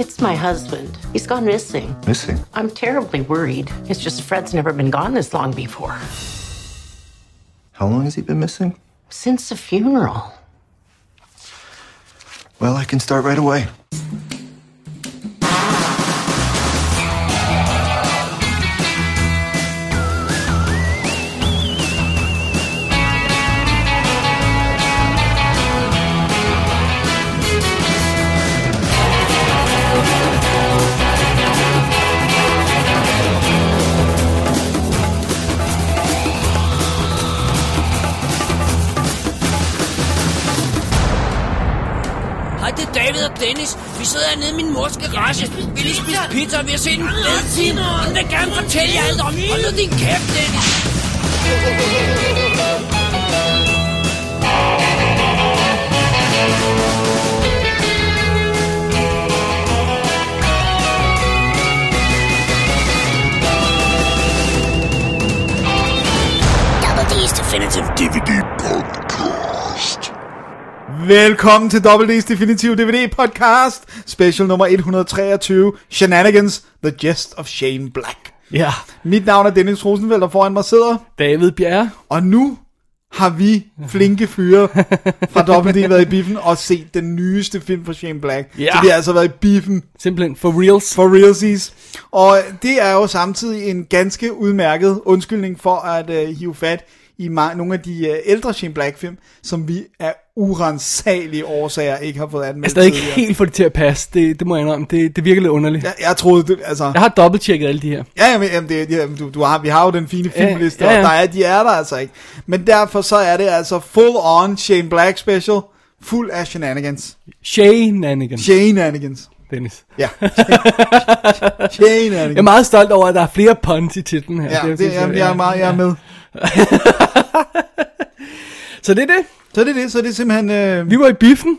It's my husband. He's gone missing. Missing? I'm terribly worried. It's just Fred's never been gone this long before. How long has he been missing? Since the funeral. Well, I can start right away. Sidder hernede i min mors garage. Vi lige spise pizza, vi har set en fed film. Hun vil gerne fortælle jer alt om. Hold nu din kæft, D's Definitive DVD Podcast. Velkommen til WD's Definitive DVD Podcast, special nummer 123, Shenanigans, The Jest of Shane Black. Ja, Mit navn er Dennis Rosenfeldt, og foran mig sidder, David Bjerre. og nu har vi flinke fyre fra WD været i biffen og set den nyeste film fra Shane Black. Ja. Så vi har altså været i biffen Simpelthen for reals. for realsies. Og det er jo samtidig en ganske udmærket undskyldning for at uh, hive fat i ma- nogle af de uh, ældre Shane Black film, som vi af urensagelige årsager ikke har fået Jeg er anmeldt stadig ikke helt få det til at passe. Det, det må jeg indrømme. Det, det virker lidt underligt. Jeg, jeg troede, det, altså... Jeg har dobbelttjekket alle de her. Ja, jamen, jamen, det, ja, du, du har, vi har jo den fine Ja, filmliste, ja, ja. og der er, de er der altså ikke. Men derfor så er det altså full on Shane Black special, fuld af shenanigans. Shenanigans, Shenanigans. Dennis. Ja. Jeg Shenanigans. er meget stolt over, at der er flere puns i titlen her. Ja, det, synes jamen, jeg er meget, jeg er med. Så det er det. Så det er det, så det er simpelthen... Øh, Vi var i biffen.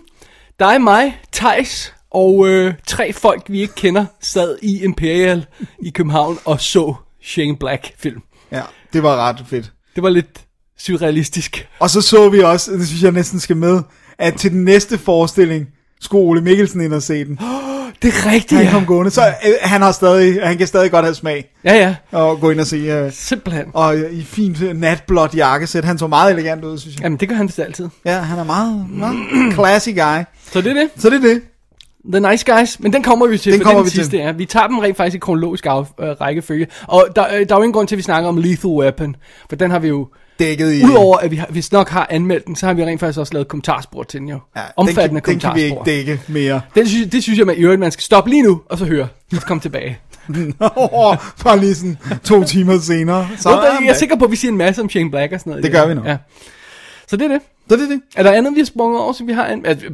Dig, mig, Tejs og øh, tre folk, vi ikke kender, sad i Imperial i København og så Shane Black film. ja, det var ret fedt. Det var lidt surrealistisk. Og så så vi også, det synes jeg næsten skal med, at til den næste forestilling, skulle Ole Mikkelsen ind og se den. Det er rigtigt, Han ja. kom gående, så øh, han, har stadig, han kan stadig godt have smag Ja, ja. og gå ind og se... Øh, Simpelthen. og øh, i fint øh, natblåt jakkesæt. Han så meget elegant ud, synes jeg. Jamen, det gør han vist altid. Ja, han er meget, meget classy guy. Så det er det. Så det er det. The Nice Guys, men den kommer vi til, Den for kommer den vi til. sidste er. Vi tager dem rent faktisk i kronologisk af, øh, rækkefølge. Og der, øh, der er jo ingen grund til, at vi snakker om Lethal Weapon, for den har vi jo, Dækket i... udover at vi har, hvis nok har anmeldt den, så har vi rent faktisk også lavet kommentarspor til den jo. ja, Omfattende den, kan, den kan vi ikke dække mere. Den synes, det synes jeg, man, i øvrigt, man skal stoppe lige nu, og så høre. Så komme tilbage. Bare lige sådan to timer senere. Så, Så, jeg er sikker på, at vi siger en masse om Shane Black og sådan noget. Det gør vi nok. Ja. Så det er det. Så det er det. Er der andet, vi har sprunget over, som vi har... An- at, øh,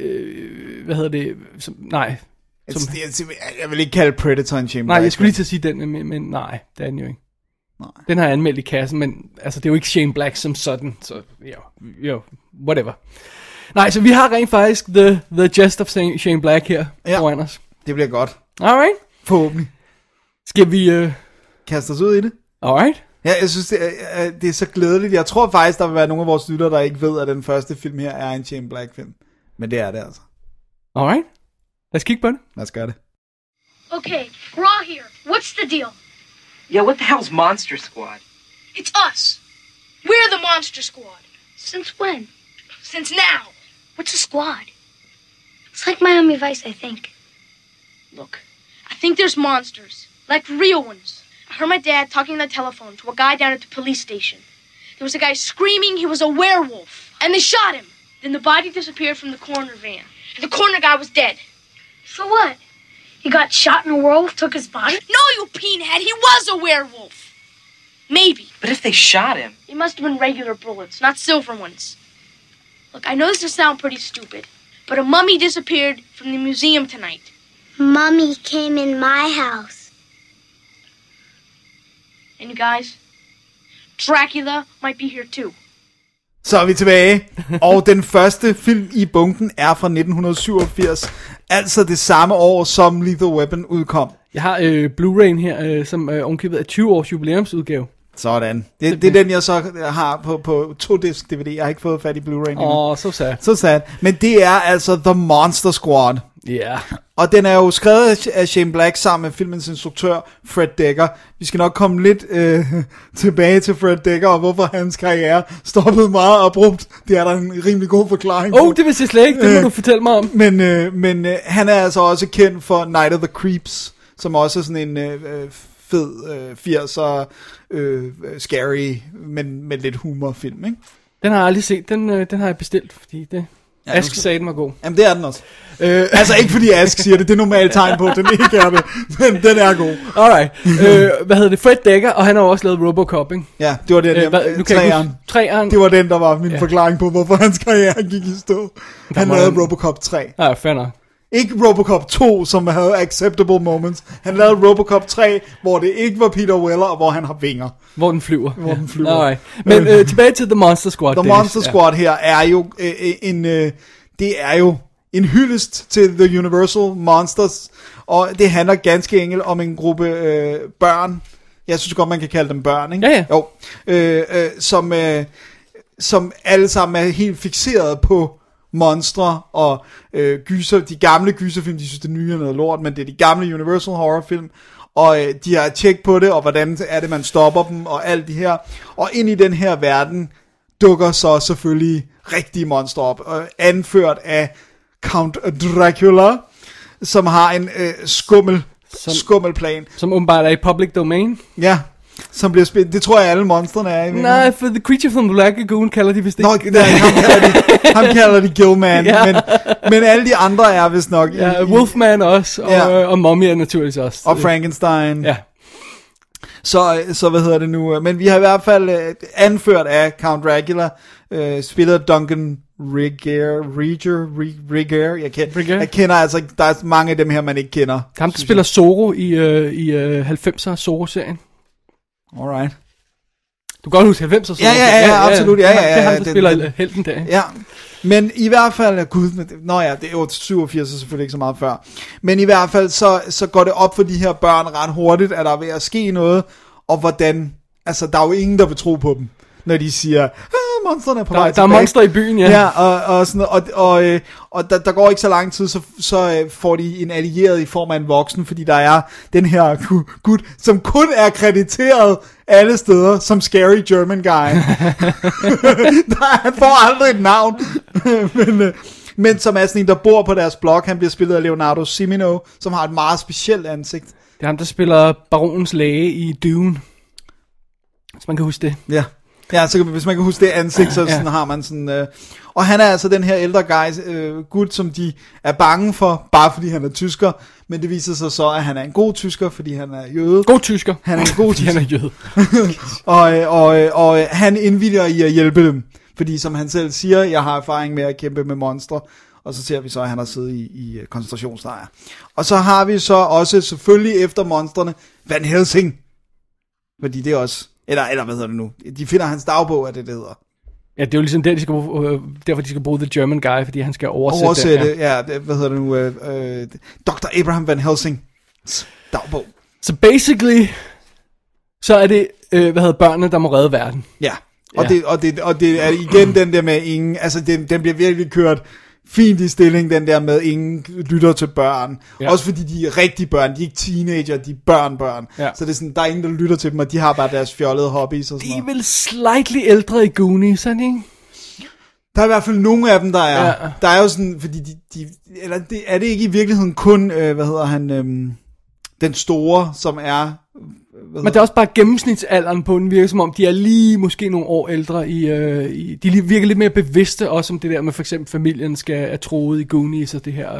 øh, hvad hedder det? Som, nej. Som, Jeg, jeg, jeg vil ikke kalde Predator en shame Nej, jeg skulle lige til at sige den, men, men nej, det er den jo ikke. Nej. Den har jeg anmeldt i kassen, men altså, det er jo ikke Shane Black som sådan, så jo, jo, whatever. Nej, så vi har rent faktisk The, the Jest of Shane Black her Ja. foran os. Det bliver godt. Alright. Forhåbentlig. Skal vi... Uh... Kaste os ud i det. Alright. Ja, jeg synes, det er, det er så glædeligt. Jeg tror faktisk, der vil være nogle af vores lyttere, der ikke ved, at den første film her er en Shane Black film. Men det er det altså. Alright. Lad os kigge på det. Lad os gøre det. Okay, all here. What's the deal? Yeah, what the hell's Monster Squad? It's us. We're the Monster Squad. Since when? Since now. What's a squad? It's like Miami Vice, I think. Look, I think there's monsters, like real ones. I heard my dad talking on the telephone to a guy down at the police station. There was a guy screaming he was a werewolf, and they shot him. Then the body disappeared from the coroner van. The coroner guy was dead. So what? He got shot and a werewolf took his body? No, you peenhead! He was a werewolf! Maybe. But if they shot him, It must have been regular bullets, not silver ones. Look, I know this will sound pretty stupid, but a mummy disappeared from the museum tonight. Mummy came in my house. And you guys, Dracula might be here too. Så er vi tilbage, og den første film i bunken er fra 1987, altså det samme år, som Lethal Weapon udkom. Jeg har øh, Blu-ray'en her, øh, som øh, omkøbet er 20 års jubilæumsudgave. Sådan. Det, det er den, jeg så har på, på to disk DVD. Jeg har ikke fået fat i Blu-ray endnu. Åh, oh, så sad. Så sad. Men det er altså The Monster Squad. Ja. Yeah. Og den er jo skrevet af Shane Black sammen med filmens instruktør Fred Dekker. Vi skal nok komme lidt øh, tilbage til Fred Dekker, og hvorfor hans karriere stoppede meget abrupt. Det er der en rimelig god forklaring på. Oh, det vidste jeg slet ikke. Det må Øh, du fortælle mig om. Men, øh, men øh, han er altså også kendt for Night of the Creeps, som også er sådan en øh, øh, fed øh, 80'er øh, scary, men med lidt humorfilm, ikke? Den har jeg aldrig set. Den, øh, den har jeg bestilt, fordi det... Ja, Ask skal- sagde, den var god. Jamen, det er den også. Øh, altså ikke fordi Ask siger det, det er normalt tegn på, at den ikke er det, men den er god. Alright. øh, hvad hedder det? Fred Dekker, og han har også lavet Robocop, ikke? Ja, det var den, Øh, hvad, nu kan træeren. huske. Træeren. Det var den, der var min Ja. forklaring på, hvorfor hans karriere gik i stå. Han må lavede han- Robocop 3. Ja, fair nok. Ikke Robocop 2, som havde acceptable moments. Han lavede Robocop 3, hvor det ikke var Peter Weller, og hvor han har vinger. Hvor den flyver. Hvor den flyver. Alright. Men øh, tilbage til The Monster Squad. The Dennis. Monster Squad her er jo øh, øh, en øh, det er jo en hyldest til The Universal Monsters, og det handler ganske enkelt om en gruppe øh, børn. Jeg synes godt, man kan kalde dem børn, ikke? Ja, ja. Jo. Øh, øh, som, øh, som alle sammen er helt fixeret på monstre og øh, gyser, de gamle gyserfilm, de synes det nye er noget lort, men det er de gamle Universal horrorfilm, og øh, de har tjek på det, og hvordan er det, man stopper dem, og alt det her. Og ind i den her verden dukker så selvfølgelig rigtige monstre op, og anført af Count Dracula, som har en øh, skummel, Som- skummel plan. Som åbenbart er i public domain. Ja, som bliver spillet. Det tror jeg alle monstrene er. i. Nej, for The Creature from the Black Lagoon kalder de vist ikke. Nå, nej, ham kalder de, ham kalder de Gilman, Ja. men, men alle de andre er vist nok Ja, i- Wolfman også, og, Ja. ja. og Mummy er naturligvis også. og Frankenstein. Ja. Så, så hvad hedder det nu? Men vi har i hvert fald øh, anført af Count Dracula, øh, spillet af Duncan Rigger, Rigger, Rig- Rigger. Jeg, kender, Rigger. jeg kender altså, der er mange af dem her, man ikke kender. Ham, der spiller Zorro i, øh, i øh, 90'er Zorro-serien. Alright. Du kan godt huske 90'er Zorro. Ja, ja, ja, ja, absolut. Ja, ja, ja, Det er ham, der den- spiller den- helten der. Ja, men i hvert fald, gud, men det- nå ja, det er jo 87, så selvfølgelig ikke så meget før. Men i hvert fald, så, så går det op for de her børn ret hurtigt, at der er ved at ske noget, og hvordan, altså der er jo ingen, der vil tro på dem, når de siger, monsterne er på Der, vej der er tilbage." monster i byen, ja. Ja, og, og, sådan, noget, og, og, øh, og der, der går ikke så lang tid, så, så øh, får de en allieret i form af en voksen, fordi der er den her gu- gut, som kun er krediteret alle steder som Scary German Guy. der, han får aldrig et navn, men, øh, men som er sådan en, der bor på deres blok. Han bliver spillet af Leonardo Simino, som har et meget specielt ansigt. Det er ham, der spiller baronens læge i Dune. Hvis man kan huske det. Ja. Ja, så hvis man kan huske det ansigt, så Ja. sådan har man sådan... Øh, og han er altså den her ældre guy, øh, gut, som de er bange for, bare fordi han er tysker. Men det viser sig så, at han er en god tysker, fordi han er jøde. God tysker. Han er en god Fordi han er jøde. Og, øh, og, øh, og øh, han indvilger i at hjælpe dem. Fordi som han selv siger, jeg har erfaring med at kæmpe med monstre. Og så ser vi så, at han har siddet i, i øh, koncentrationslejre. Og så har vi så også selvfølgelig efter monstrene Van Helsing. Fordi det er også... Eller, eller hvad hedder det nu? De finder hans dagbog, er det, det hedder. Ja, det er jo ligesom der, de skal, bruge- øh, derfor, de skal bruge The German Guy, fordi han skal oversætte, Oversætte, det. Ja. ja, det, hvad hedder det nu? Øh, øh, Dr. Abraham Van Helsing dagbog. Så basically, så er det, øh, hvad hedder børnene, der må redde verden. Ja, og, Ja. Det, og, det, og det er igen den der med ingen, altså den, den bliver virkelig kørt fint i stilling, den der med ingen lytter til børn. Ja. Også fordi de er rigtige børn, de er ikke teenager, de er børn-børn. Ja. Så det er sådan, der er ingen, der lytter til dem, og de har bare deres fjollede hobbies og sådan De er vel slightly ældre i Goonies, de ikke? Der er i hvert fald nogle af dem, der er. Ja. Der er jo sådan, fordi de, de eller det, er det ikke i virkeligheden kun, øh, hvad hedder han, øhm, den store, som er... Hvad Men det er også bare gennemsnitsalderen på den virker som om, de er lige måske nogle år ældre i, øh, i de virker lidt mere bevidste også om det der med for eksempel familien skal er troet i Goonies og det her,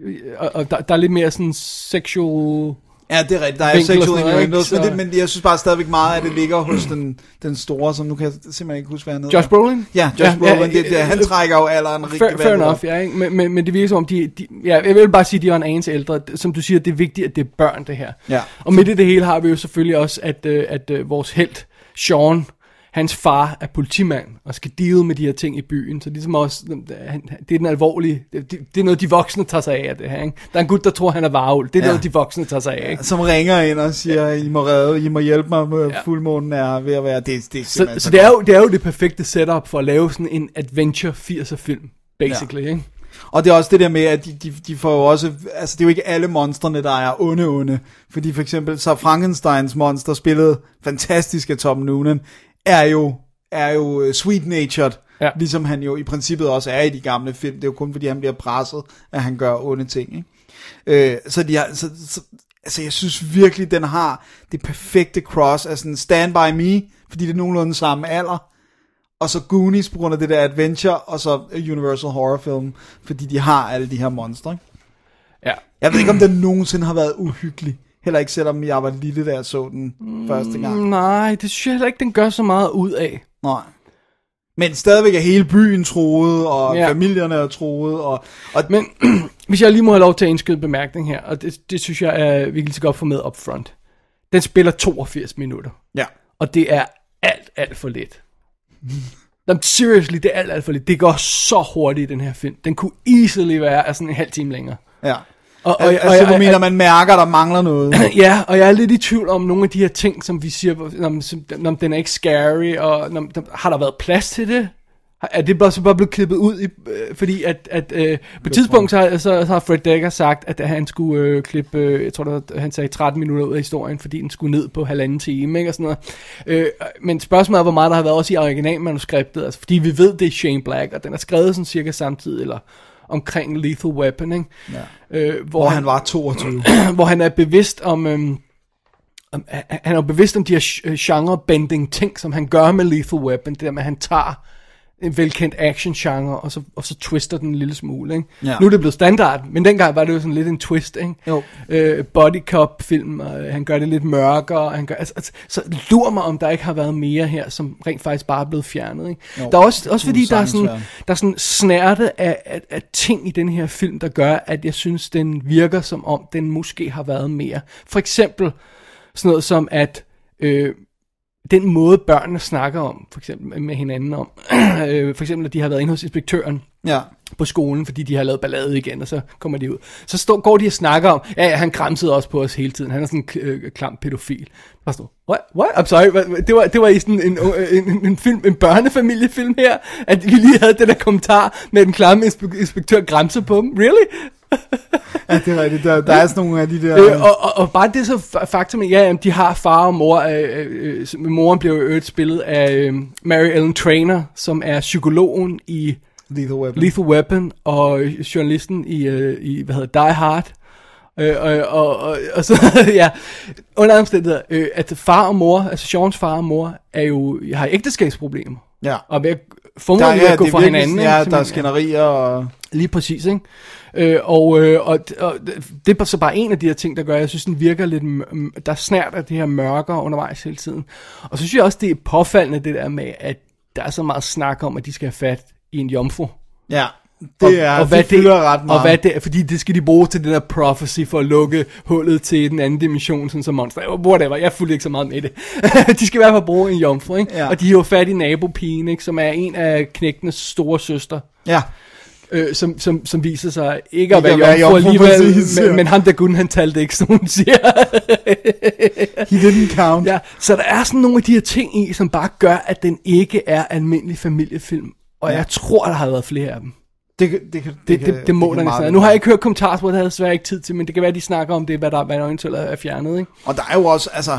øh, og, og der, der er lidt mere sådan sexual, Ja, det er rigtigt. Der er sexual innuendos, men, det, men jeg synes bare stadigvæk meget, at det ligger hos den, den store, som nu kan jeg simpelthen ikke huske, hvad han hedder. Josh Brolin? Ja, Josh Ja, ja, Brolin. det, det, han trækker jo alderen rigtig Fair, enough, ja, ikke? Men, men, men det virker som om, de, de, ja, jeg vil bare sige, at de er en anelse ældre. Som du siger, det er vigtigt, at det er børn, det her. Ja. Og midt i det hele har vi jo selvfølgelig også, at, øh, at øh, vores held, Sean, hans far er politimand og skal deal med de her ting i byen. Så ligesom også, han- det er den alvorlige, det, det er noget, de voksne tager sig af, det her. Ikke? Der er en gut, der tror, han er varulv. Det er Ja. ja. noget, de voksne tager sig af. Ikke? Som ringer ind og siger, I må redde, I må hjælpe mig med Ja. fuldmånen er ved at være. Det, det er Så, simpelthen så det, er jo, det er jo det perfekte setup for at lave sådan en adventure 80'er film, basically. Ja. Ikke? Og det er også det der med, at de, de, de får jo også, altså det er jo ikke alle monstrene, der er onde onde. Fordi for eksempel, så Frankensteins monster, spillet fantastisk af Tom Noonan, er jo, er jo øh, sweet-natured. Ja. Ligesom han jo i princippet også er i de gamle film. Det er jo kun fordi, han bliver presset, at han gør onde ting. Ikke? Øh, så, de har, så, så, altså jeg synes virkelig, den har det perfekte cross af sådan Stand By Me, fordi det er nogenlunde samme alder, og så Goonies på grund af det der adventure, og så Universal Horror Film, fordi de har alle de her monstre. Ja. Jeg ved ikke, om den nogensinde har været uhyggelig. Heller ikke selvom jeg var lille, da jeg så den første gang. Nej, det synes jeg heller ikke, den gør så meget ud af. Nej. Men stadigvæk er hele byen troet, og ja. Familierne er troet, og, og Men hvis jeg lige må have lov til at indskyde bemærkning her, og det, det synes jeg, er, vi kan lige så godt få med up front. Den spiller 82 minutter, ja. og det er alt, alt for lidt. Jamen, seriously, det er alt, alt for lidt. Det går så hurtigt den her film. Den kunne easily være altså en halv time længere. ja. Og, Og, altså, og, du mener, man mærker, der mangler noget. Ja, og jeg er lidt i tvivl om nogle af de her ting, som vi siger, som, når den er ikke scary, og der, har der været plads til det? Er det bare så bare blevet klippet ud? I, øh, fordi at, at øh, på et tidspunkt, så, har- så, så har Fred Dekker sagt, at han skulle øh, klippe, øh, jeg tror, der, var- han sagde 13 minutter ud af historien, fordi den skulle ned på halvanden time, ikke, og sådan noget. Øh, men spørgsmålet er, hvor meget der har været også i originalmanuskriptet, altså, fordi vi ved, det er Shane Black, og den er skrevet sådan cirka samtidig, eller omkring Lethal Weapon, ikke? Ja. Øh, hvor, Hvor han var 22. hvor han er bevidst om, øhm, om han han er bevidst om de her genre-bending ting, som han gør med Lethal Weapon, det der med, at han tager en velkendt action-genre, og så, og så twister den en lille smule, ikke? Ja. Nu er det blevet standard, men dengang var det jo sådan lidt en twist, ikke? Jo. Øh, body cop film, og han gør det lidt mørkere, han gør, altså, altså, så lur mig, om der ikke har været mere her, som rent faktisk bare er blevet fjernet, ikke? Jo, der er også, også fordi, der er sådan, der er sådan snærte af, af, af ting i den her film, der gør, at jeg synes, den virker som om, den måske har været mere. For eksempel sådan noget som, at øh, den måde børnene snakker om, for eksempel med hinanden om, øh, for eksempel at de har været inde hos inspektøren Ja. på skolen, fordi de har lavet ballade igen, og så kommer de ud. Så står, går de og snakker om, ja, han græmsede også på os hele tiden, han er sådan en øh, klam pædofil. Bare sådan, what, what, I'm sorry, det var, det var i sådan en, en, en, en, film, en børnefamiliefilm her, at vi lige havde den der kommentar med den klamme inspe- inspektør græmse på dem, really? Ja, det er rigtigt. Der, der er sådan nogle af de der... Øh, og, og, og bare det så fa- faktum, at ja, jamen, de har far og mor. Øh, øh, øh, moren blev jo øvrigt spillet af øh, Mary Ellen Trainer, som er psykologen i Lethal Weapon. Lethal Weapon, og journalisten i, øh, i hvad hedder Die Hard. Øh, og, og, og, og så, ja, under omstændigheder, øh, at far og mor, altså Seans far og mor, er jo, har ægteskabsproblemer. Ja. Og ved at fungere ved at gå fra hinanden. Ja, der er skænderier og... Lige præcis, ikke? Øh, og, øh, og, og det er så bare en af de her ting, der gør, at jeg synes, den virker lidt, der er snært af det her mørker undervejs hele tiden. Og så synes jeg også, det er påfaldende det der med, at der er så meget snak om, at de skal have fat i en jomfru. Ja, det er, og, hvad det fylder ret meget. Og hvad det, fordi det skal de bruge til det der prophecy for at lukke hullet til den anden dimension, sådan som monster. Whatever, jeg fulgte ikke så meget med det. de skal i hvert fald bruge en jomfru, ikke? Ja. Og de har jo fat i nabopigen, ikke? Som er en af knægtenes store søster Ja, øh, som, som, som viser sig ikke at være jomfru alligevel, præcis, men, men ham der Gunn, han talte ikke, som hun siger. he didn't count. ja, så der er sådan nogle af de her ting i, som bare gør, at den ikke er almindelig familiefilm. Og Ja. jeg tror, der har været flere af dem. Det, det, Det, det, kan- det, det må der vel Nu har jeg ikke hørt kommentarer, det havde jeg desværre ikke tid til, men det kan være, at de snakker om det, hvad der, hvad der eventuelt er fjernet, ikke? Og der er jo også, altså...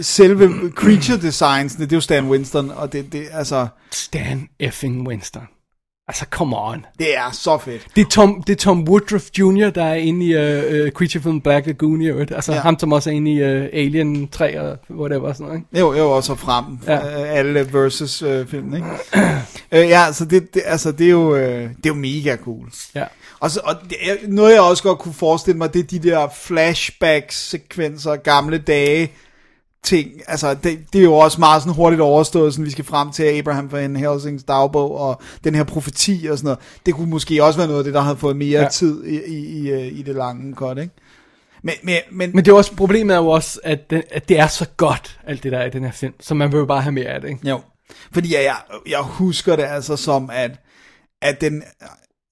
Selve creature designs, det er jo Stan Winston, og det, det, altså, Stan effing Winston. Altså, come on. det er så fedt. Det er Tom, det er Tom Woodruff Jr., der er inde i uh, uh, Creature from Black Lagoon i øvrigt. Altså Ja. ham, som også er inde i uh, Alien 3 og whatever sådan noget, ikke? Jo, jo, også frem. Ja. Alle versus øh, filmen, ikke? øh, ja, så det, det, altså, det er jo, øh, det er jo mega cool. Ja. Og, så, og det noget jeg også godt kunne forestille mig, det er de der flashback-sekvenser, gamle dage, ting. Altså, det, det er jo også meget sådan hurtigt overstået, sådan vi skal frem til Abraham Van Helsings dagbog, og den her profeti og sådan noget. Det kunne måske også være noget af det, der havde fået mere ja. Tid i, i, i, øh, i det lange cut, ikke? Men, men, men, Men det er også, problemet er jo også, at det, at det er så godt, alt det der er i den her film, så man vil jo bare have mere af det, ikke? jo. Fordi jeg, jeg husker det altså som, at, at den,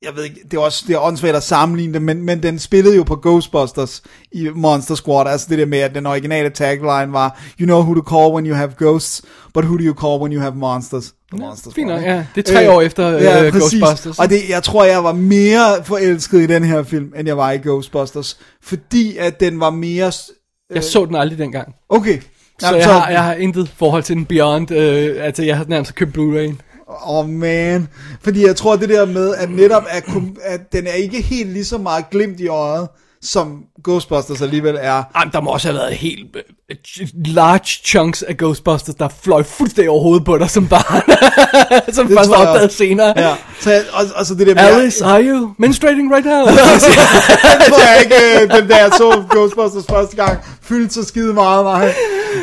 jeg ved ikke, det er også det er åndssvagt at sammenligne det, men, men den spillede jo på Ghostbusters i Monster Squad, altså det der med, at den originale tagline var, you know who to call when you have ghosts, but who do you call when you have monsters? The Monster fint nok, ja. Det er tre år efter, øh, Ghostbusters. Og det, jeg tror, jeg var mere forelsket i den her film, end jeg var i Ghostbusters, fordi at den var mere... Jeg så den aldrig dengang. Okay. Så Jamen, jeg har, jeg har intet forhold til den Beyond. Øh, altså, jeg har nærmest købt Blu-ray. Åh oh man, fordi jeg tror det der med, at netop at, at den er ikke helt lige så meget glimt i øjet, som Ghostbusters alligevel er. Ej, der må også have været helt øh, large chunks af Ghostbusters, der fløj fuldstændig over hovedet på dig som barn. som Det først jeg også. senere. Ja, så jeg, og, og så det der med, Alice, are you menstruating right now? jeg tror jeg ikke, øh, den der jeg så Ghostbusters første gang, fyldte så skide meget mig.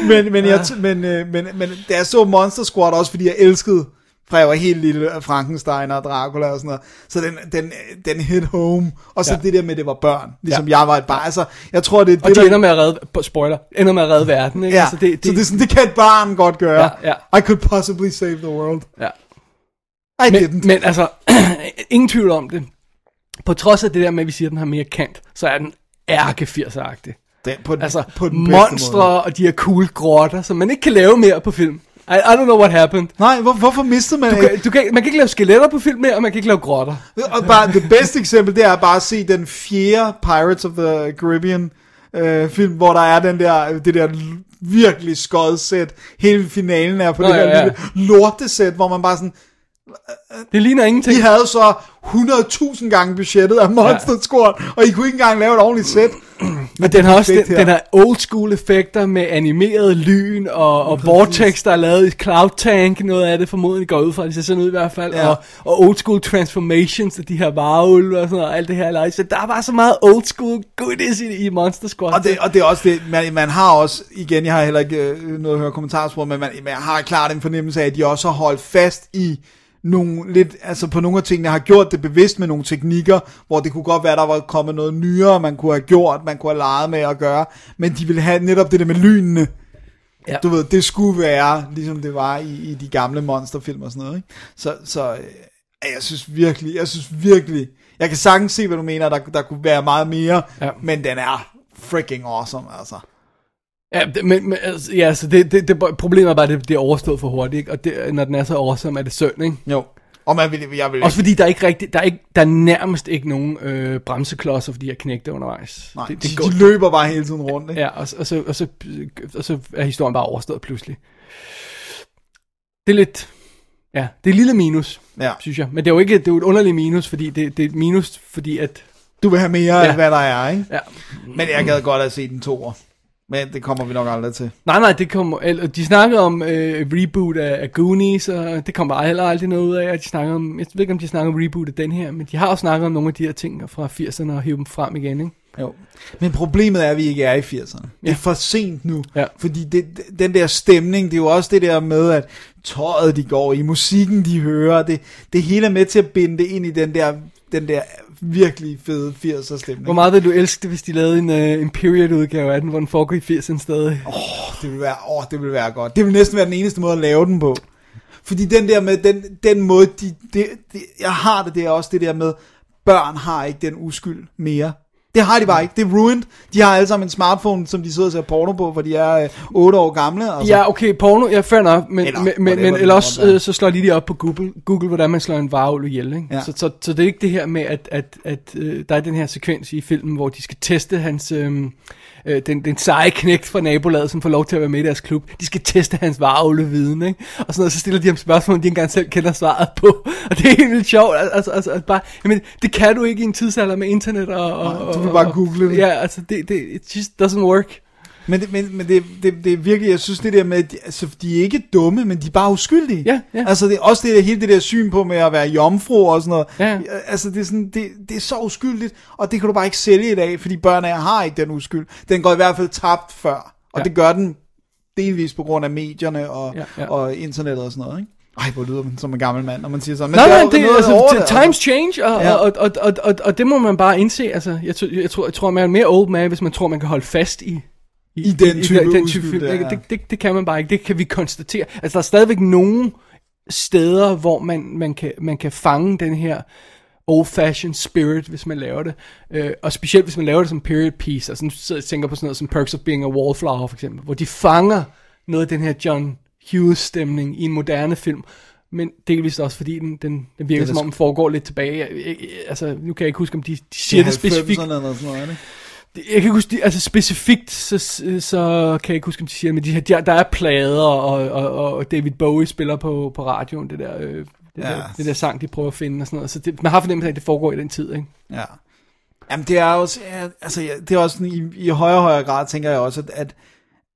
Men, men, jeg, t- men, øh, men, men da jeg så Monster Squad også, fordi jeg elskede fra jeg var helt lille, Frankenstein og Dracula og sådan noget. Så den, den, den hit home. Og så Ja. det der med, at det var børn. Ligesom Ja. jeg var et barn. Altså, jeg tror, det er og det, de der... ender med at redde, spoiler, ender med at redde verden, ikke? Ja, Altså, det, det, så det er sådan, det kan et barn godt gøre. Ja, ja. I could possibly save the world. ja. I Men, didn't. men altså, ingen tvivl om det. På trods af det der med, at vi siger, at den har mere kant, så er den ærke 80'er-agtig. Den, på, den- Altså, på den monstre og de her cool grotter, som man ikke kan lave mere på film. I, I don't know what happened. Nej, hvor, hvorfor mistede man Du kan, du kan, man kan ikke lave skeletter på film mere, og man kan ikke lave grotter. Og bare, det bedste eksempel, det er bare at se den fjerde Pirates of the Caribbean øh, film, hvor der er den der, det der virkelig skodsæt. Hele finalen er på Nå, det ja, her ja. lille lortesæt, hvor man bare sådan, Det ligner ingenting. de havde så 100.000 gange budgettet af Monster ja. Squad, og I kunne ikke engang lave et ordentligt sæt. Men den har også den, her. den har old school effekter med animeret lyn og, og vortex, der er lavet i Cloud Tank. Noget af det formodentlig går ud fra, det ser sådan ud i hvert fald. Ja. Og, og old school transformations af de her varulve og sådan noget, og alt det her. Like. Så der er bare så meget old school goodies i, i Monster Squad. Og det, og det er også det, man, man har også, igen, jeg har heller ikke øh, noget at høre kommentarspor, men man, man har klart en fornemmelse af, at de også har holdt fast i nogle lidt, altså på nogle af tingene har gjort det bevidst med nogle teknikker, hvor det kunne godt være, der var kommet noget nyere, man kunne have gjort, man kunne have leget med at gøre, men de ville have netop det der med lynene. Ja. Du ved, det skulle være, ligesom det var i, i de gamle monsterfilm og sådan noget, ikke? Så, så øh, jeg synes virkelig, jeg synes virkelig, jeg kan sagtens se, hvad du mener, der, der kunne være meget mere, Ja. men den er freaking awesome, altså. Ja, det, men, men altså, ja, så det, det, det, problemet er bare, at det, det er overstået for hurtigt, ikke? og det, når den er så awesome, er det synd, ikke? Jo. Og man vil, jeg vil Også fordi der er ikke rigtig, der er, ikke, der er nærmest ikke nogen øh, bremseklodser for de her knægte undervejs. Nej, det, de, det går, de løber bare hele tiden rundt, ikke? Ja, og, og, så, og, så, og så er historien bare overstået pludselig. Det er lidt, ja, det er et lille minus, Ja. synes jeg. Men det er jo ikke, det er jo et underligt minus, fordi det, det er et minus, fordi at, Du vil have mere Ja. af, hvad der er, ikke? ja, Men jeg gad godt at se den to år. Men det kommer vi nok aldrig til. Nej, nej, det kommer... eller, De snakkede om øh, reboot af, af Goonies, og det kommer heller aldrig noget ud af. Og de snakker om, jeg ved ikke, om de snakker om reboot af den her, men de har også snakket om nogle af de her ting fra 80'erne og hive dem frem igen, ikke? Jo. Men problemet er, at vi ikke er i 80'erne. Det Ja. er for sent nu. Ja. Fordi det, den der stemning, det er jo også det der med, at tøjet de går i, musikken de hører, det, det hele er med til at binde det ind i den der, den der virkelig fede 80'er stemning. Hvor meget vil du elske det, hvis de lavede en, uh, en period-udgave af den, hvor den foregår i 80'erne stadig? Oh, Det vil være, åh, det vil være godt. Det vil næsten være den eneste måde at lave den på. Fordi den der med, den, den måde, de, det, det, jeg har det, det er også det der med, børn har ikke den uskyld mere. Det har de bare ikke. Det er ruined. De har alle sammen en smartphone, som de sidder og ser porno på, for de er øh, 8 år gamle. Altså. Ja, okay, porno, ja, fair nok, men, Eller men, men, eller også, øh, så slår de lige op på Google, Google hvordan man slår en varulv ihjel, ikke? Ja. Så, så, så det er ikke det her med, at, at, at øh, der er den her sekvens i filmen, hvor de skal teste hans, øh, øh, den, den seje knægt fra nabolaget, som får lov til at være med i deres klub. De skal teste hans varulveviden, ikke? Og sådan noget, så stiller de ham spørgsmål, de ikke engang selv kender svaret på. Og det er helt vildt sjovt, altså, altså, altså bare, jamen, det kan du ikke i en tidsalder med internet og... og, og du vil bare og- google det. Ja, altså, det, det it just doesn't work. Men, det, men, men det, det, det er virkelig, jeg synes det der med, at de, altså, de er ikke dumme, men de er bare uskyldige. Ja, ja. Altså det er også det der, hele det der syn på med at være jomfru og sådan noget. Ja. Altså det er, sådan, det, det er så uskyldigt, og det kan du bare ikke sælge i dag, fordi børn af har ikke den uskyld. Den går i hvert fald tabt før, og Ja. det gør den delvis på grund af medierne og, Ja, ja. og internettet og sådan noget. Ikke? Ej, hvor lyder man som en gammel mand, når man siger sådan. Nej, er nej, jo det, altså, over det, times change, og, Ja. ja. og, og, og, og, og det må man bare indse. Altså, jeg, tror- jeg, tror, jeg tror, man er mere old man, hvis man tror, man kan holde fast i, I den type den, den uskyld type film. Det, det, det, det kan man bare ikke. Det kan vi konstatere. Altså, der er stadigvæk nogen steder, hvor man, man, kan, man kan fange den her old-fashioned spirit, hvis man laver det. Øh, og specielt hvis man laver det som period piece. Altså nu sidder jeg tænker på sådan noget som Perks of Being a Wallflower for eksempel, hvor de fanger noget af den her John Hughes stemning i en moderne film. Men delvist også fordi den, den, den virker Det som om den foregår lidt tilbage. Altså nu kan jeg ikke huske om de, de siger det, specifikt. Eller sådan noget, ikke? Jeg kan ikke huske, de, altså specifikt, så, så kan jeg ikke huske, om de siger men de, her- der, der er plader, og, og, og David Bowie spiller på, på radioen, det der, øh, det, Ja. der, det der sang, de prøver at finde og sådan noget. Så det, man har fornemmelse af, at det foregår i den tid, ikke? Ja. Jamen det er også, ja, altså ja, det er også sådan, i, i højere og højere grad, tænker jeg også, at, at,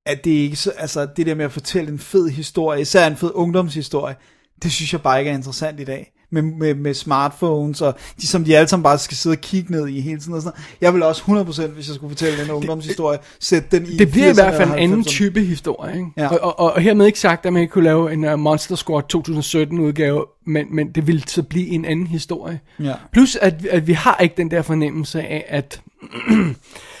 at det ikke så, altså det der med at fortælle en fed historie, især en fed ungdomshistorie, det synes jeg bare ikke er interessant i dag. Med, med, med smartphones, og de som de alle sammen bare skal sidde og kigge ned i hele tiden. Og sådan noget. Jeg vil også 100%, hvis jeg skulle fortælle en ungdomshistorie, sætte den i Det bliver i 80'erne hvert fald en anden 90'erne. type historie, ikke? Ja. Og, og, og hermed ikke sagt, at man ikke kunne lave en uh, Monster Squad 2017 udgave, men, men det ville så blive en anden historie. Ja. Plus, at, at vi har ikke den der fornemmelse af, at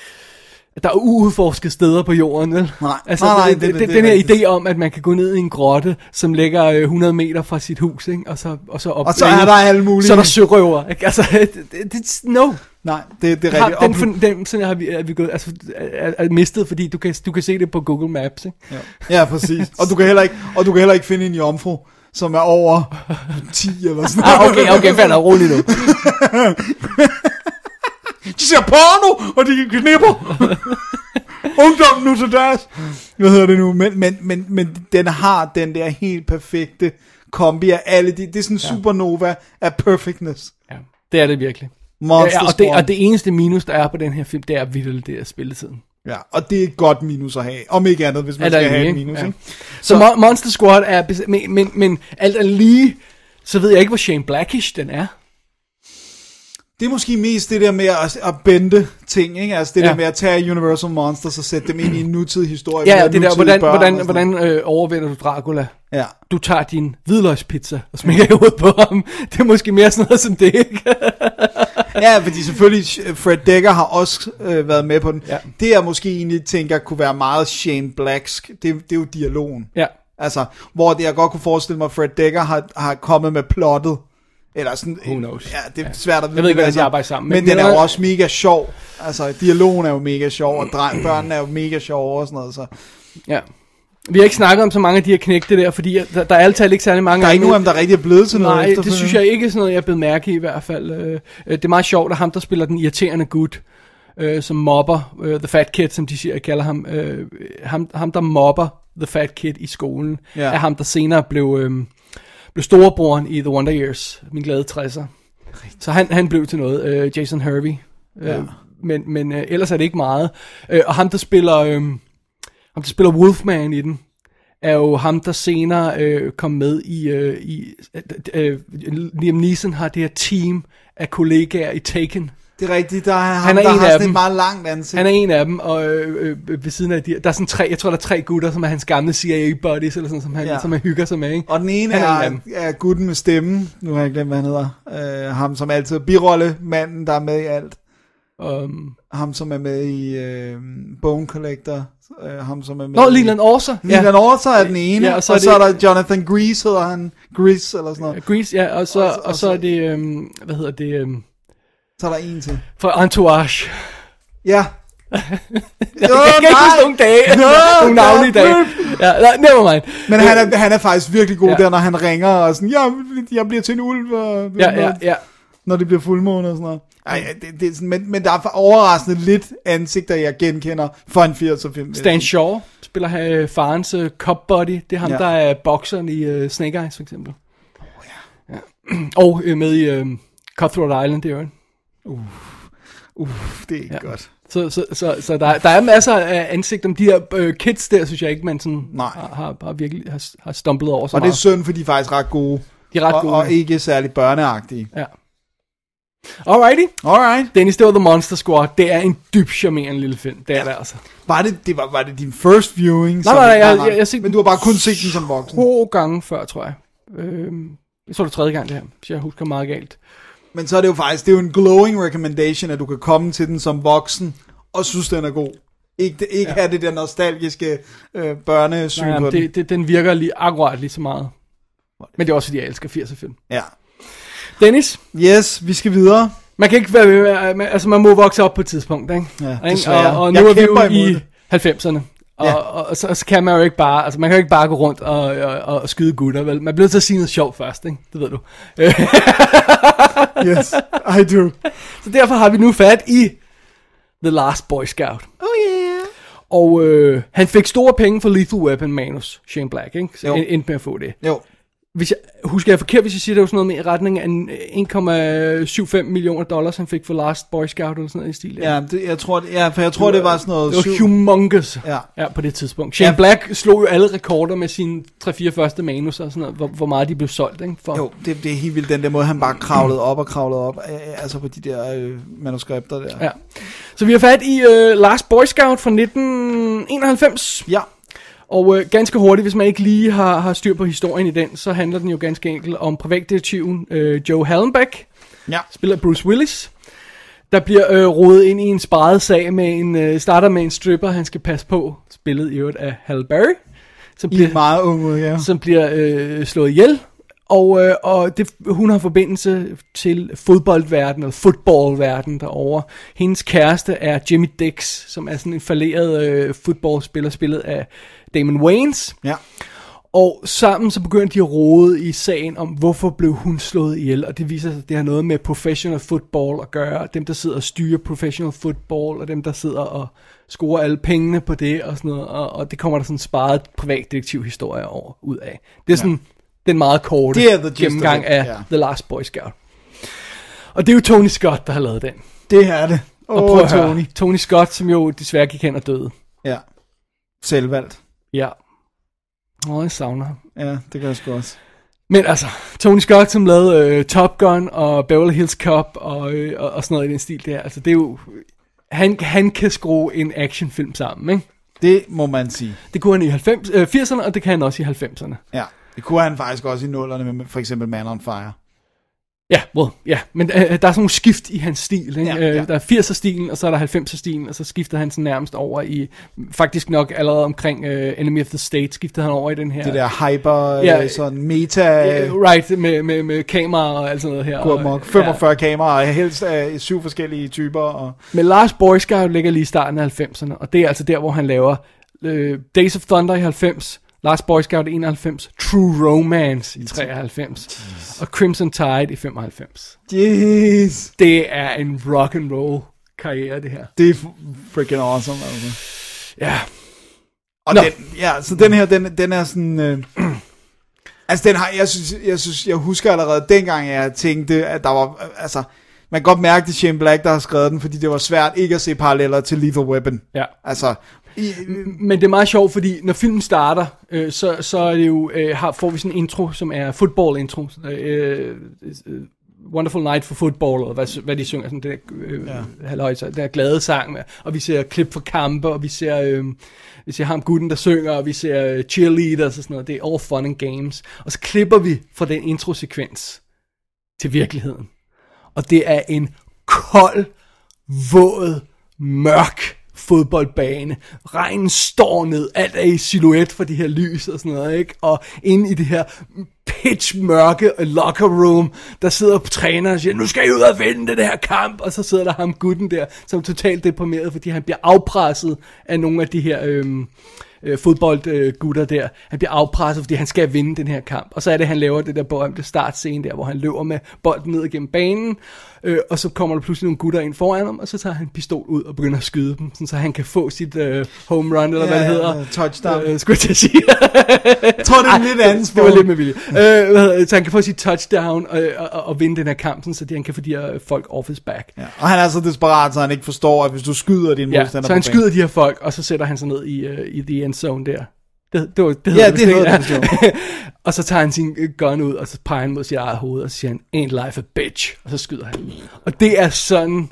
der er uudforskede steder på jorden, vel? Nej. Altså, Nej, nej, det, det- det, den er her idé om, at man kan gå ned i en grotte, som ligger øh, 100 meter fra sit hus, ikke? Og så, og så, op, Og så er der alle mulige- Så er der sørøver, ikke? Altså, det, det, no. Nej, det, det er rigtigt. den, for, den sådan har vi, er vi gået, altså, er, er mistet, fordi du kan, du kan se det på Google Maps, ikke? Ja, ja præcis. Og du kan heller ikke, og du kan heller ikke finde en jomfru, som er over 10 eller sådan Ah, okay, okay, fair nok, rolig nu. De ser porno, og de knipper. Ungdom nu til deres. Hvad hedder det nu? Men, men, men, men den har den der helt perfekte kombi af alle de, det er sådan en supernova af perfectness. Ja, det er det virkelig. Monster ja, og, det, og det eneste minus, der er på den her film, det er vildt, det er spilletiden. Ja, og det er et godt minus at have. Om ikke andet, hvis man der skal have et minus. Ja. Ikke? Så Mo- Monster Squad er, men, men, men alt er lige, så ved jeg ikke, hvor Shane Blackish den er. Det er måske mest det der med at, at bende ting, ikke? Altså det Ja. der med at tage Universal Monsters og sætte dem ind i en nutidig historie. Ja, det der, hvordan, hvordan, hvordan øh, overvinder du Dracula? Ja. Du tager din hvidløgspizza og smækker i hovedet på ham. Det er måske mere sådan noget som det, ikke? Ja, fordi selvfølgelig Fred Dekker har også øh, været med på den. Ja. Det jeg måske egentlig tænker kunne være meget Shane Blacksk, det, det er jo dialogen. Ja. Altså, hvor det jeg godt kunne forestille mig, at Fred Dekker har, har kommet med plottet. Eller sådan, Who knows? Ja, det er ja. svært at Jeg ved ikke, hvordan de arbejder sammen, Men, men- den er jo også mega sjov. Altså, dialogen er jo mega sjov, og dreng, børnene er jo mega sjove og sådan noget. Så. Ja. Vi har ikke snakket om så mange af de her knægte der, fordi der, der er altid ikke særlig mange Der er ikke nogen af dem, der rigtig er blevet til noget Nej, det synes jeg ikke er sådan noget, jeg er blevet mærke i i hvert fald. Øh, Det er meget sjovt, at ham, der spiller den irriterende gut, øh, som mobber, øh, The Fat Kid, som de siger, kalder ham, øh, ham, ham der mobber The Fat Kid i skolen, ja. er ham, der senere blev, øh, blev storebroren i The Wonder Years, min glade 60'er. Så han, han blev til noget, øh, Jason Hervey. Øh, Ja. Men, men øh, ellers er det ikke meget. Øh, og ham, der spiller, øh, ham, der spiller Wolfman i den, er jo ham, der senere øh, kom med i, øh, i øh, øh, Liam Neeson har det her team af kollegaer i Taken. Det er rigtigt, der er ham, Han er der en har af sådan dem. et meget langt ansigt. Han er en af dem, og øh, øh, ved siden af de, der er sådan tre, jeg tror der er tre gutter, som er hans gamle CIA buddies, eller sådan, som han, Ja. ja. som han hygger sig med, ikke? Og den ene Han er en er, af dem. er gutten med stemmen. Nu har jeg glemt, hvad han hedder. Uh, ham som altid er birolle, manden, der er med i alt. Um, Ham som er med i uh, Bone Collector. Uh, ham som er med Nå. Leland Orser. Leland Orser er den ene, Ja, og så, så og er så er det- der Jonathan Grease, hedder han. Grease eller sådan noget. Grease, ja, og så, Og og og så er det, øhm, hvad hedder det, øhm, Så er der en til. fra Entourage. Ja. Jeg kan ikke huske nogen dage, nogle navne i dag. Ja, nej, never mind. Men han er, han er faktisk virkelig god Ja. der, når han ringer og sådan, ja, jeg bliver til en ulv, og, Ja, ja, ja. når det bliver fuldmåne og sådan noget. Ej, det, det er sådan, men, men der er overraskende lidt ansigter, jeg genkender for en 80'er film. Stan Shaw spiller her farens uh, cop buddy. Det er ham, Ja. der er bokseren i uh, Snake Eyes, for eksempel. Oh, ja. ja. Og uh, med i uh, Cutthroat Island, det er jo Uff, det er ikke ja. godt. Så, så, så, så der, er- der er masser af ansigt om de her øh, kids der, synes jeg ikke, man sådan Nej. har, har, har virkelig har, har stumplet over så Og det er meget. synd, for de er faktisk ret gode. De er ret og, gode. Og ikke særlig børneagtige. Ja. Alrighty. Alright. Dennis, det var The Monster Squad. Det er en dybt charmerende lille film. Det er det altså. Var det, det var, var det din first viewing? Nej, nej, nej, jeg, jeg, jeg, jeg Men du har bare kun set den som voksen. to gange før, tror jeg. Øhm, jeg tror det tredje gang det her, hvis jeg husker meget galt. Men så er det jo faktisk, det er jo en glowing recommendation, at du kan komme til den som voksen, og synes, den er god. Ikke, ikke ja. have det der nostalgiske øh, børnesyn Nej, på jamen, den. det, det, den virker lige akkurat lige så meget. Men det er også fordi, jeg elsker 80'er film. Ja. Dennis, Yes, vi skal videre. man kan ikke være altså man må vokse op på et tidspunkt, ikke? Ja, desværre. Og, og Jeg nu er vi jo i det. 90'erne. Og, Ja. og, og, så, så kan man jo ikke bare, altså man kan jo ikke bare gå rundt og, og, og skyde gutter, vel? Man bliver nødt til at sige noget sjovt først, ikke? Det ved du. Yes, I do. Så derfor har vi nu fat i The Last Boy Scout. Oh yeah. Og øh, han fik store penge for Lethal Weapon manus, Shane Black, ikke? Så Jo. en- endte med at få det. Jo, Hvis jeg, husker jeg forkert, hvis jeg siger, det var sådan noget med i retning af en, øh, 1,75 millioner dollars, han fik for Last Boy Scout, eller sådan noget i stil. der. ja, det, jeg tror, det, ja, for jeg tror, det var sådan noget... Det var syv- humongous Ja. ja, på det tidspunkt. Shane Ja. Black slog jo alle rekorder med sine 3-4 første manus og sådan noget, hvor, hvor meget de blev solgt, ikke? For, Jo, det, det er helt vildt, den der måde, han bare kravlede op og kravlede op, øh, altså på de der øh, manuskripter der. Ja. Så vi har fat i øh, Last Boy Scout fra 1991. ja. Og øh, ganske hurtigt, hvis man ikke lige har, har styr på historien i den, så handler den jo ganske enkelt om privatdetektiven øh, Joe Hallenbeck, Ja. spiller Bruce Willis, der bliver øh, rodet ind i en sparet sag med en, øh, starter med en stripper, han skal passe på, spillet i øvrigt af Halle Berry, som I bliver, en meget ung udgave. som bliver øh, slået ihjel. Og, øh, og det, hun har forbindelse til fodboldverdenen, eller fodboldverdenen derovre. Hendes kæreste er Jimmy Dix, som er sådan en falderet øh, fodboldspiller, spillet af Damon Wayans. Ja. Og sammen så begynder de at rode i sagen om, hvorfor blev hun slået ihjel. Og det viser sig, at det har noget med professional football at gøre. Dem, der sidder og styrer professional football, og dem, der sidder og scorer alle pengene på det, og sådan noget. Og, og det kommer der sådan sparet privatdetektivhistorie over ud af. Det er sådan ja. den meget korte Det er gennemgang af ja. The Last Boy Scout. Og det er jo Tony Scott, der har lavet den. Det er det. Og Åh, prøv at høre, Tony. Tony Scott, som jo desværre gik hen og døde. Ja. Selvvalgt. Ja. Åh, jeg savner ham. Ja, det gør jeg sgu også. Men altså, Tony Scott, som lavede øh, Top Gun og Beverly Hills Cop og, øh, og, og sådan noget i den stil der, altså det er jo, han, han kan skrue en actionfilm sammen, ikke? Det må man sige. Det kunne han i 90, øh, 80'erne, og det kan han også i 90'erne. Ja. Det kunne han faktisk også i nullerne med for eksempel Man on Fire. Ja, well, ja, men øh, der er sådan nogle skift i hans stil. Ikke? Ja, Ja, ja. Der er 80'er-stilen, og så er der 90'er-stilen, og så skifter han sådan nærmest over i, faktisk nok allerede omkring øh, Enemy of the State, skiftede han over i den her. Det der hyper, Ja. ja, sådan meta, Øh, right, med, med, med kamera og alt sådan noget her. amok. 45 ja. kameraer, helst af syv forskellige typer. Og... Men Lars Boy Scout ligger lige i starten af 90'erne, og det er altså der, hvor han laver øh, Days of Thunder i 90, Last Boy Scout i 91, True Romance i 93, og Crimson Tide i 95. Yes. Det er en rock and roll karriere, det her. Det er freaking awesome, altså. Ja, Og Nå. den, ja, så den her, den, den er sådan... Øh, altså, den har, jeg synes, jeg synes, jeg husker allerede dengang, jeg tænkte, at der var, øh, altså, man kan godt mærke, det er Shane Black, der har skrevet den, fordi det var svært ikke at se paralleller til Lethal Weapon. ja. Altså, i, Men det er meget sjovt, fordi når filmen starter, øh, så, så er det jo, øh, har, får vi sådan en intro, som er football-intro. Øh, øh, Wonderful Night for Football, og hvad, hvad de synger, sådan det der, øh, ja. halløj, der glade sang med, og vi ser klip fra kampe, og vi ser, øh, vi ser ham gutten, der synger, og vi ser øh, cheerleaders og sådan noget, det er all fun and games. Og så klipper vi fra den introsekvens til virkeligheden. Og det er en kold, våd, mørk fodboldbane. Regnen står ned, alt er i silhuet for de her lys og sådan noget, ikke? Og inde i det her pitch mørke locker room, der sidder træneren og siger, nu skal I ud og vinde det her kamp, og så sidder der ham gutten der, som er totalt deprimeret, fordi han bliver afpresset af nogle af de her øhm, øh, fodboldgutter der. Han bliver afpresset, fordi han skal vinde den her kamp. Og så er det, han laver det der berømte startscene der, hvor han løber med bolden ned gennem banen, øh, og så kommer der pludselig nogle gutter ind foran ham, og så tager han en pistol ud og begynder at skyde dem, sådan, så han kan få sit øh, home run, eller Ja, hvad det ja, hedder. touchdown. Øh, skulle jeg sige. jeg tror, det er en lidt anden det var lidt med vilje. øh, så han kan få sit touchdown og, og, og, og vinde den her kamp, sådan, så det, han kan få de her folk off his back. ja. Og han er så desperat, så han ikke forstår, at hvis du skyder din Ja, modstander så han skyder de her folk, og så sætter han sig ned i, uh, i the end zone der. Det, det, var, det Ja, det hedder det. Og så tager han sin gun ud, og så peger han mod sit eget hoved, og så siger han, ain't life a bitch, og så skyder han. Og det er sådan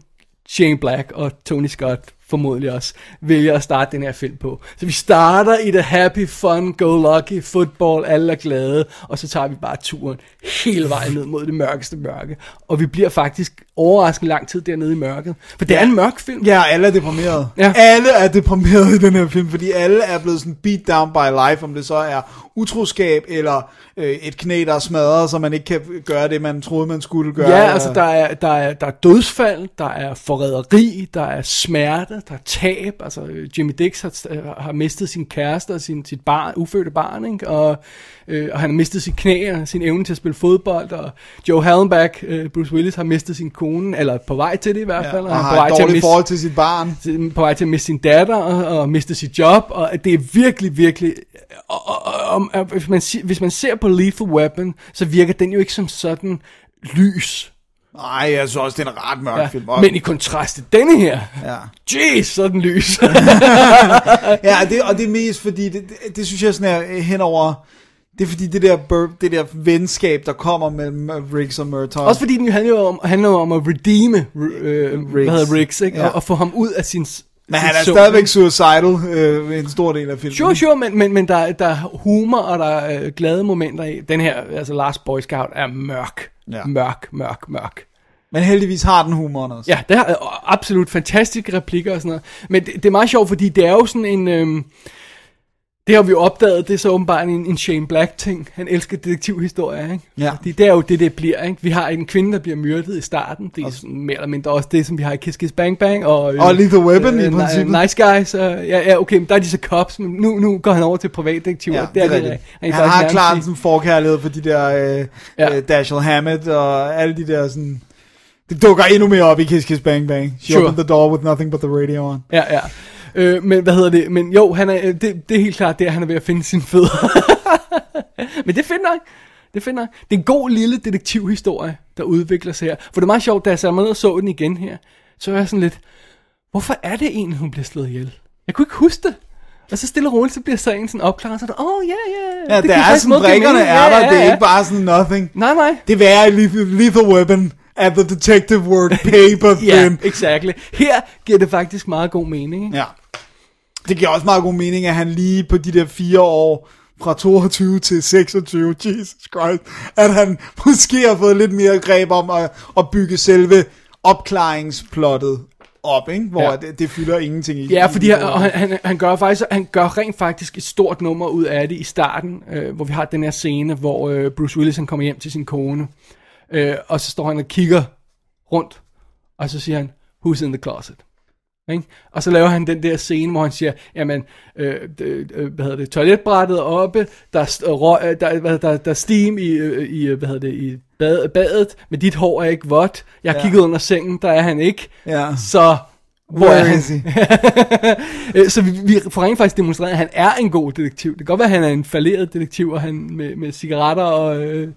Shane Black og Tony Scott formodentlig også, vælger at starte den her film på. Så vi starter i det happy, fun, go lucky, football, alle er glade, og så tager vi bare turen hele vejen ned mod det mørkeste mørke. Og vi bliver faktisk overraskende lang tid dernede i mørket. For det er en mørk film. Ja, alle er deprimerede. Ja. Alle er deprimerede i den her film, fordi alle er blevet sådan beat down by life, om det så er utroskab, eller øh, et knæ, der er smadret, så man ikke kan gøre det, man troede, man skulle gøre. Ja, altså der er, der, er, der er dødsfald, der er forræderi, der er smerte, der er tab. Altså Jimmy Dix har, øh, har mistet sin kæreste og sin, sit barn, ufødte barn, ikke? Og, øh, og han har mistet sit knæ og sin evne til at spille fodbold, og Joe Hallenbach, øh, Bruce Willis, har mistet sin kone, eller på vej til det i hvert ja, fald. og han er har på vej et til at miste, forhold til sit barn. på vej til at miste sin datter og, og miste sit job, og det er virkelig, virkelig... Og, og, og, og, hvis, man, hvis man ser på Lethal Weapon, så virker den jo ikke som sådan lys. Nej, jeg synes også, det er en ret mørk Ja, film. Og, men i kontrast til denne her, ja. jeez, så er den lys. ja, det, og det er mest fordi, det, det, det synes jeg sådan er henover... Det er fordi det der, bur- det der venskab, der kommer mellem øh, Riggs og Murtaugh. Også fordi den handler jo om, handler om at redeeme øh, hvad hedder Riggs, ikke? Ja. Og, og få ham ud af sin Men han er zone, stadigvæk suicidal øh, en stor del af filmen. Sure, sure, men, men, men der, der er humor, og der er øh, glade momenter i. Den her, altså Last Boy Scout, er mørk. Ja. Mørk, mørk, mørk. Men heldigvis har den humoren også. Ja, det er absolut fantastiske replikker og sådan noget. Men det, det er meget sjovt, fordi det er jo sådan en... Øhm, det har vi opdaget, det er så åbenbart en, en Shane Black ting. Han elsker detektivhistorier, ikke? Ja. Fordi det er jo det, det bliver, ikke? Vi har en kvinde, der bliver myrdet i starten. Det er sådan mere eller mindre også det, som vi har i Kiss Kiss Bang Bang. Og, øh, Og Lethal Weapon i ni- princippet. Nice Guys. Og, ja, ja, okay, men der er de så cops, men nu, nu går han over til privatdetektiver. Ja, det er rigtigt. rent Han faktisk har klart sådan en forkærlighed for de der øh, Ja. øh, Dashiell Hammett og alle de der sådan... Det dukker endnu mere op i Kiss Kiss Bang Bang. She Sure. opened the door with nothing but the radio on. Ja, ja. Øh, men hvad hedder det? Men jo, han er, øh, det, det er helt klart det, at han er ved at finde sin fødder. men det finder jeg. Det finder jeg. Det er en god lille detektivhistorie, der udvikler sig her. For det er meget sjovt, da jeg sad med og så den igen her, så var jeg sådan lidt, hvorfor er det egentlig, hun bliver slået ihjel? Jeg kunne ikke huske det. Og så stille og roligt, så bliver sagen sådan opklaret, så er det, åh, oh, ja, ja. Ja, det der giver er sådan, brikkerne er der, Ja, ja, det er ja. ikke bare sådan nothing. Nej, nej. Det er i Lethal, Weapon at the detective word paper Ja, thin. exactly. Her giver det faktisk meget god mening, ikke? Ja. Det giver også meget god mening, at han lige på de der fire år, fra 22 til 26, Jesus Christ, at han måske har fået lidt mere greb om at, at bygge selve opklaringsplottet op, ikke? hvor Ja. det, det fylder ingenting i. Ja, fordi han, og han, han, han, gør faktisk, han gør rent faktisk et stort nummer ud af det i starten, øh, hvor vi har den her scene, hvor øh, Bruce Willis han kommer hjem til sin kone, øh, og så står han og kigger rundt, og så siger han, who's in the closet? Ikke? Og så laver han den der scene, hvor han siger, jamen, øh, øh, hvad hedder det, toiletbrættet oppe, der er, øh, røg, øh, der, hvad, der, der er steam i, øh, i, hvad hedder det, i bad, badet, men dit hår er ikke vådt. Jeg Ja. kigget under sengen, der er han ikke. Ja. Så hvor Where er han? is he? Så vi, vi får rent faktisk demonstreret, at han er en god detektiv. Det kan godt være, at han er en falderet detektiv, og han med, med cigaretter og, øh,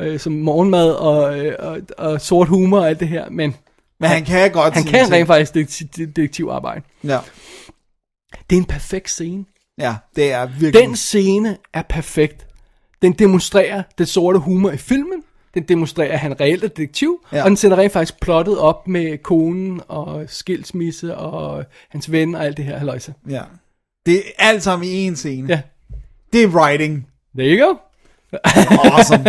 øh, som morgenmad og, øh, og, og sort humor og alt det her, men Men han kan godt han kan ting. rent faktisk detektiv- detektivarbejde. Ja. Det er en perfekt scene. ja, det er virkelig... Den scene er perfekt. Den demonstrerer den sorte humor i filmen. Den demonstrerer, at han reelt er detektiv. Ja. Og den sætter rent faktisk plottet op med konen og skilsmisse og hans ven og alt det her halløjse. Ja. Det er alt sammen i en scene. Ja. Det er writing. There you go. Awesome.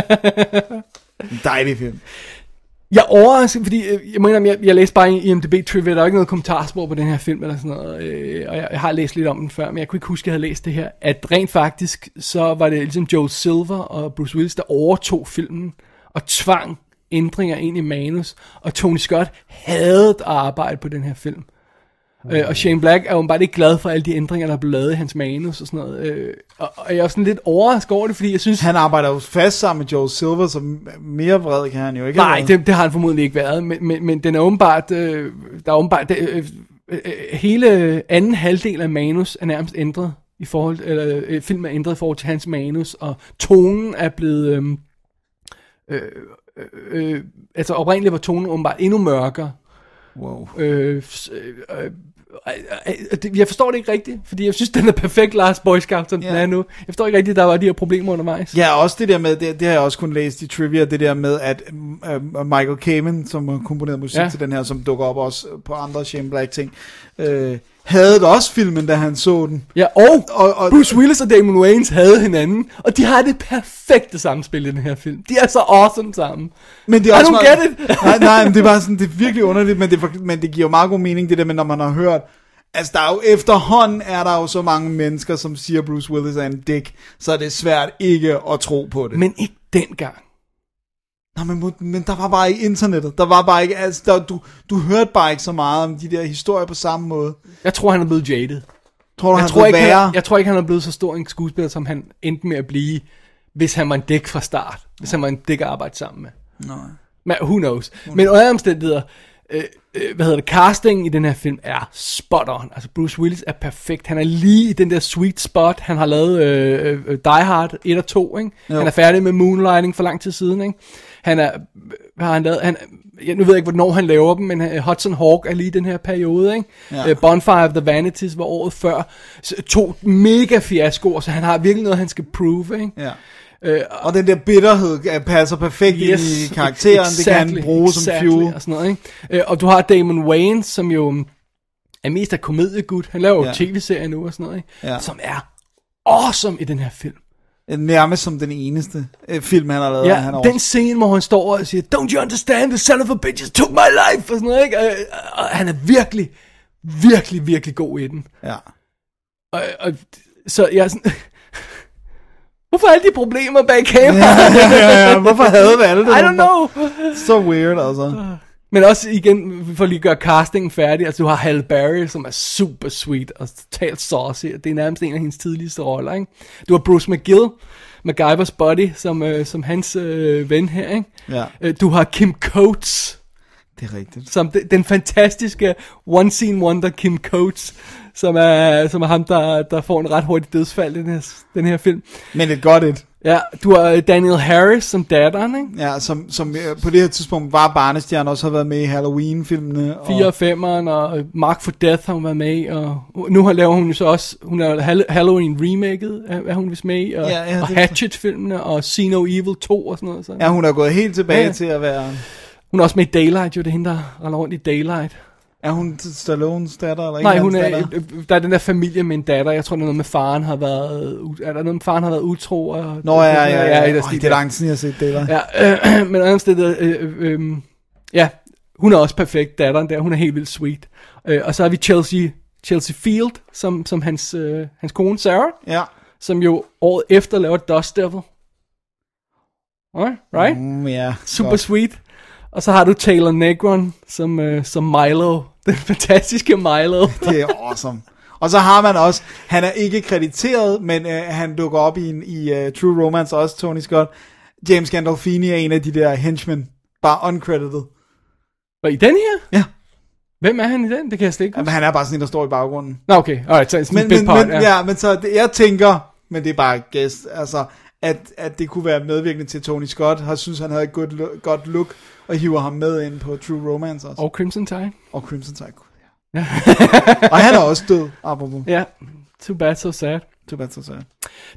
En dejlig film. Jeg overrasker, overrasket, fordi øh, jeg, mener, jeg, jeg læste bare i IMDb trivia, der er ikke noget kommentarspor på den her film eller sådan noget, øh, og jeg, jeg har læst lidt om den før, men jeg kunne ikke huske, at jeg havde læst det her, at rent faktisk, så var det ligesom Joe Silver og Bruce Willis, der overtog filmen og tvang ændringer ind i manus, og Tony Scott havde at arbejde på den her film. Øh, og Shane Black er jo bare ikke glad for alle de ændringer, der er blevet lavet i hans manus og sådan noget. Øh, og, og jeg er også sådan lidt overrasket over det, fordi jeg synes... Han arbejder jo fast sammen med Joel Silver, så mere vred kan han jo ikke Nej, det, det har han formodentlig ikke været, men, men, men den er åbenbart, øh, der er åbenbart, det, øh, øh, hele anden halvdel af manus er nærmest ændret i forhold, eller øh, filmen er ændret i forhold til hans manus, og tonen er blevet, øh, øh, øh, øh, altså oprindeligt var tonen åbenbart endnu mørkere. Wow. Øh, øh, øh, øh, øh, jeg forstår det ikke rigtigt, fordi jeg synes, den er perfekt Last Boy Scout, som den Ja. er nu. Jeg forstår ikke rigtigt, der var de her problemer undervejs. Ja, også det der med, det, det har jeg også kun læst i trivia, det der med, at uh, Michael Kamen, som har komponeret musik ja. til den her, som dukker op også på andre Shane Black ting, øh, havde det også filmen, da han så den. Ja, og, Og- og- Bruce Willis og Damon Wayans havde hinanden, og de har det perfekte samspil i den her film. De er så awesome sammen. Men det er I også don't meget- get it. nej, nej, men det er bare sådan, det er virkelig underligt, men det, men det giver jo meget god mening, det der med, når man har hørt, altså der er jo efterhånden, er der jo så mange mennesker, som siger, Bruce Willis er en dick, så er det svært ikke at tro på det. Men ikke dengang. Nej, men, men der var bare ikke internettet, der var bare ikke, altså der, du, du hørte bare ikke så meget om de der historier på samme måde. Jeg tror, han er blevet jaded. Tror du, Jeg han tror, ikke, være? han, jeg tror ikke, han er blevet så stor en skuespiller, som han endte med at blive, hvis han var en dæk fra start. Hvis han var en dæk at arbejde sammen med. Nej. Men who knows. Men under omstændigheder, øh, øh, hvad hedder det, casting i den her film er spot on. Altså Bruce Willis er perfekt. Han er lige i den der sweet spot. Han har lavet øh, øh, Die Hard 1 og 2, ikke? Jo. Han er færdig med Moonlighting for lang tid siden, ikke? Han er, har han lavet? Han, jeg, nu ved jeg ikke, hvornår han laver dem, men uh, Hudson Hawk er lige den her periode, ikke? Ja. Uh, Bonfire of the Vanities var året før. To mega fiaskoer, så han har virkelig noget, han skal prove, ikke? Ja. Øh, Og den der bitterhed øh, passer perfekt yes, ind i karakteren, det kan han bruge som fuel. Og, sådan noget, ikke? Øh, og du har Damon Wayans, som jo er mest af komediegud. Han laver jo Ja. tv-serier nu og sådan noget, ikke? Ja. Som er awesome i den her film. Nærmest som den eneste øh, film, han har lavet. Ja, han har den scene, hvor han står og siger, Don't you understand, the son of a bitch took my life, og sådan noget, ikke? Og, og han er virkelig, virkelig, virkelig god i den. Ja. Og, og, så jeg er sådan... Hvorfor alle de problemer bag kameraet? ja, ja, ja. Hvorfor havde vi alle det? I don't know. Så weird, altså. Men også igen, for lige at gøre castingen færdig, altså du har Halle Berry, som er super sweet og totalt saucy, og det er nærmest en af hendes tidligste roller, ikke? Du har Bruce McGill, MacGyvers buddy, som, øh, som hans øh, ven her, ikke? Ja. Øh, Du har Kim Coates, Det er rigtigt. som de, den fantastiske one scene wonder Kim Coates, som er, som er ham, der, der får en ret hurtig dødsfald i den her, den her film. Men et godt et. Ja, du har øh, Daniel Harris som datteren, ikke? Ja, som, som øh, på det her tidspunkt var barnestjerne også har været med i Halloween-filmene. Og, 4 og 5'eren, og Mark for Death har hun været med i, og nu har laver hun jo så også, hun er Hall- Halloween remaket, er, hun vist med i, og, Ja, ja, og Hatchet-filmene, og See No Evil 2 og sådan noget. Så. Ja, hun er gået helt tilbage Ja, til at være... Hun er også med i Daylight, jo det er hende, der rundt i Daylight. Er hun Stallones datter? Eller Nej, hun er, datter? øh, der er den der familie med en datter, jeg tror det er noget med faren har været, u- er der noget med faren har været utro? Og, Nå, ja, ja, ja. ja, ja. Øj, det er der. lang tid, jeg har set det der. Ja, øh, men andet sted, øh, øh, øh, ja, hun er også perfekt, datteren der, hun er helt vildt sweet. Øh, og så har vi Chelsea, Chelsea Field, som, som hans, øh, hans kone Sarah, Ja. som jo året efter laver Dust Devil. Right? right? Mm, ja. Super godt. sweet. Og så har du Taylor Negron som, øh, som Milo, den fantastiske Milo. Det er awesome. Og så har man også, han er ikke krediteret, men øh, han dukker op i, en, i uh, True Romance også, Tony Scott. James Gandolfini er en af de der henchmen, bare uncredited. Var i den her? Ja. Hvem er han i den? Det kan jeg slet ikke Jamen, huske. han er bare sådan en, der står i baggrunden. Nå, okay. Alright, så sådan Men, en men, part. men, ja. men så det, jeg tænker, men det er bare gæst, altså, at, at det kunne være medvirkende til, Tony Scott har synes, han havde et godt, godt look, og hiver ham med ind på True Romance også. Og Crimson Tide. Og Crimson Tide. Gud, Ja. og han er også død, apropos. Ja. Too bad, so sad. Bad, so sad.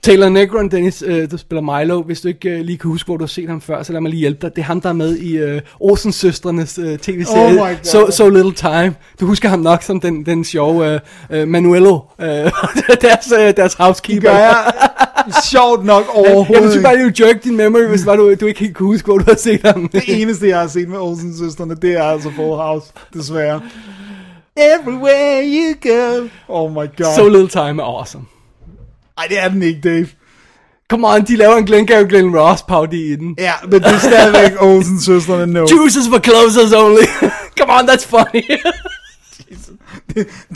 Taylor Negron, Dennis, øh, der spiller Milo. Hvis du ikke øh, lige kan huske, hvor du har set ham før, så lad mig lige hjælpe dig. Det er ham, der er med i øh, Olsens søstrenes øh, tv-serie. Oh so, so Little Time. Du husker ham nok som den, den sjove øh, øh, Manuelo. Øh, deres, øh, deres housekeeper. Gør jeg sjovt nok overhovedet. Jeg vil bare lige jerk din memory, hvis var du, du ikke helt kunne huske, hvor du har set ham. Det eneste, jeg har set med Olsen søsterne, det er altså Full House, desværre. Everywhere you go. Oh my god. so Little Time er awesome. Ej, det er den ikke, Dave. Come on, de laver en Glenn Gary Glenn Ross parody i den. Ja, men det er stadigvæk Olsen søsterne, no. Juices for closers only. Come on, that's funny.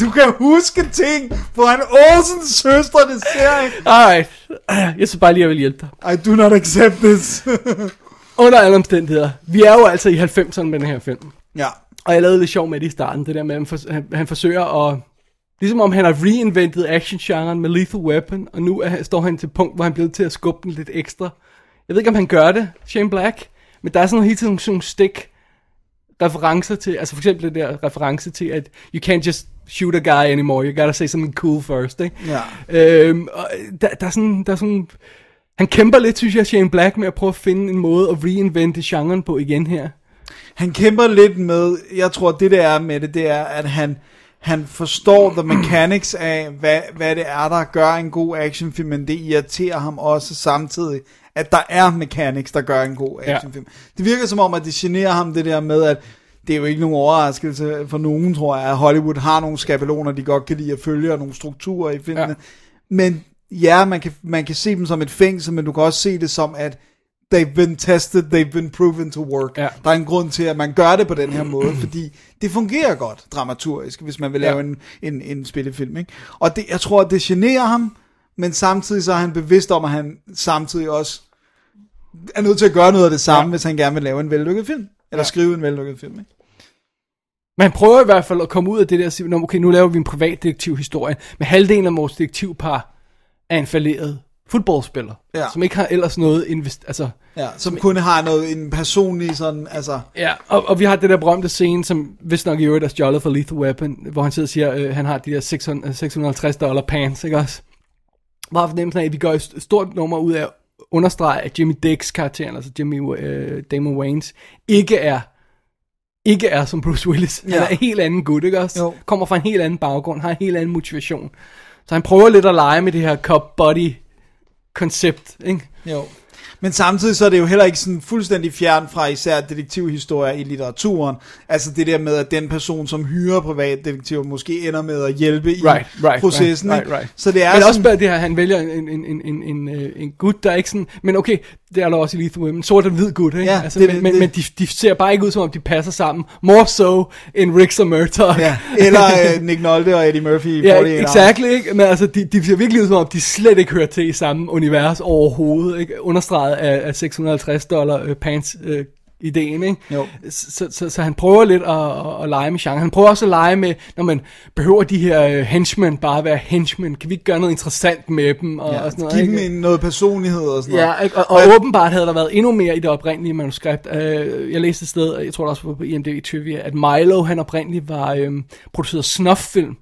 Du kan huske ting på en Olsen søsterne serie. Alright. Jeg synes bare lige, jeg vil hjælpe dig. I do not accept this. Under alle omstændigheder. Vi er jo altså i 90'erne med den her film. ja. Og jeg lavede lidt sjov med det i starten. Det der med, at han forsøger at... Ligesom om han har reinventet actiongenren med Lethal Weapon. Og nu er, står han til punkt, hvor han er blevet til at skubbe den lidt ekstra. Jeg ved ikke, om han gør det, Shane Black. Men der er sådan hele tiden sådan nogle stik referencer til, altså for eksempel det der reference til, at you can't just shoot a guy anymore, you gotta say something cool first, ikke? Ja. Øhm, og der, der, er sådan, der er sådan, han kæmper lidt, synes jeg, Shane Black, med at prøve at finde en måde at reinvente genren på igen her. Han kæmper lidt med, jeg tror det der er med det, det er, at han, han forstår the mechanics af, hvad, hvad det er, der gør en god actionfilm, men det irriterer ham også samtidig, at der er mechanics, der gør en god Ja. actionfilm. Det virker som om, at det generer ham det der med, at det er jo ikke nogen overraskelse for nogen, tror jeg, at Hollywood har nogle skabeloner, de godt kan lide at følge, og nogle strukturer i filmene. Ja. Men ja, man kan, man kan se dem som et fængsel, men du kan også se det som, at they've been tested, they've been proven to work. Ja. Der er en grund til, at man gør det på den her måde, fordi det fungerer godt dramaturgisk, hvis man vil lave Ja. en, en, en spillefilm. Ikke? Og det, jeg tror, at det generer ham, men samtidig så er han bevidst om, at han samtidig også er nødt til at gøre noget af det samme, Ja. hvis han gerne vil lave en vellykket film. Eller Ja. skrive en vellykket film. Ikke? Men han prøver i hvert fald at komme ud af det der og sige, "Nå, okay, nu laver vi en privatdetektivhistorie, men halvdelen af vores detektivpar er en falderet fodboldspiller, Ja. som ikke har ellers noget invest... Altså, Ja, som kun har noget, en personlig sådan, altså... ja, og, og vi har det der berømte scene, som vist nok i øvrigt er stjålet fra Lethal Weapon, hvor han sidder og siger, øh, han har de der 600, 650 dollar pants, ikke også? Har fornemmelsen af, at vi gør et st- stort nummer ud af at understrege, at Jimmy Dix karakteren, altså Jimmy øh, Damon Wayans, ikke er ikke er som Bruce Willis. Han Ja. er en helt anden gut, ikke også? Jo. Kommer fra en helt anden baggrund, har en helt anden motivation. Så han prøver lidt at lege med det her cop body koncept, ikke? Jo. Men samtidig så er det jo heller ikke sådan fuldstændig fjern fra især detektivhistorier i litteraturen. Altså det der med, at den person, som hyrer privatdetektiver, måske ender med at hjælpe i Right, right, processen. right, ikke? right. Så det er Men sådan, også bare det her, han vælger en, en, en, en, en, øh, en gut, der er ikke sådan... Men okay, det er der også i Lethal Weapon. Sort og hvid gut, ikke? Ja, altså, det- men, det- men, det- men de, de ser bare ikke ud, som om de passer sammen. More so end Riggs og Murtaugh. Ja, eller øh, Nick Nolte og Eddie Murphy i Ja, 48 Hours. exactly, ikke? Men altså, de, de ser virkelig ud, som om de slet ikke hører til i samme univers overhovedet, ikke? Understreget af, af 650 dollar øh, pants øh, ideen, ikke? Jo. Så, så, så, så han prøver lidt at, at, at lege med genre. Han prøver også at lege med, når man behøver de her øh, henchmen bare at være henchmen. Kan vi ikke gøre noget interessant med dem? Og, Ja, og sådan noget, give ikke? dem noget personlighed og sådan noget. Ja, ikke? og, og åbenbart havde der været endnu mere i det oprindelige manuskript. Uh, jeg læste et sted, jeg tror det også var på IMDb Trivia, at Milo, han oprindeligt var øhm, produceret snuff-film.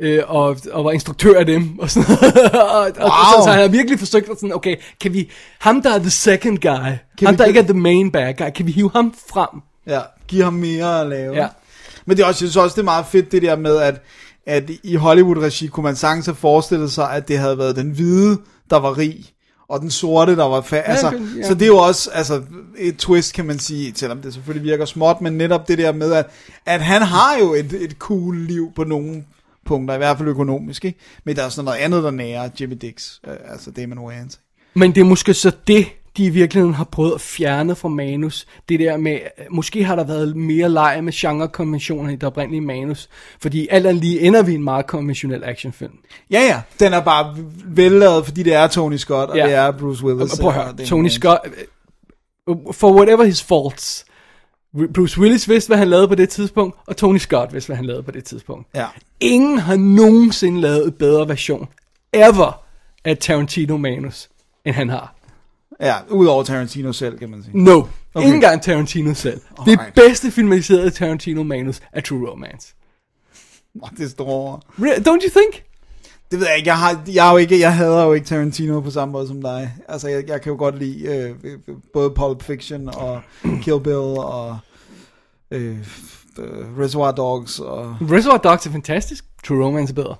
Øh, og, og var instruktør af dem og sådan og, og, Wow. så, så han har virkelig forsøgt at sådan, okay, kan vi, ham der er the second guy, kan ham vi- der ikke er the main bad guy, kan vi hive ham frem? Ja, give ham mere at lave. Ja. Men det er også, jeg synes også, det er meget fedt det der med, at, at i Hollywood-regi kunne man sagtens have forestillet sig, at det havde været den hvide, der var rig, og den sorte, der var fa- altså, men- ja. Så det er jo også altså, et twist, kan man sige, selvom det selvfølgelig virker småt, men netop det der med, at, at han har jo et, et cool liv på nogle punkter, i hvert fald økonomisk, ikke? men der er sådan noget andet, der nærer Jimmy Dix, øh, altså Damon Wayans. Men det er måske så det, de i virkeligheden har prøvet at fjerne fra manus. Det der med, måske har der været mere leg med genrekonventioner i det oprindelige manus. Fordi alt andet lige ender vi i en meget konventionel actionfilm. Ja, ja, den er bare vellavet, fordi det er Tony Scott, og Ja. det er Bruce Willis. Og prøv at høre, Tony. Scott, øh, for whatever his faults, Bruce Willis vidste, hvad han lavede på det tidspunkt, og Tony Scott vidste, hvad han lavede på det tidspunkt. Ja. Ingen har nogensinde lavet et bedre version, ever, af Tarantino manus, end han har. Ja, udover Tarantino selv, kan man sige. No. Okay. Okay. Ingen gang Tarantino selv. Det Alright. bedste filmatiserede Tarantino manus er True Romance. Åh, Det er store. Re- Don't you think? Det ved jeg ikke, jeg, har, jeg, har jo ikke, jeg hader jo ikke Tarantino på samme måde som dig. Altså, jeg, jeg kan jo godt lide øh, både Pulp Fiction og Kill Bill og øh, øh, Reservoir Dogs og... Reservoir Dogs er fantastisk. True Romance er bedre.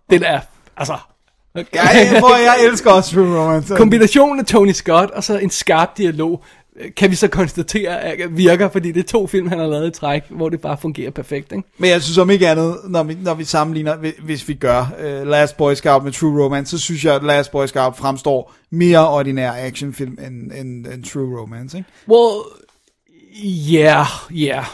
det er, altså... Ja, jeg, jeg elsker også True Romance. Kombinationen af Tony Scott og så en skarp dialog, kan vi så konstatere, at virker, fordi det er to film, han har lavet i træk, hvor det bare fungerer perfekt, ikke? Men jeg synes om ikke andet, når vi, når vi sammenligner, hvis- vi gør uh, Last Boy Scout med True Romance, så synes jeg, at Last Boy Scout fremstår mere ordinær actionfilm end, end, end True Romance, ikke? Well, yeah, yeah.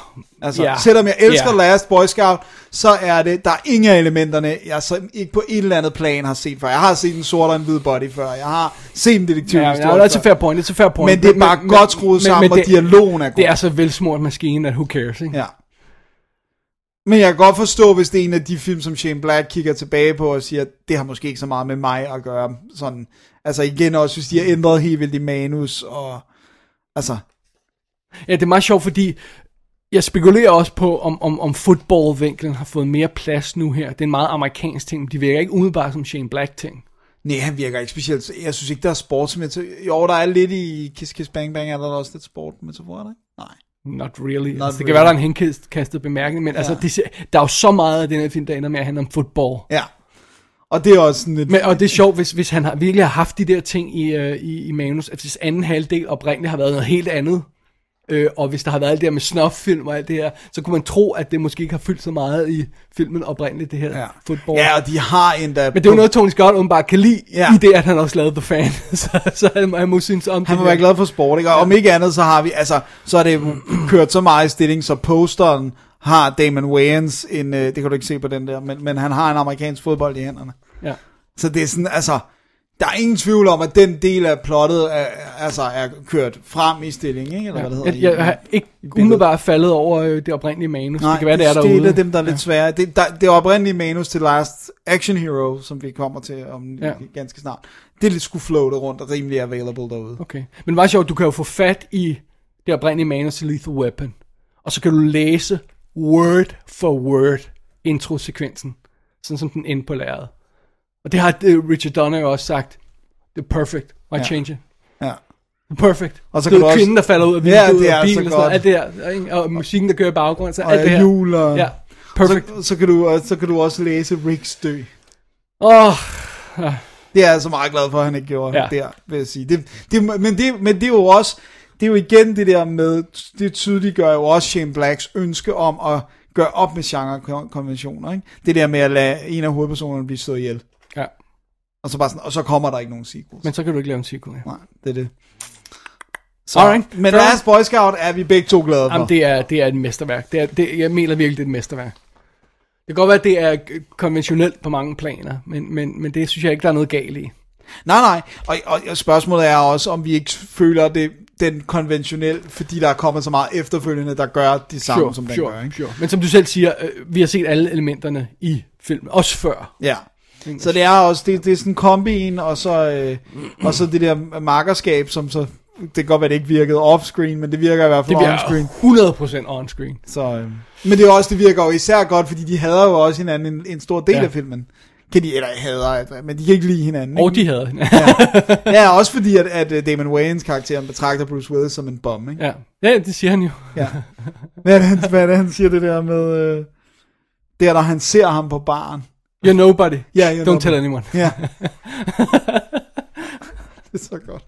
Altså, yeah, selvom jeg elsker yeah. Last Boy Scout, så er det, der er ingen af elementerne, jeg så ikke på et eller andet plan har set før. Jeg har set en sort og en hvid body før. Jeg har set en Ja, detektivhistorie ja, det er fair point, det er fair point. Men det er bare godt skruet sammen, og dialogen er god. Det er så velsmurt maskine, at who cares, ikke? Ja. Men jeg kan godt forstå, hvis det er en af de film, som Shane Black kigger tilbage på og siger, det har måske ikke så meget med mig at gøre. Sådan, altså igen også, hvis de har ændret helt vildt i manus, og altså, Ja, det er meget sjovt, fordi jeg spekulerer også på, om, om, om footballvinklen har fået mere plads nu her. Det er en meget amerikansk ting, men de virker ikke umiddelbart som Shane Black-ting. nej, han virker ikke specielt, jeg synes ikke, der er sportsmetafor. Jo, der er lidt i Kiss Kiss Bang Bang, er der også lidt sport metafor, der ikke? Nej. Not really. Not altså, det really. kan være, der er en henkastet bemærkning, men ja. altså, det, der er jo så meget af den her film, der ender med at handle om fodbold. Ja. Og det er også sådan lidt... Men, og det er sjovt, hvis, hvis han har, virkelig har haft de der ting i, øh, i, i manus, at hvis anden halvdel oprindeligt har været noget helt andet, øh, og hvis der har været alt det her med snuff-film og alt det her, så kunne man tro, at det måske ikke har fyldt så meget i filmen oprindeligt, det her Ja. fodbold. Ja, og de har endda... Men det er jo noget, Tony Scott åbenbart kan lide, Ja. ja. i det, at han også lavede The Fan. så, så han, han må synes om Han det må være glad for sport, ikke? Og om ikke andet, så har vi, altså, så er det kørt så meget i stilling, så posteren har Damon Wayans, en, øh, det kan du ikke se på den der, men, men han har en amerikansk fodbold i hænderne. Ja. Så det er sådan, altså, der er ingen tvivl om, at den del af plottet er, altså, er kørt frem i stilling, ikke? Eller hvad det hedder. Jeg, jeg har ikke umiddelbart faldet over øh, det oprindelige manus. Nej, det kan være, det er det derude. er et af dem, der er lidt svære. Det, der, det oprindelige manus til Last Action Hero, som vi kommer til om Ja. ja. ganske snart, det er lidt skulle floate rundt og rimelig available derude. Okay. Men det var sjovt, du kan jo få fat i det oprindelige manus til Lethal Weapon, og så kan du læse word for word introsekvensen, sådan som den endte på lærredet. Og det har uh, Richard Donner jo også sagt, det er perfect, why Ja. change it? Ja. Perfect. Og så det er du også- kvinden, der falder ud af Ja, vinduet det er og bilen så og sådan alt det ikke? og musikken, der kører i baggrunden, så Og alt det her. jul og... Ja, perfect. Så, så, kan du, så kan du også læse Ricks dø. Åh, Det er jeg så meget glad for, at han ikke gjorde Ja. ja. der, vil jeg sige. Det, det, men, det, men det er jo også, det er jo igen det der med, det tydeliggør jo også Shane Blacks ønske om at gøre op med genrekonventioner, ikke? Det der med at lade en af hovedpersonerne blive slået ihjel. Og så, bare sådan, og så kommer der ikke nogen sequels. Men så kan du ikke lave en sequel. Ja. Nej, det er det. Så, Alright. Men. Last Boy Scout er vi begge to glade for. Jamen, det er, det er et mesterværk. Det er, det, jeg mener virkelig, det er et mesterværk. Det kan godt være, at det er konventionelt på mange planer, men, men, men det synes jeg ikke, der er noget galt i. Nej, nej. Og, og, og spørgsmålet er også, om vi ikke føler det den konventionel, fordi der er kommet så meget efterfølgende, der gør det samme, Sure, som den sure, gør. Ikke? sure. Men som du selv siger, øh, vi har set alle elementerne i filmen, også før. Ja. Så det er også, det, det er sådan en kombin, og så, øh, og så det der markerskab, som så, det kan godt være, det ikke virkede off-screen, men det virker i hvert Det fald on-screen. bliver 100% on-screen. Så, øh, men det er også, det virker jo især godt, fordi de hader jo også hinanden en, en stor del Ja. af filmen. Kan de, eller hader, men de kan ikke lide hinanden. Og ikke? de havde. Ja, også fordi, at, at øh, Damon Wayans karakter betragter Bruce Willis som en bum, ikke? ja. ja, det siger han jo. Ja. Hvad er det, han, hvad er det, han siger det der med... Øh, der, når han ser ham på baren. You're nobody. Ja, you're Don't nobody. tell anyone. Ja. det er så godt.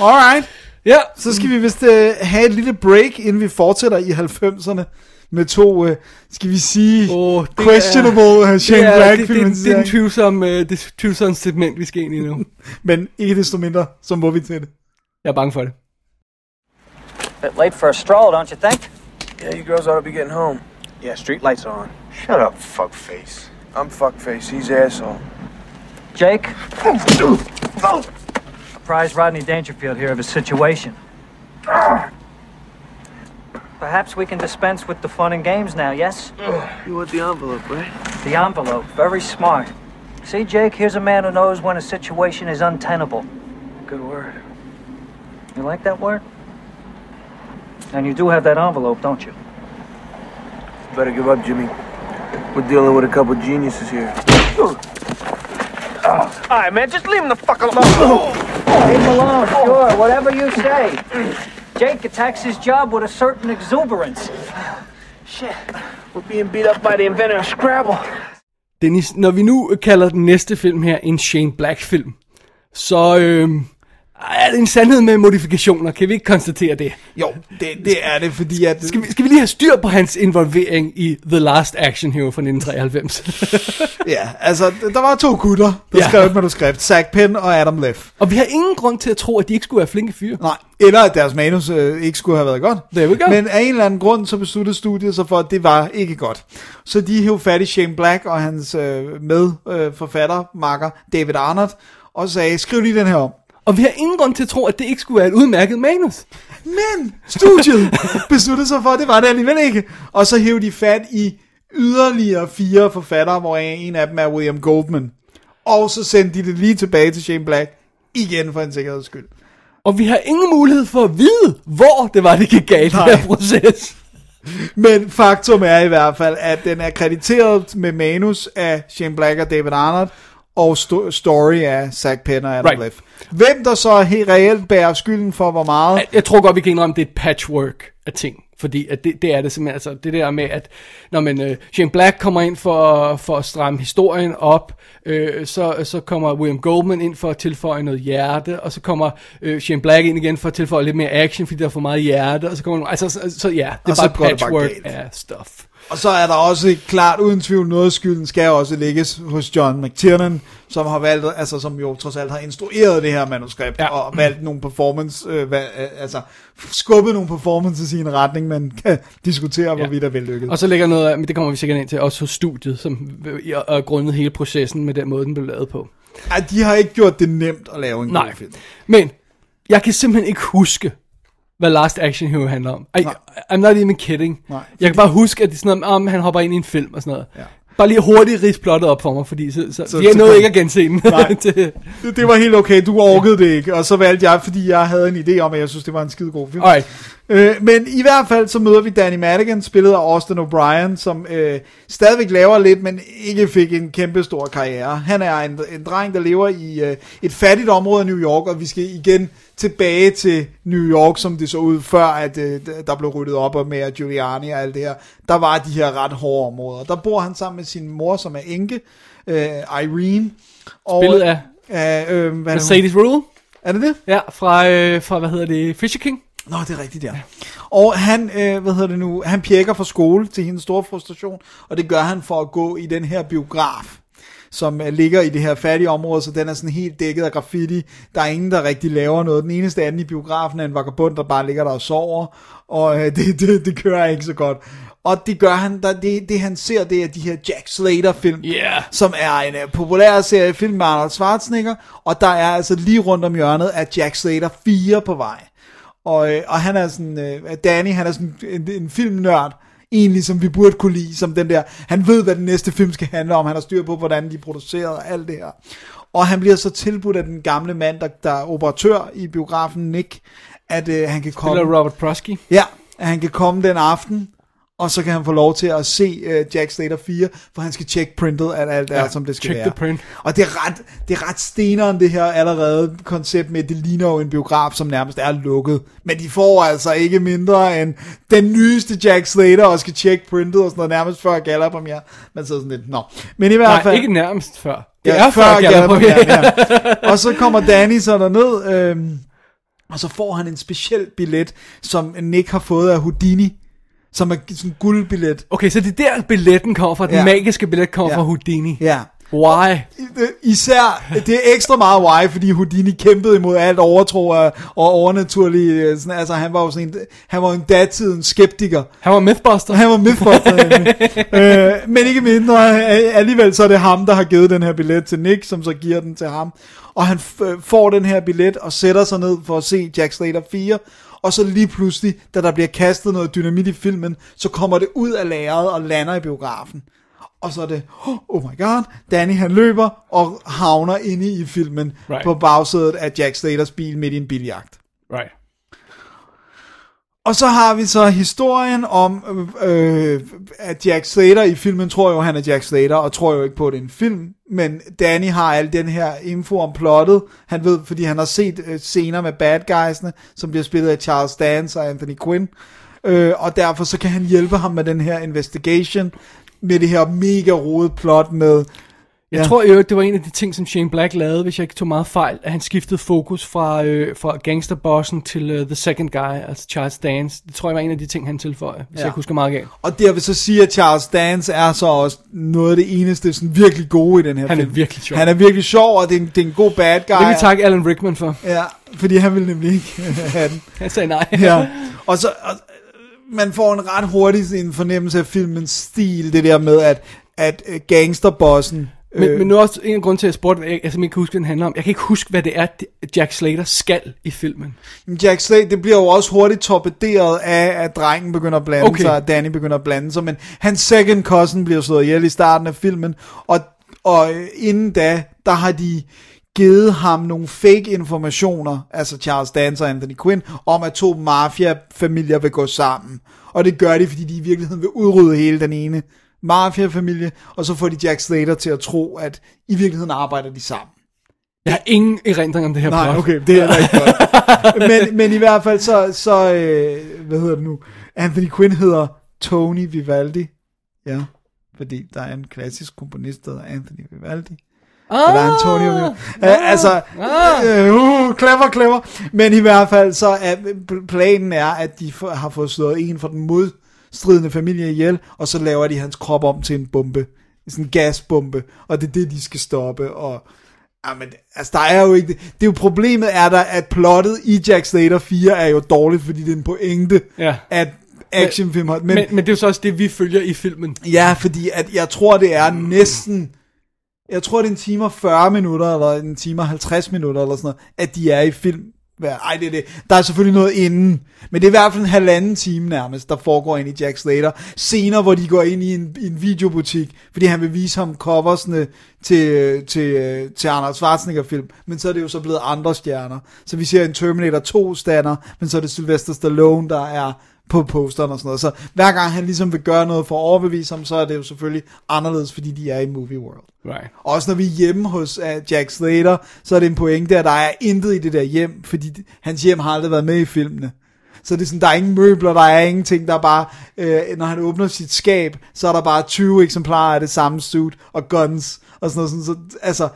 Alright. Ja, Så skal vi vist uh, have et lille break, inden vi fortsætter i 90'erne med to, uh, skal vi sige, Åh, det questionable uh, Shane det, er, Black det, det, det, det er en tvivlsom, uh, det er tvivlsom segment, vi skal ind i nu. Men ikke desto mindre, så må vi til det. Jeg er bange for det. Bit late for a stroll, don't you think? Yeah, you girls ought to be getting home. Yeah, street lights are on. Shut up, fuckface. I'm fuckface. He's asshole. Jake? Apprise Rodney Dangerfield here of his situation. Perhaps we can dispense with the fun and games now, yes? You want the envelope, right? The envelope, very smart. See, Jake, here's a man who knows when a situation is untenable. Good word. You like that word? And you do have that envelope, don't you? Better give up, Jimmy. We're dealing with a couple geniuses here. All right, man, just leave him the fuck alone. Leave him alone, sure, whatever you say. Jake attacks his job with a certain exuberance. Shit. We're being beat up by the inventor of Scrabble. Dennis, når vi nu kalder den næste film her en Shane Black-film, så øh, er det en sandhed med modifikationer. Kan vi ikke konstatere det? Jo, det, det er det, fordi at... Skal vi, skal vi lige have styr på hans involvering i The Last Action Hero fra 1993? Ja, altså, der var to gutter, der Ja. skrev et manuskript. Zach Penn og Adam Leff. og vi har ingen grund til at tro, at de ikke skulle være flinke fyre. Nej, eller at deres manus øh, ikke skulle have været godt. We go. Men af en eller anden grund, så besluttede studiet sig for, at det var ikke godt. Så de hævde fat i Shane Black og hans øh, medforfatter, øh, makker David Arnott, og sagde, skriv lige den her om. Og vi har ingen grund til at tro, at det ikke skulle være et udmærket manus. Men studiet besluttede sig for, at det var det alligevel ikke. Og så hævde de fat i yderligere fire forfattere, hvor en af dem er William Goldman. Og så sendte de det lige tilbage til Shane Black, igen for en sikkerheds skyld. Og vi har ingen mulighed for at vide, hvor det var, det gik galt i den her proces. Men faktum er i hvert fald, at den er krediteret med manus af Shane Black og David Arnott, og sto- story af Zack Penn og Adam Right. Leff. Hvem der så helt reelt bærer skylden for hvor meget, Jeg, jeg tror godt, vi kan indrømme, det er et patchwork af ting. Fordi at det, det er det simpelthen, altså det der med, at når man, uh, Shane Black kommer ind for, for at stramme historien op, øh, så, så kommer William Goldman ind for at tilføje noget hjerte, og så kommer øh, Shane Black ind igen for at tilføje lidt mere action, fordi der er for meget hjerte, og så kommer altså, så, så ja, det er Og så bare bare patchwork galt. af stuff. Og så er der også klart uden tvivl noget af skylden skal også lægges hos John McTiernan, som har valgt, altså som jo trods alt har instrueret det her manuskript, ja. Og valgt nogle performance, øh, hvad, øh, altså skubbet nogle performances i en retning, man kan diskutere, ja. hvorvidt er vellykket. Og så ligger noget af, men det kommer vi sikkert ind til, også hos studiet, som er grundet hele processen med den måde, den blev lavet på. Ej, de har ikke gjort det nemt at lave en Nej, god film. men jeg kan simpelthen ikke huske, hvad Last Action Hero handler om. I, Nej. I'm not even kidding. Nej. Jeg kan bare huske, at det er sådan noget, om han hopper ind i en film og sådan noget. Ja. Bare lige hurtigt rids plottet op for mig, fordi så, så, Så- jeg nåede ikke at gense den. Nej. Det, det var helt okay, du orkede det ikke, og så valgte jeg, fordi jeg havde en idé om, at jeg synes, det var en skide god film. Alright. Øh, men i hvert fald så møder vi Danny Madigan, spillet af Austin O'Brien, som øh, stadigvæk laver lidt, men ikke fik en kæmpe stor karriere. Han er en, en dreng, der lever i øh, et fattigt område af New York, og vi skal igen tilbage til New York, som det så ud før, at øh, der blev ryddet op og med Giuliani og alt det her. Der var de her ret hårde områder. Der bor han sammen med sin mor, som er enke, øh, Irene. Og, Spillet af af øh, hvad er det, hun- Mercedes Rule. Er det det? Ja, fra, øh, fra hvad hedder det, Fisher King. Nå, det er rigtigt, ja. Og han, øh, hvad hedder det nu, han pjekker fra skole til hendes store frustration, og det gør han for at gå i den her biograf, som øh, ligger i det her fattige område, så den er sådan helt dækket af graffiti. Der er ingen, der rigtig laver noget. Den eneste anden i biografen er en vagabond, der bare ligger der og sover, og øh, det, det, det kører ikke så godt. Og det gør han, der, det, det han ser, det er de her Jack Slater film, Yeah. som er en uh, populær serie film med Arnold Schwarzenegger, og der er altså lige rundt om hjørnet af Jack Slater 4 på vej. Og, øh, og han er sådan, øh, Danny, han er sådan en, en filmnørd, egentlig som vi burde kunne lide, som den der, han ved, hvad den næste film skal handle om, han har styr på, hvordan de er produceret og alt det her. Og han bliver så tilbudt af den gamle mand, der, der er operatør i biografen, Nick, at øh, han kan komme... Spiller Robert Prosky. Ja, at han kan komme den aften, og så kan han få lov til at se uh, Jack Slater 4, for han skal tjekke printet, at alt er, Ja, som det skal være. the print. Og det er, ret, det er ret steneren, det her allerede koncept med, at det ligner jo en biograf, som nærmest er lukket. Men de får altså ikke mindre end den nyeste Jack Slater, og skal tjekke printet og sådan noget, nærmest før gala premiere. Man sidder sådan lidt, nå. Men i hvert Nej, fald... ikke nærmest før. Det Ja, er før Gala Gala-premieren, ja. Og så kommer Danny så derned, øhm, og så får han en speciel billet, som Nick har fået af Houdini, som er sådan en guldbillet. Okay, så det er der billetten kommer fra, den Ja. magiske billet kommer Ja. fra Houdini. Ja. Why? Især, det er ekstra meget why, fordi Houdini kæmpede imod alt overtro og, og overnaturlige, sådan, altså han var jo sådan en, han var en datidens skeptiker. Han var Mythbuster. Han var Mythbuster, øh, men ikke mindre, øh, alligevel så er det ham, der har givet den her billet til Nick, som så giver den til ham. Og han øh, får den her billet og sætter sig ned for at se Jack Slater 4, og så lige pludselig, da der bliver kastet noget dynamit i filmen, så kommer det ud af lageret og lander i biografen. Og så er det, oh my god, Danny han løber og havner inde i filmen Right. på bagsædet af Jack Slaters bil midt i en biljagt. Right. Og så har vi så historien om, øh, at Jack Slater i filmen tror jo, han er Jack Slater, og tror jo ikke på, at det er en film. Men Danny har al den her info om plottet. Han ved, fordi han har set øh, scener med bad guysene, som bliver spillet af Charles Dance og Anthony Quinn. Øh, og derfor så kan han hjælpe ham med den her investigation, med det her mega rodet plot med... Jeg Ja. tror jo, det var en af de ting, som Shane Black lavede, hvis jeg ikke tog meget fejl, at han skiftede fokus fra, øh, fra gangsterbossen til uh, The Second Guy, altså Charles Dance. Det tror jeg var en af de ting, han tilføjede, hvis Ja. jeg husker meget galt. Og det jeg vil så sige, at Charles Dance er så også noget af det eneste sådan virkelig gode i den her Han er film. virkelig sjov. Han er virkelig sjov, og det er en, det er en god bad guy. Det kan vi takke Alan Rickman for. Ja, fordi han ville nemlig ikke have den. Han sagde nej. Ja. Og så, og, man får en ret hurtig en fornemmelse af filmens stil, det der med, at, at øh, gangsterbossen... Men, øh, men nu er også en af grunden til, at jeg spurgte, at jeg, jeg simpelthen kan huske, hvad den handler om. Jeg kan ikke huske, hvad det er, Jack Slater skal i filmen. Jack Slade, det bliver jo også hurtigt torpederet af, at drengen begynder at blande Okay. sig, og Danny begynder at blande sig, men hans second cousin bliver slået ihjel i starten af filmen, og, og inden da, der har de givet ham nogle fake informationer, altså Charles Dance og Anthony Quinn, om at to mafia-familier vil gå sammen. Og det gør de, fordi de i virkeligheden vil udrydde hele den ene mafiafamilie, og så får de Jack Slater til at tro, at i virkeligheden arbejder de sammen. Jeg har ingen erindring om det her Nej, plot. okay, det er heller ikke godt. men, men i hvert fald så, så øh, hvad hedder det nu, Anthony Quinn hedder Tony Vivaldi. Ja, fordi der er en klassisk komponist, der hedder Anthony Vivaldi. Ah, Så der er Antonio Vivaldi. Uh, altså, ah. øh, uh, clever, clever. Men i hvert fald så er planen er, at de har fået slået en fra den modstridende familie ihjel, og så laver de hans krop om til en bombe. Sådan en gasbombe, og det er det, de skal stoppe, og Jamen, altså der er jo ikke det. Det er jo problemet er der, at plottet i Jack Slater 4 er jo dårligt, fordi det er en pointe, Ja. at actionfilm har... Men, men, men det er jo så også det, vi følger i filmen. Ja, fordi at jeg tror, det er næsten... Jeg tror, det er en time og 40 minutter, eller en time og 50 minutter, eller sådan noget, at de er i film være. Ej, det er det. Der er selvfølgelig noget inden. Men det er i hvert fald en halvanden time nærmest, der foregår ind i Jack Slater. Senere, hvor de går ind i en, i en videobutik, fordi han vil vise ham coversne til, til, til Arnold Schwarzenegger-film. Men så er det jo så blevet andre stjerner. Så vi ser en Terminator 2-stander, men så er det Sylvester Stallone, der er på posteren og sådan noget. Så hver gang han ligesom vil gøre noget for at overbevise ham, så er det jo selvfølgelig anderledes, fordi de er i movie world. Right. Også når vi er hjemme hos uh, Jack Slater, så er det en pointe, at der er intet i det der hjem, fordi hans hjem har aldrig været med i filmene. Så det er sådan, der er ingen møbler, der er ingenting, der er bare, øh, når han åbner sit skab, så er der bare 20 eksemplarer af det samme suit og guns og sådan noget. Sådan, så, altså,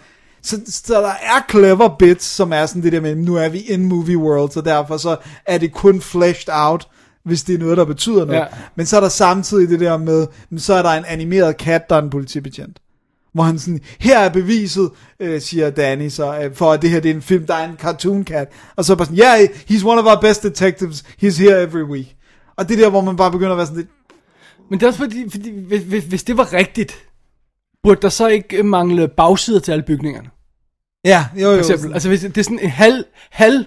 så, så der er clever bits, som er sådan det der med, nu er vi in movie world, så derfor så er det kun fleshed out, hvis det er noget, der betyder noget. Ja. Men så er der samtidig det der med, så er der en animeret kat, der er en politibetjent. Hvor han sådan, her er beviset, øh, siger Danny så, øh, for at det her det er en film, der er en cartoon cat. Og så bare sådan, yeah, he's one of our best detectives, he's here every week. Og det der, hvor man bare begynder at være sådan lidt, Men det er også fordi, fordi hvis, hvis, hvis det var rigtigt, burde der så ikke øh, mangle bagsider til alle bygningerne? ja, jo jo. For eksempel. Altså hvis det er sådan en halv, halv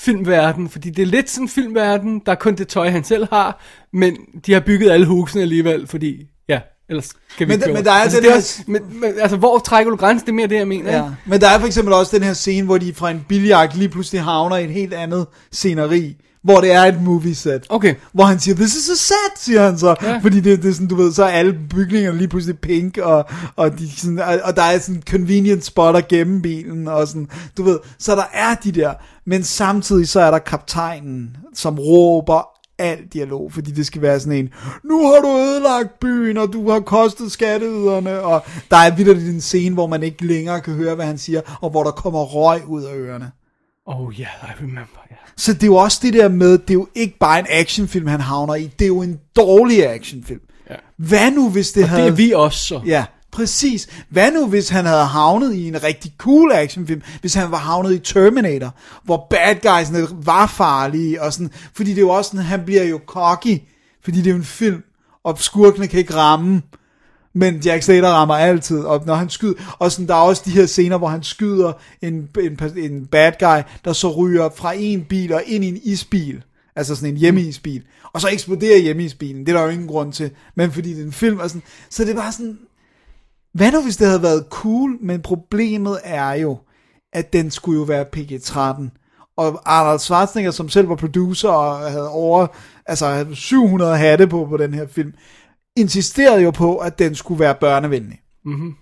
filmverden, fordi det er lidt sådan en filmverden, der er kun det tøj, han selv har, men de har bygget alle husene alligevel, fordi, ja, ellers kan vi Men ikke men der er altså, det her- også, men, men, altså, hvor trækker du grænsen? Det er mere det, jeg mener. Ja. ikke? Men der er for eksempel også den her scene, hvor de fra en biljagt lige pludselig havner i et helt andet sceneri, hvor det er et movie set. Okay. Hvor han siger, this is a set, siger han så. Ja. Fordi det, det er sådan, du ved, så er alle bygningerne lige pludselig pink, og, og, de sådan, og, og der er sådan convenient spotter gennem bilen, og sådan, du ved, så der er de der, men samtidig så er der kaptajnen, som råber al dialog, fordi det skal være sådan en, nu har du ødelagt byen, og du har kostet skatteyderne, og der er videre en scene, hvor man ikke længere kan høre, hvad han siger, og hvor der kommer røg ud af ørerne. Oh yeah, I remember, yeah. Så det er jo også det der med, det er jo ikke bare en actionfilm, han havner i, det er jo en dårlig actionfilm. Ja. Hvad nu, hvis det Og havde... det er vi også så. Ja, præcis. Hvad nu, hvis han havde havnet i en rigtig cool actionfilm, hvis han var havnet i Terminator, hvor bad guysene var farlige, og sådan, fordi det er jo også sådan, han bliver jo cocky, fordi det er jo en film, og skurkene kan ikke ramme, men Jack Slater rammer altid, og når han skyder, og sådan, der er også de her scener, hvor han skyder en, en, en bad guy, der så ryger fra en bil og ind i en isbil, altså sådan en hjemmeisbil, og så eksploderer hjemmeisbilen, det er der jo ingen grund til, men fordi det er en film, og sådan, så det var sådan, hvad nu hvis det havde været cool, men problemet er jo, at den skulle jo være PG-13, og Arnold Schwarzenegger, som selv var producer og havde over, altså 700 hatte på på den her film, insisterede jo på, at den skulle være børnevenlig. Mm-hmm.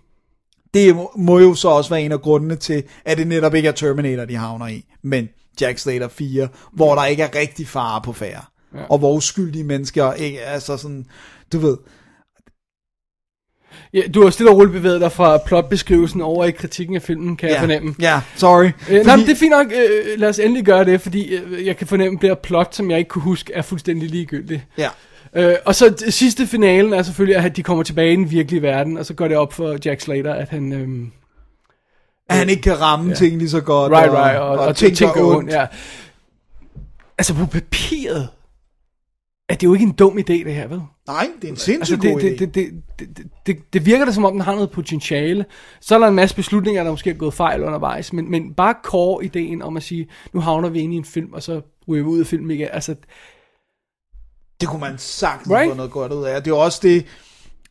Det må, jo så også være en af grundene til, at det netop ikke er Terminator, de havner i, men Jack Slater 4, hvor der ikke er rigtig fare på færre. Ja. Og hvor uskyldige mennesker ikke, altså sådan, du ved, Ja, du har stille og roligt bevæget dig fra plotbeskrivelsen over i kritikken af filmen, kan ja. jeg fornemme. Ja, sorry. Øh, nej, men det er fint nok. Øh, lad os endelig gøre det, fordi øh, jeg kan fornemme, at det plot, som jeg ikke kunne huske, er fuldstændig ligegyldigt. Ja. Øh, og så d- sidste finalen er selvfølgelig, at de kommer tilbage i den virkelige verden, og så går det op for Jack Slater, at han... Øh, at han ikke kan ramme Ja. ting lige så godt. right, right, og, og, og ting gør går ondt. Ja. Altså på papiret er det jo ikke en dum idé, det her, vel? Nej, det er en sindssygt Altså, god det, idé. det, det, det, det, det, det virker da som om, den har noget potentiale. Så er der en masse beslutninger, der måske er gået fejl undervejs, men, men bare core ideen om at sige, nu havner vi inde i en film, og så ryger vi ud af filmen igen. Altså, Det kunne man sagtens Right? få noget godt ud af. Det er jo også det,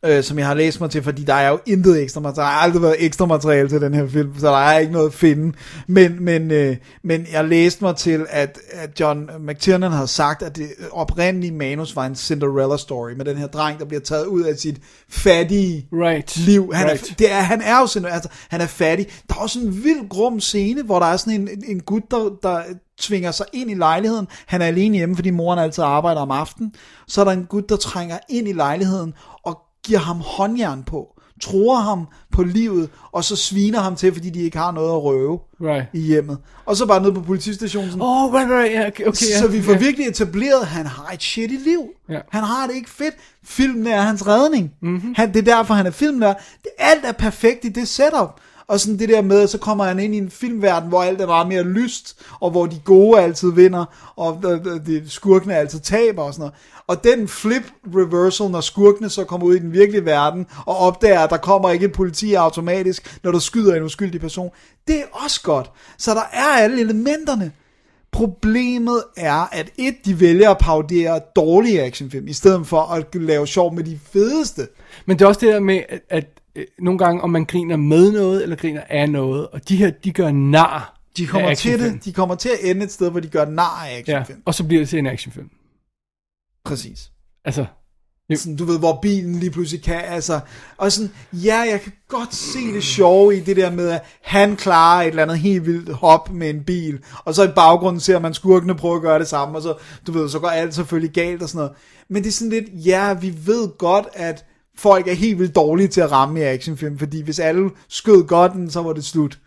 øh, som jeg har læst mig til, fordi der er jo intet ekstra materiale. Der har aldrig været ekstra materiale til den her film, så der er ikke noget at finde. Men, men, øh, men jeg læste mig til, at, at John McTiernan havde sagt, at det oprindelige manus var en Cinderella story, med den her dreng, der bliver taget ud af sit fattige Right. liv. Han, Right. er, det er, han er jo sådan, altså, han er fattig. Der er også en vild grum scene, hvor der er sådan en, en, en gut, der, der tvinger sig ind i lejligheden. Han er alene hjemme, fordi moren altid arbejder om aftenen. Så er der en gut, der trænger ind i lejligheden og giver ham håndjern på. Tror ham på livet, og så sviner ham til, fordi de ikke har noget at røve Right. i hjemmet. Og så bare ned på politistationen. sådan, Oh, right, right, yeah, okay, okay, så vi får ja. virkelig etableret, at han har et shitty liv. Ja. Han har det ikke fedt. Filmen er hans redning. Mhm. Mm-hmm. Han, det er derfor, han er filmlærer. Det, alt er perfekt i det setup. Og sådan det der med, så kommer han ind i en filmverden, hvor alt er meget mere lyst, og hvor de gode altid vinder, og øh, øh, de skurkene altid taber og sådan noget. Og den flip reversal, når skurkene så kommer ud i den virkelige verden, og opdager, at der kommer ikke et politi automatisk, når du skyder en uskyldig person, det er også godt. Så der er alle elementerne. Problemet er, at et, de vælger at parodere dårlige actionfilm, i stedet for at lave sjov med de fedeste. Men det er også det der med, at øh, nogle gange, om man griner med noget, eller griner af noget, og de her, de gør nar De kommer, til det, de kommer til at ende et sted, hvor de gør nar af Ja, actionfilm. og så bliver det til en actionfilm. Præcis. Altså, Sådan, du ved, hvor bilen lige pludselig kan, altså, og sådan, ja, jeg kan godt se det sjove i det der med, at han klarer et eller andet helt vildt hop med en bil, og så i baggrunden ser man skurkene prøve at gøre det samme, og så, du ved, så går alt selvfølgelig galt og sådan noget. Men det er sådan lidt, ja, vi ved godt, at folk er helt vildt dårlige til at ramme i actionfilm, fordi hvis alle skød godt, så var det slut.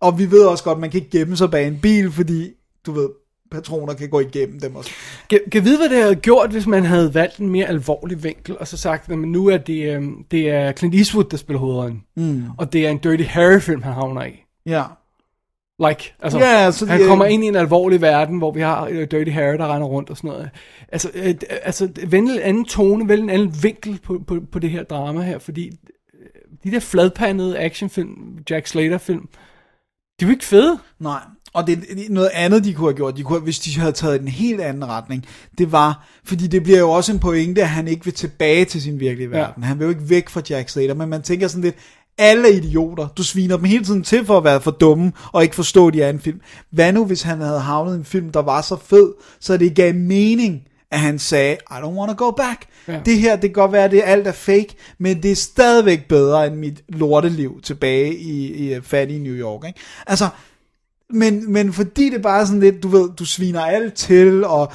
Og vi ved også godt, at man kan ikke gemme sig bag en bil, fordi, du ved, patroner kan gå igennem dem også. Kan, kan vide, hvad det havde gjort, hvis man havde valgt en mere alvorlig vinkel, og så sagt, at nu er det, øhm, det er Clint Eastwood, der spiller hovedrollen. Mm. Og det er en Dirty Harry-film, han havner i. Ja. Like, altså, Ja, så han det- kommer ind i en alvorlig verden, hvor vi har uh, Dirty Harry, der render rundt og sådan noget. Altså, øh, altså vælg en anden tone, vælg en anden vinkel på, på, på det her drama her, fordi øh, de der fladpandede actionfilm, Jack Slater-film, de er jo ikke fede. Nej, og det er noget andet, de kunne have gjort, de kunne, hvis de havde taget en helt anden retning, det var, fordi det bliver jo også en pointe, at han ikke vil tilbage til sin virkelige Ja. verden. Han vil jo ikke væk fra Jack Slater, men man tænker sådan lidt, alle er idioter. Du sviner dem hele tiden til for at være for dumme, og ikke forstå, at de er en film. Hvad nu, hvis han havde havnet en film, der var så fed, så det gav mening, at han sagde, I don't want to go back. Ja. Det her, det kan godt være, at det alt er fake, men det er stadigvæk bedre end mit lorteliv tilbage i, i øh, fattige New York. Ikke? Altså, men, men fordi det bare er sådan lidt, du ved, du sviner alt til, og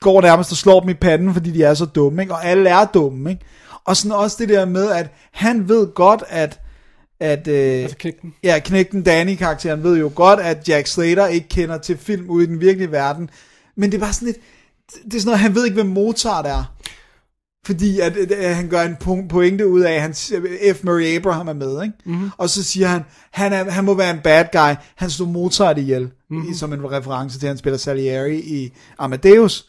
går nærmest og slår dem i panden, fordi de er så dumme, ikke? og alle er dumme. Ikke? Og sådan også det der med, at han ved godt, at at øh, Altså knægten. ja, knægten Danny-karakteren ved jo godt, at Jack Slater ikke kender til film ude i den virkelige verden. Men det er bare sådan lidt, det er sådan noget, han ved ikke, hvem Mozart er. Fordi at, at, at han gør en po- pointe ud af, at han, F. Murray Abraham er med, ikke? Mm-hmm. Og så siger han, han, er, han må være en bad guy. Han slog Mozart ihjel, mm-hmm. som en reference til, at han spiller Salieri i Amadeus.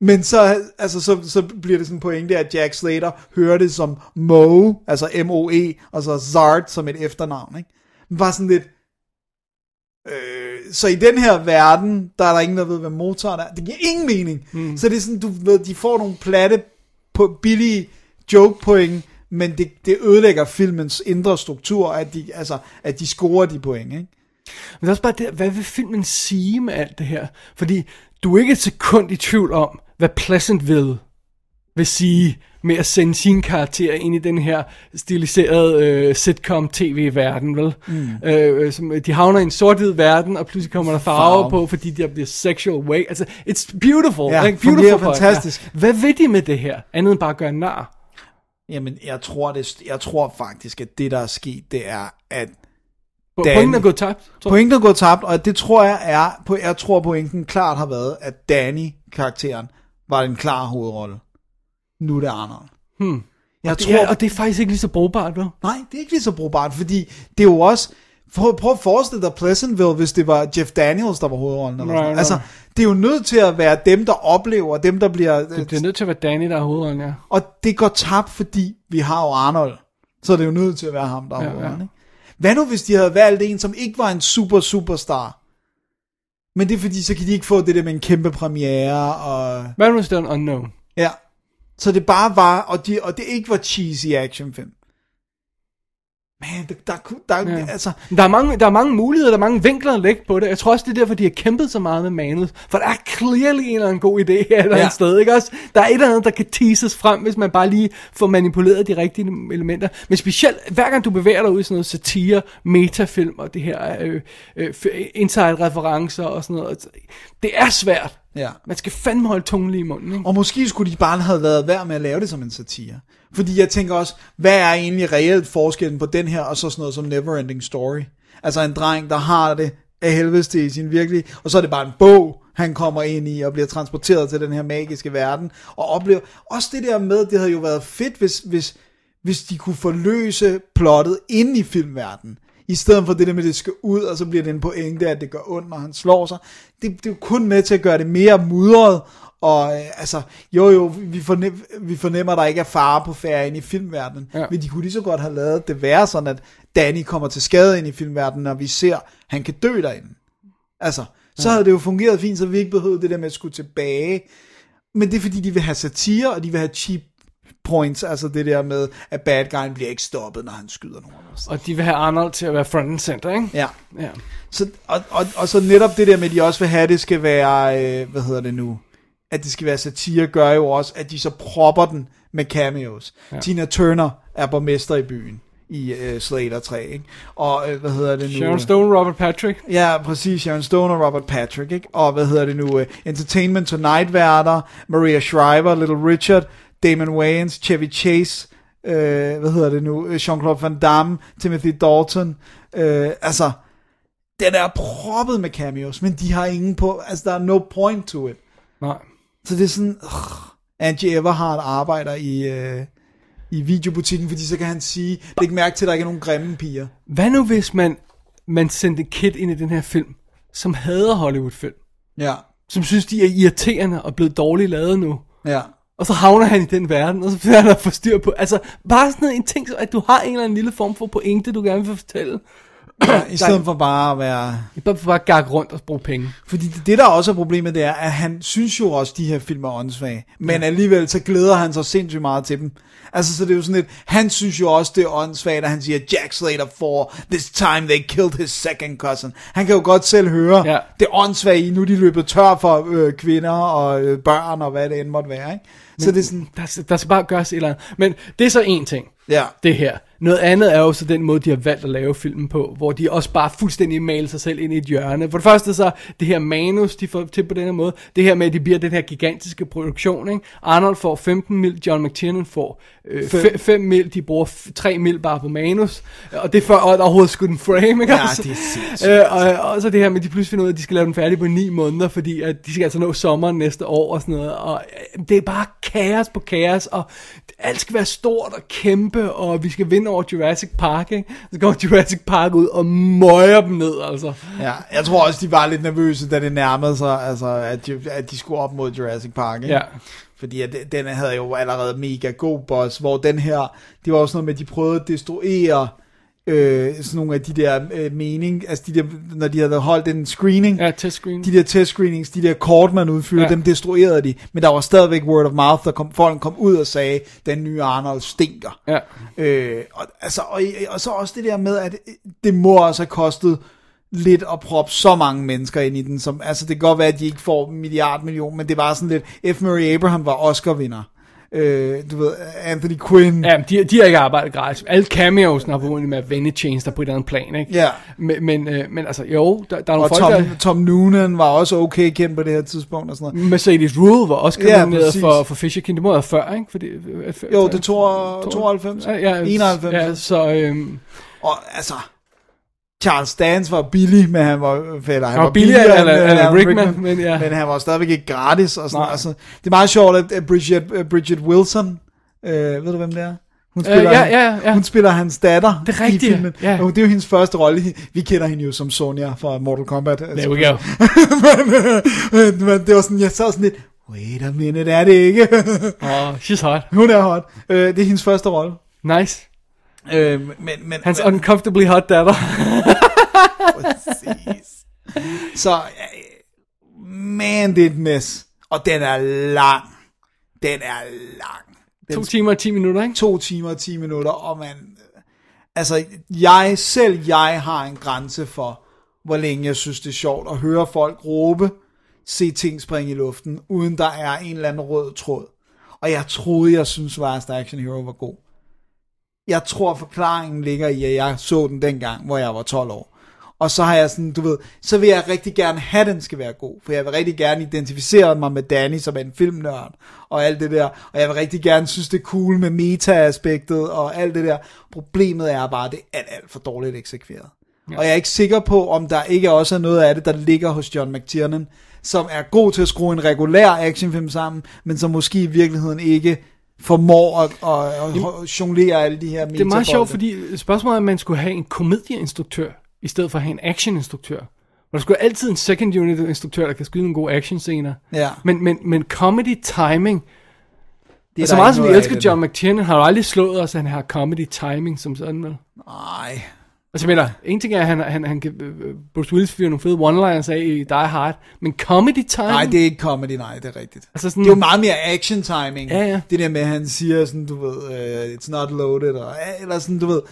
Men så, altså, så, så bliver det sådan en pointe, at Jack Slater hører det som Moe, altså M-O-E, og så Zart som et efternavn, ikke? Men bare sådan lidt, øh, så i den her verden, der er der ingen, der ved, hvad Mozart er. Det giver ingen mening. Mm. Så det er sådan, du ved, de får nogle platte, på billige joke point, men det, det ødelægger filmens indre struktur, at de, altså, at de scorer de point, ikke? Men det er også bare det, hvad vil filmen sige med alt det her? Fordi du er ikke et sekund i tvivl om, hvad Pleasantville vil sige med at sende sin karakter ind i den her stiliserede øh, sitcom-tv-verden, vel? Mm. Øh, som, de havner i en sort-hvid verden, og pludselig kommer der farve Farve. på, fordi der bliver sexual way. Altså, it's beautiful. Ja, fungerer beautiful for- fantastisk. Ja. Hvad vil de med det her? Andet end bare at gøre nar? Jamen, jeg tror, det, jeg tror faktisk, at det, der er sket, det er, at Dan- Pointen er gået tabt. tror pointen er gået tabt, og det tror jeg er, på, jeg tror pointen klart har været, at Danny-karakteren var en klar hovedrolle. Nu er det Arnold. Hmm. Jeg Og det, tror, er, og det er faktisk ikke lige så brugbart, vel? Nej, det er ikke lige så brugbart, fordi det er jo også... Prøv, prøv at forestille dig Pleasantville, hvis det var Jeff Daniels, der var hovedrollen. Eller Right, right, altså, det er jo nødt til at være dem, der oplever, dem, der bliver... Det, det er nødt til at være Danny, der er hovedrollen, ja. Og det går tabt, fordi vi har jo Arnold. Så er det jo nødt til at være ham, der er ja, hovedrollen. ja. Ikke? Hvad nu, hvis de havde valgt en, som ikke var en super superstar? Men det er fordi, så kan de ikke få det der med en kæmpe premiere, og det er en unknown? ja, Så det bare var, og, de, og det ikke var cheesy actionfilm. Man, der, der, der, Ja. altså, Der er, mange, der er mange muligheder, der er mange vinkler at lægge på det. Jeg tror også, det er derfor, de har kæmpet så meget med manus. For der er clearly en eller anden god idé her et eller Ja. andet sted, ikke også? Der er et eller andet, der kan teases frem, hvis man bare lige får manipuleret de rigtige elementer. Men specielt, hver gang du bevæger dig ud i sådan noget satire, metafilm og det her øh, øh, inside-referencer og sådan noget. Det er svært. Ja. Man skal fandme holde tungen lige i munden, ikke? Og måske skulle de bare have været værd med at lave det som en satire. Fordi jeg tænker også, hvad er egentlig reelt forskellen på den her, og så sådan noget som Neverending Story? Altså en dreng, der har det af helvedes til i sin virkelige, og så er det bare en bog, han kommer ind i, og bliver transporteret til den her magiske verden, og oplever, også det der med, det havde jo været fedt, hvis, hvis, hvis de kunne forløse plottet inde i filmverdenen, i stedet for det der med, at det skal ud, og så bliver det en pointe, at det gør ondt, når han slår sig. Det, det er jo kun med til at gøre det mere mudret, og øh, altså, jo jo, vi, fornem, vi fornemmer, at der ikke er fare på færre ind i filmverdenen, Ja. men de kunne lige så godt have lavet det være sådan, at Danny kommer til skade ind i filmverdenen, når vi ser, at han kan dø derinde. Altså, så Ja. havde det jo fungeret fint, så vi ikke behøvede det der med at skulle tilbage. Men det er fordi, de vil have satire, og de vil have cheap points, altså det der med, at bad guyen bliver ikke stoppet, når han skyder nogen. Og de vil have Arnold til at være front and center, ikke? Ja. Ja. Så, og, og, og så netop det der med, at de også vil have, at det skal være, øh, hvad hedder det nu, at det skal være satire, gør jo også, at de så propper den med cameos. Ja. Tina Turner er borgmester i byen i øh, Slater 3, ikke? Og øh, hvad hedder det nu? Sharon Stone, Robert Patrick. Ja, præcis. Sharon Stone og Robert Patrick, ikke? Og hvad hedder det nu? Uh, Entertainment Tonight værter, Maria Shriver, Little Richard, Damon Wayans, Chevy Chase, uh, hvad hedder det nu? Øh, Jean-Claude Van Damme, Timothy Dalton. Uh, altså, den er proppet med cameos, men de har ingen på, altså der er no point to it. Nej. Så det er sådan, uh, Angie Everhart arbejder i, uh, i videobutikken, fordi så kan han sige, læg mærke til, at der ikke er nogen grimme piger. Hvad nu hvis man, man sendte Kid ind i den her film, som hader Hollywood-film? Ja. Som synes, de er irriterende og blevet dårligt lavet nu. Ja. Og så havner han i den verden, og så bliver han at få styr på. Altså, bare sådan en ting, så at du har en eller anden lille form for pointe, du gerne vil fortælle. Ja, I stedet for bare at være... I bare for bare at gakke rundt og bruge penge. Fordi det, det, der også er problemet, det er, at han synes jo også, de her film er åndssvage. Men alligevel, så glæder han sig sindssygt meget til dem. Altså, så det er jo sådan lidt, han synes jo også, det er åndssvagt, at han siger, Jack Slater 4, this time they killed his second cousin. Han kan jo godt selv høre, Ja. det åndssvage i, nu de løbet tør for øh, kvinder og øh, børn og hvad det end måtte være, ikke? Så det er sådan, Der, skal- der skal bare gøres et eller andet. Men det er så en ting. Ja. Det her. Noget andet er jo så den måde, de har valgt at lave filmen på, hvor de også bare fuldstændig maler sig selv ind i et hjørne. For det første så, det her manus, de får til på den her måde, det her med, at de bliver den her gigantiske produktion, ikke? Arnold får 15 mil, John McTiernan får øh, Fem. 5 mil, de bruger 3 mil bare på manus, og det er før at overhovedet skudt en frame, ikke? Ja, også? det er sindssygt, øh, og, og, så det her med, at de pludselig finder ud af, at de skal lave den færdig på 9 måneder, fordi at de skal altså nå sommeren næste år og sådan noget, og øh, det er bare kaos på kaos, og alt skal være stort og kæmpe, og vi skal vinde over Jurassic Park, ikke? Så går Jurassic Park ud og møjer dem ned, altså. ja, jeg tror også, de var lidt nervøse, da det nærmede sig, altså, at de, at de skulle op mod Jurassic Park, ikke? Ja. Fordi at den havde jo allerede mega god boss, hvor den her, det var også noget med, at de prøvede at destruere øh, sådan nogle af de der øh, mening, altså de der, når de havde holdt en screening, Ja, test screen. de der test screenings, de der kort, man udfylder, Ja. dem destruerede de, men der var stadigvæk word of mouth, der kom, folk kom ud og sagde, den nye Arnold stinker. Ja. Øh, og, altså, og, og så også det der med, at det må også have kostet lidt at proppe så mange mennesker ind i den. Som, altså det kan godt være, at de ikke får milliard million, men det var sådan lidt, F. Murray Abraham var Oscar-vinder. Øh, du ved, Anthony Quinn. Ja, de, de har ikke arbejdet gratis. Alle cameos har formodentlig med at vende tjenester på et eller andet plan, ikke? Ja. Men, men, øh, men altså, jo, der, der er nogle Og folk, Tom, der... Tom Noonan var også okay kendt på det her tidspunkt og sådan noget. Mercedes Rule var også Ja, nomineret præcis. for, for Fisher King. Det må have været før, ikke? Fordi, øh, Jo, det er 92, 92 Ja, ja, 91. Ja, så... Øhm, Og altså, Charles Dance var billig, men han var, eller, han var var billigere billigere end end, Alan Alan Rickman, Rickman, men ja. men han var stadigvæk ikke gratis. Og sådan, altså, det er meget sjovt, at Bridget, at Bridget Wilson, øh, ved du hvem det er? Hun Øh, ja, ja, ja. Hun spiller hans datter Det er i rigtigt, filmen. ja. Og det er jo hendes første rolle. Vi kender hende jo som Sonja fra Mortal Kombat. There we go. men, men det var sådan, jeg så sådan lidt, wait a minute, er det ikke? oh, she's hot. Hun er hot. Øh, det er hendes første rolle. Nice. Øh, men, men, Hans uncomfortably hot datter. Præcis. Så, øh, man, det er et mess. Og den er lang. Den er lang. To timer og 10 minutter, ikke? To timer og 10 minutter, og man... Altså, jeg, selv jeg har en grænse for, hvor længe jeg synes, det er sjovt at høre folk råbe, se ting springe i luften, uden der er en eller anden rød tråd. Og jeg troede, jeg synes, Last Action Hero var god. Jeg tror, forklaringen ligger i, at jeg så den dengang, hvor jeg var 12 år. Og så har jeg sådan, du ved, så vil jeg rigtig gerne have, at den skal være god. For jeg vil rigtig gerne identificere mig med Danny, som er en filmnørd, og alt det der. Og jeg vil rigtig gerne synes, det er cool med meta-aspektet, og alt det der. Problemet er bare, at det er alt, alt for dårligt eksekveret. Ja. Og jeg er ikke sikker på, om der ikke også er noget af det, der ligger hos John McTiernan, som er god til at skrue en regulær actionfilm sammen, men som måske i virkeligheden ikke formår at, at, at jonglere alle de her Det er meget sjovt, fordi spørgsmålet er, om man skulle have en komedieinstruktør, i stedet for at have en actioninstruktør. Og der skulle altid en second unit instruktør, der kan skyde nogle gode actionscener. Ja. Men, men, men comedy timing, Det er så der meget som vi elsker John McTiernan, har jo aldrig slået os, at han har comedy timing som sådan, vel? Nej. Altså, mener, en ting er, at han, han, han kan, øh, Bruce Willis fyrer nogle fede one-liners af i Die Hard, men comedy timing? Nej, det er ikke comedy, nej, det er rigtigt. Altså sådan, Det er jo meget mere action timing. Ja, ja. Det der med, at han siger sådan, du ved, uh, it's not loaded, og, eller sådan, du ved,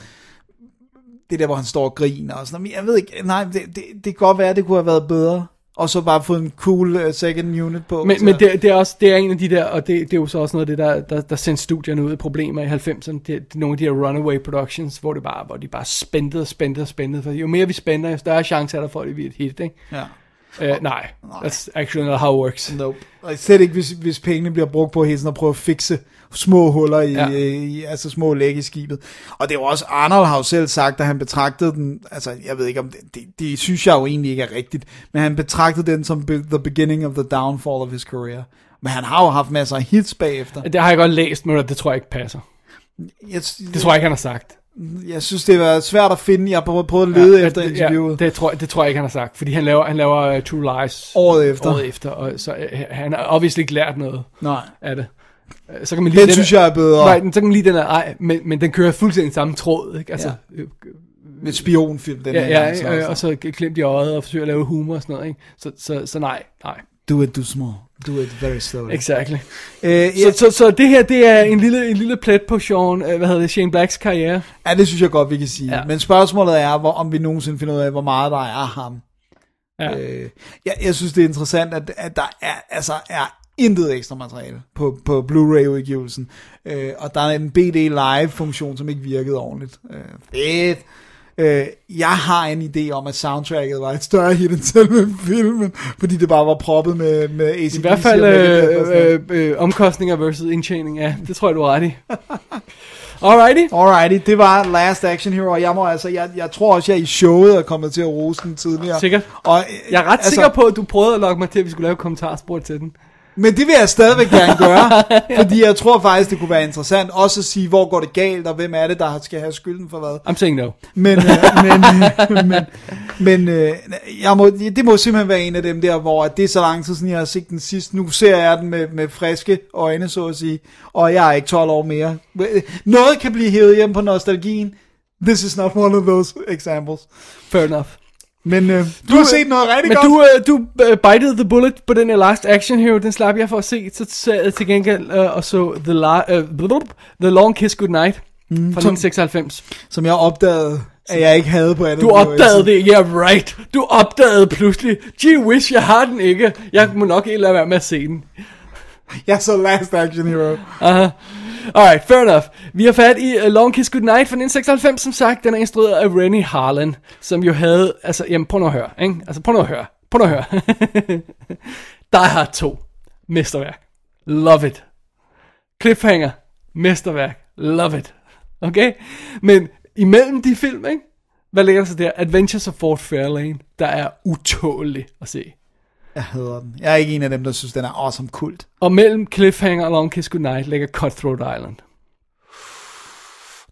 det der, hvor han står og griner og sådan noget. Jeg ved ikke, nej, det, det, det kan godt være, at det kunne have været bedre. Og så bare fået en cool uh, second unit på. Men, Så- men det, det, er også, det er en af de der, og det, det er jo så også noget af det, der, der, der sendte studierne ud i problemer i 90'erne. Det, det nogle af de her runaway productions, hvor, det bare, hvor de bare spændte og spændte og spændte. For jo mere vi spænder, jo større chance er der for, at det bliver et hit, ikke? Ja. Uh, nej, that's actually not how it works. Nope. Slet ikke, hvis, hvis pengene bliver brugt på hele tiden at prøve at fikse små huller i, Ja. i altså små læg i skibet. Og det er jo også, Arnold har jo selv sagt, at han betragtede den, altså jeg ved ikke om det, det, det synes jeg jo egentlig ikke er rigtigt, men han betragtede den som be, the beginning of the downfall of his career. Men han har jo haft masser af hits bagefter. Det har jeg godt læst, men det tror jeg ikke passer. Jeg, Det tror jeg ikke, han har sagt. jeg synes, det var svært at finde. Jeg har prøvet, prøvet at lede ja, efter interviewet. Ja, det, tror, det tror jeg ikke, han har sagt. Fordi han laver, han laver uh, True Lies Året efter. året efter og så uh, han har obviously ikke lært noget Nej. af det. Øh, Så kan man lige Den synes jeg er bedre. Nej, den- så kan man lige den der, ej, men, men den kører fuldstændig samme tråd, ikke? Altså, Ja. Med spionfilm, den ja, her ja, gang, så altså. og så klemt i øjet og forsøge at lave humor og sådan noget, ikke? Så, så, så nej, nej. Do it, do small. Do it very slowly. Exactly. Øh, Så, så, så det her, det er en lille, en lille plet på Sean, øh, hvad hedder det, Shane Blacks karriere. Ja, det synes jeg godt, vi kan sige. Ja. Men spørgsmålet er, hvor, om vi nogensinde finder ud af, hvor meget der er ham. Ja. Øh, jeg, jeg synes, det er interessant, at, at der er, altså, er intet ekstra materiale på, på Blu-ray-udgivelsen. Øh, og der er en BD Live-funktion, som ikke virkede ordentligt. Øh, fedt. Øh, jeg har en idé om, at soundtracket var et større hit end selve filmen, fordi det bare var proppet med, med ACDC. I hvert fald øh, øh, øh, omkostninger versus indtjening, ja, det tror jeg, du har ret i. Alrighty. Alrighty, det var Last Action Hero, og jeg, må, altså, jeg, jeg tror også, jeg i showet er kommet til at rose den tidligere. Sikkert. Og, øh, Jeg er ret altså, sikker på, at du prøvede at lokke mig til, at vi skulle lave kommentarspor til den. Men det vil jeg stadigvæk gerne gøre, fordi jeg tror faktisk, det kunne være interessant også at sige, hvor går det galt, og hvem er det, der skal have skylden for hvad. I'm saying no. Men, øh, men, øh, men, men øh, jeg må, det må simpelthen være en af dem der, hvor det er så lang tid siden, jeg har set den sidst. Nu ser jeg den med, med friske øjne, så at sige, og jeg er ikke 12 år mere. Noget kan blive hævet hjem på nostalgien. This is not one of those examples. Fair enough. Men øh, du, du har set noget rigtig Men godt. du, øh, du uh, bitede the bullet på den her Last Action Hero, den slap jeg for at se, så sad jeg til gengæld uh, og så The, la- uh, blub, the Long Kiss Goodnight mm, fra 1996. Som jeg opdagede, at jeg ikke havde på andet. Du opdagede det, yeah right. Du opdagede pludselig, gee whiz, jeg har den ikke. Jeg må nok ikke lade være med at se den. Jeg så Last Action Hero. Aha. Alright, fair enough. Vi har fat i uh, Long Kiss Goodnight fra 1996, som sagt. Den er instrueret af Rennie Harlan, som jo havde... Altså, jamen, prøv nu at høre, ikke? Altså, prøv nu at høre. Prøv nu at høre. Die Hard 2. Mesterværk. Love it. Cliffhanger. Mesterværk. Love it. Okay? Men imellem de film, ikke? Hvad ligger der så der? Adventures of Fort Fairlane, der er utålig at se. Jeg hader den. Jeg er ikke en af dem, der synes, den er awesome kult. Og mellem Cliffhanger og Long Kiss Goodnight ligger Cutthroat Island.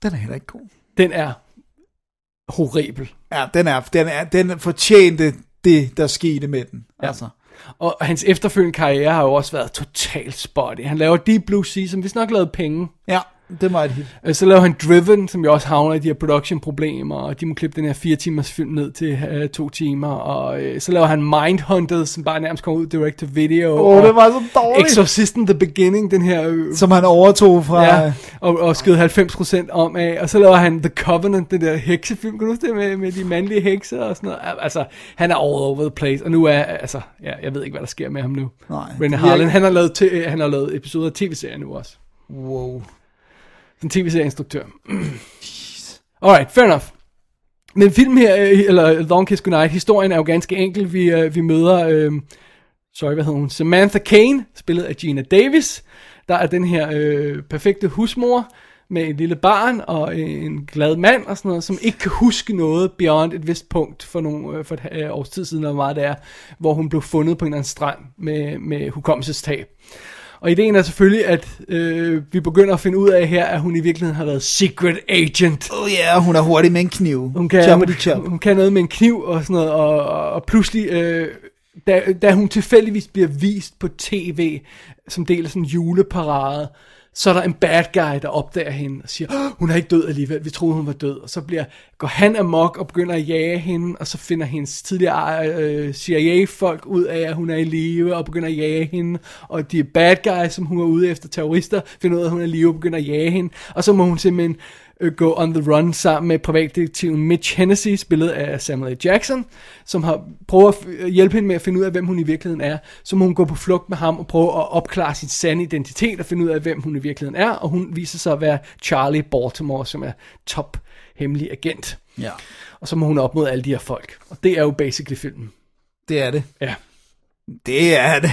Den er heller ikke god. Den er horribel. Ja, den er, den er, den fortjente det, der skete med den. Ja. Altså. Og hans efterfølgende karriere har jo også været totalt spotty. Han laver Deep Blue Sea, som vist nok lavede penge. Ja. Det var et hit. Øh, Så laver han Driven, som jo også havner i de her production-problemer, og de må klippe den her fire timers film ned til øh, to timer, og øh, så laver han Mindhunters, som bare nærmest kommer ud direct to video. Åh, og det var så dårligt. Exorcisten The Beginning, den her... Øh, Som han overtog fra... Ja, og, og skød 90% om af, og så laver han The Covenant, den der heksefilm, kan du huske det, med, med de mandlige hekser og sådan noget. Altså, han er all over the place, og nu er, altså, ja, jeg ved ikke, hvad der sker med ham nu. Nej. René Harlan, han har lavet, han har lavet episoder af tv-serien nu også. Wow. Den tv-serieinstruktør. Alright, fair enough. Men film her, øh, eller Long Kiss Goodnight, historien er jo ganske enkel. Vi, øh, vi møder, øh, sorry, hvad hedder hun? Samantha Kane, spillet af Gina Davis. Der er den her øh, perfekte husmor med et lille barn og øh, en glad mand og sådan noget, som ikke kan huske noget beyond et vist punkt for, nogle, øh, for et øh, års tid siden, eller hvor meget det er, hvor hun blev fundet på en eller anden strand med, med hukommelsestab. Og ideen er selvfølgelig, at øh, vi begynder at finde ud af her, at hun i virkeligheden har været secret agent. Oh ja, yeah, hun er hurtig med en kniv. Hun kan, Choppity hun, chop. hun kan noget med en kniv og sådan noget, og, og, og pludselig, øh, da, da hun tilfældigvis bliver vist på tv, som del af sådan en juleparade, så er der en bad guy, der opdager hende og siger, hun er ikke død alligevel, vi troede hun var død. Og så bliver, går han amok og begynder at jage hende, og så finder hendes tidligere øh, CIA-folk ud af, at hun er i live, og begynder at jage hende. Og de bad guys, som hun er ude efter terrorister, finder ud af, at hun er i live og begynder at jage hende. Og så må hun simpelthen gå on the run sammen med privatdetektiven Mitch Hennessy, spillet af Samuel L. Jackson, som har prøvet at hjælpe hende med at finde ud af, hvem hun i virkeligheden er. Så må hun gå på flugt med ham og prøve at opklare sin sande identitet og finde ud af, hvem hun i virkeligheden er. Og hun viser sig at være Charlie Baltimore, som er top hemmelig agent. Ja, Og så må hun op mod alle de her folk. Og det er jo basically filmen. det er det. Ja. Det er det.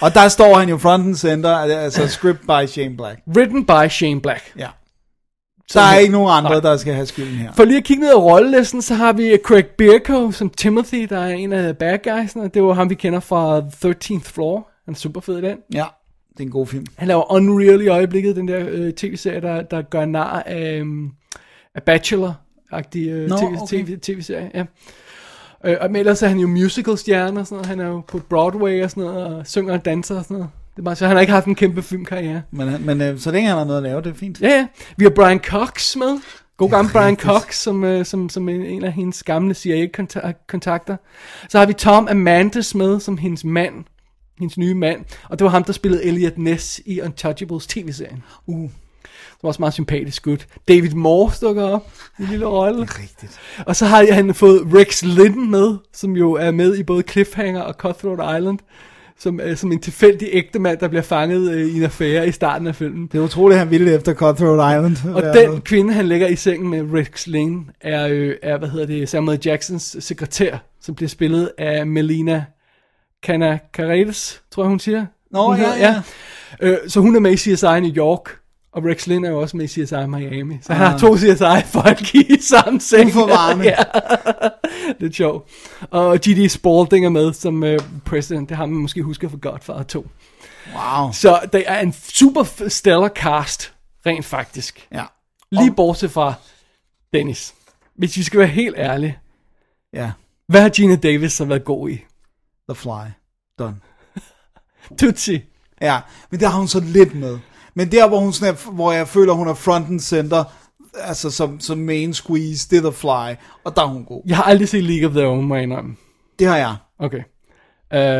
Og der står han jo front and center, altså script by Shane Black. Written by Shane Black. Ja. Der er ikke nogen andre, der skal have skylden her. For lige at kigge ned ad rollelisten, så har vi Craig Bierko som Timothy, der er en af bad guysene. Det var ham, vi kender fra 13th Floor. Han er super fed i den. Ja, det er en god film. Han laver Unreal i øjeblikket, den der øh, tv-serie, der, der gør nar af, um, af Bachelor-agtig øh, Nå, TV, okay. TV, tv-serie. Ja. Øh, og ellers er han jo musical-stjerne og sådan noget. Han er jo på Broadway og sådan noget, og synger og danser og sådan noget. Det er bare, så han har ikke haft en kæmpe filmkarriere. Men, men øh, så længe han har noget at lave, det er fint. Ja, ja. Vi har Brian Cox med. God gammel Brian Cox, som, øh, som, som en, en af hendes gamle CIA-kontakter. Så har vi Tom Amandes med, som hendes mand. Hendes nye mand. Og det var ham, der spillede Elliot Ness i Untouchables tv-serien. Uh. Det var også meget sympatisk gut. David Morse dukker op i en lille rolle. Rigtigt. Og så har han fået Rex Lynn med, som jo er med i både Cliffhanger og Cutthroat Island. Som, øh, som en tilfældig ægte mand, der bliver fanget øh, i en affære i starten af filmen. Det er utroligt, han ville efter Cutthroat Island. Og Ja. den kvinde, han ligger i sengen med Rex Lane, er, øh, er hvad hedder det, Samuel Jacksons sekretær, som bliver spillet af Melina Canacaredes, tror jeg, hun siger. Nå, hun ja, hedder- ja. Øh, så hun er med i CSI New York, og Rex Lynn er jo også med i CSI Miami. Så han Ah. har to CSI-folk i samme seng. Uforvarende. ja. det er sjovt. Og G.D. Spalding er med som øh, president. Det har man måske husker for Godfather 2. Wow. Så det er en super stellar cast, rent faktisk. Ja. Lige bortset fra Dennis. Hvis vi skal være helt ærlige. Ja. Hvad har Gina Davis så været god i? The Fly. Done. Tootsie. Ja, men der har hun så lidt med. Men der, hvor, hun sådan er, hvor jeg føler, hun er front and center, altså som, som main squeeze, det er The Fly, og der er hun god. Jeg har aldrig set League of Their Own, må jeg indrømme. Det har jeg. Okay.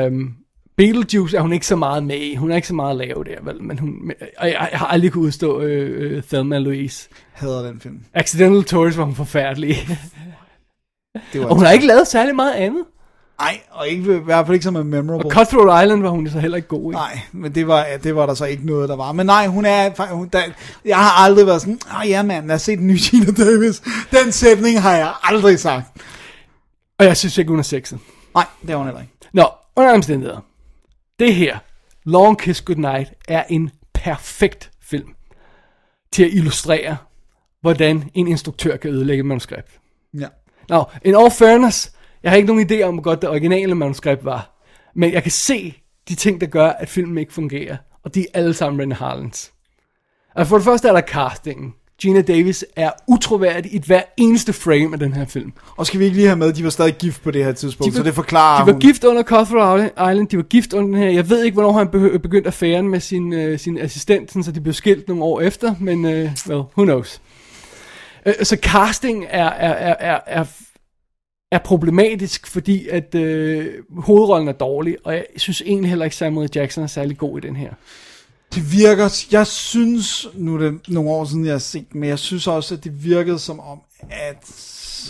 Um, Beetlejuice er hun ikke så meget med i. Hun er ikke så meget at lave der, vel? Men hun, og jeg, jeg har aldrig kunne udstå øh, øh, Thelma Louise. Hader den film. Accidental Tourist var hun forfærdelig. Det var og hun har ikke lavet særlig meget andet. Nej, og ikke, i hvert fald ikke som er memorable. Og Cutthroat Island var hun så heller ikke god i. Nej, men det var, det var der så ikke noget, der var. Men nej, hun er... Hun, der, jeg har aldrig været sådan, ah ja mand, lad os se den nye Gina Davis. Den sætning har jeg aldrig sagt. Og jeg synes ikke, hun er sexet. Nej, det har hun heller ikke. Nå, under omstændigheder. Det her, Long Kiss Goodnight, er en perfekt film til at illustrere, hvordan en instruktør kan ødelægge et manuskript. Ja. Nå, in all fairness, jeg har ikke nogen idé om, hvor godt det originale manuskript var. Men jeg kan se de ting, der gør, at filmen ikke fungerer. Og de er alle sammen Rennie Harlins. Altså for det første er der castingen. Gina Davis er utroværdig i hver eneste frame af den her film. Og skal vi ikke lige have med, at de var stadig gift på det her tidspunkt, De var- så det forklarer De var hun. gift under Cutthroat Island, de var gift under den her. Jeg ved ikke, hvornår han be- begyndte affæren med sin, øh, sin assistent, sådan, så de blev skilt nogle år efter, men øh, well, who knows. Øh, så casting er, er, er, er, er, er problematisk, fordi at øh, hovedrollen er dårlig, og jeg synes egentlig heller ikke Samuel Jackson er særlig god i den her. Det virker, jeg synes, nu er det nogle år siden, jeg har set men jeg synes også, at det virkede som om, at